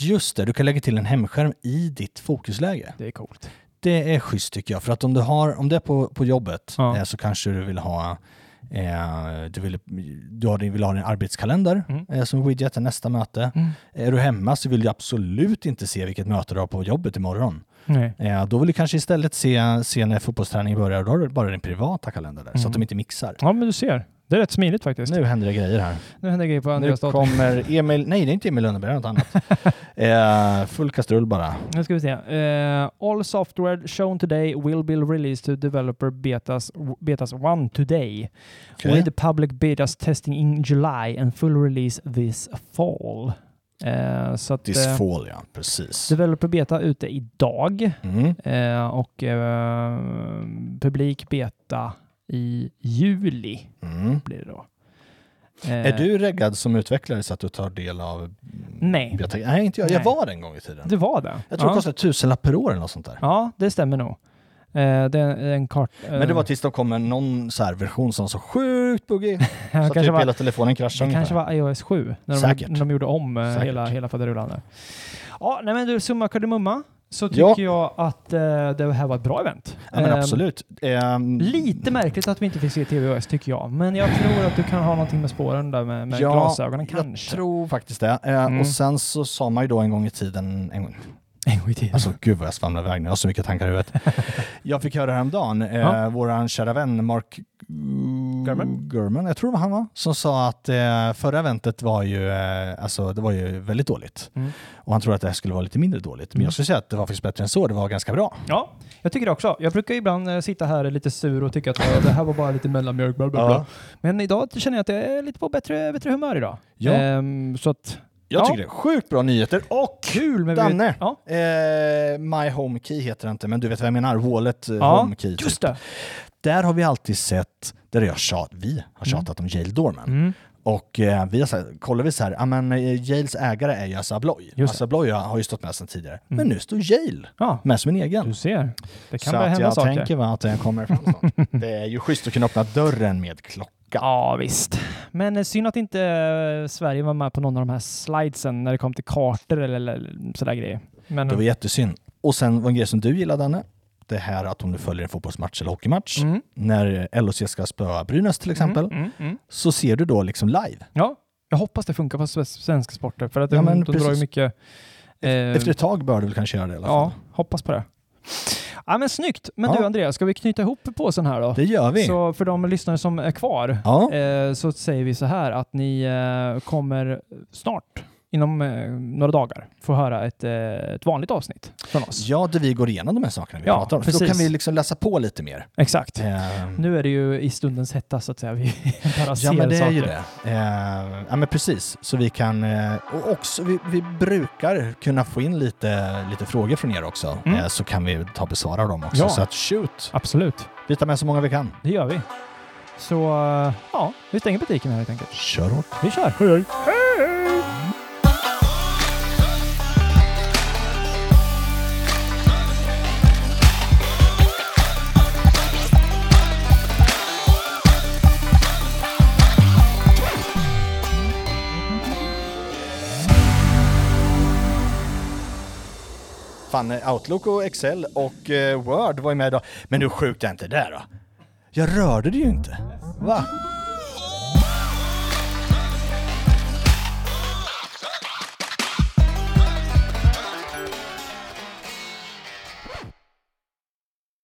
just det. Du kan lägga till en hemskärm i ditt fokusläge. Det är coolt. Det är schysst tycker jag. För att om du, har, om det är på, på jobbet Ja. eh, så kanske du vill ha Eh, du, vill, du har vill ha din arbetskalender eh, som widget till nästa möte. Mm. Är du hemma så vill du absolut inte se vilket möte du har på jobbet imorgon. Eh, då vill du kanske istället se, se när fotbollsträningen börjar och då har du bara din privata kalender där så Mm. att de inte mixar. Ja, men du ser. Det är rätt smidigt faktiskt. Nu händer det grejer här. Nu händer grejer på Nu Andreas dator. kommer Emil, nej det är inte Emil Lönneberg, något annat. <laughs> eh, full kastrull bara. Nu ska vi se. Eh, all software shown today will be released to developer betas, betas 1 today. Okej. With the public betas testing in July and full release this fall. Eh, så att, This eh, precis. Developer beta ute idag Mm. eh, och eh, publik beta i juli Mm. blir det då. Är du reggad som utvecklare så att du tar del av... Nej. Jag tänkte- nej, inte jag. Jag Nej. var det en gång i tiden. Det var det? Jag tror Ja. det kostade tusenlapp per år eller något sånt där. Ja, det stämmer nog. Eh, det är en kart... Men det var tills det kom en någon så version som var <laughs> så sjukt buggig. så att typ var- hela telefonen kraschade Det kanske var iOS 7, när de, när de gjorde om eh, Säkert. hela, hela faderullan. Ja, nej men du, summa kardemumma, så Ja. tycker jag att eh, det här var ett bra event. Ja men Ehm, absolut. Ehm, Lite märkligt att vi inte fick se TVOS tycker jag, men jag tror att du kan ha någonting med spåren där med, med ja, glasögonen jag kanske. tror faktiskt det. Eh, Mm. Och sen så sa man ju då en gång i tiden, en gång, En gång i tiden. Alltså gud vad jag svamlar iväg nu, jag har så mycket tankar i huvudet. <laughs> jag fick höra häromdagen, eh, Ja. våran kära vän Mark Gurman. Gurman, jag tror det var han va? Som sa att eh, förra eventet var ju, eh, alltså det var ju väldigt dåligt. Mm. Och han tror att det här skulle vara lite mindre dåligt. Men Mm. jag skulle säga att det var faktiskt bättre än så, det var ganska bra. Ja, jag tycker det också. Jag brukar ibland eh, sitta här lite sur och tycka att det här var bara lite mellanmjölk, bla bla bla. Ja. Men idag känner jag att jag är lite på bättre, bättre humör idag. Ja. Ehm, så att... Jag ja. tycker det är sjukt bra nyheter och Kul med Danne, Ja. eh, My Home Key heter det inte, men du vet vad jag menar, Wallet eh, Ja, Home Key. just typ. det. Där har vi alltid sett, där jag tjat, vi har tjatat om Yale Dorman. Mm. Och eh, vi har så här, kollar vi så här, ja men eh, Yales ägare är ju Assa Abloy. Assa Abloy har ju stått med sedan tidigare. Mm. Men nu står Yale Ja. med som en egen. Du ser, det kan så börja hända jag saker. tänker va, att den kommer fram snart. <laughs> det är ju schysst att kunna öppna dörren med klocka. Ja, visst. Men eh, synd att inte eh, Sverige var med på någon av de här slidesen när det kom till kartor eller, sådär grejer. Men, Det var jättesynd. Och sen var en grej som du gillade Danne, det här att om du följer en fotbollsmatch eller hockeymatch, Mm. när LHC ska spöa Brynäs till exempel, Mm, mm, mm. så ser du då liksom live. Ja, jag hoppas det funkar på sv- svenska sporter för att Ja, de, de drar ju mycket... eh, Efter ett tag bör du väl kanske göra det i alla fall. Ja, hoppas på det. Ja, men snyggt. Men Ja. du Andreas, ska vi knyta ihop påsen här då? Det gör vi. Så för de lyssnare som är kvar Ja. eh, så säger vi så här att ni eh, kommer snart inom eh, några dagar få höra ett, eh, ett vanligt avsnitt från oss. Ja, där vi går igenom de här sakerna vi Ja, pratar om. För då precis. kan vi liksom läsa på lite mer. Exakt. Ehm. Nu är det ju i stundens hetta så att säga. Vi <laughs> bara ser Ja, men det är saker. ju det. Eh, ja, men precis. Så vi kan... Eh, och också, vi, vi brukar kunna få in lite, lite frågor från er också. Mm. Eh, så kan vi ta och besvara dem också. Ja. Så att shoot! Absolut. Vi tar med så många vi kan. Det gör vi. Så ja, vi stänger butiken här helt enkelt. Kör hårt. Vi kör. Hej, hej. Fan, Outlook och Excel och eh, Word var ju med idag. Men hur sjukt är inte det där då? Jag rörde det ju inte. Va?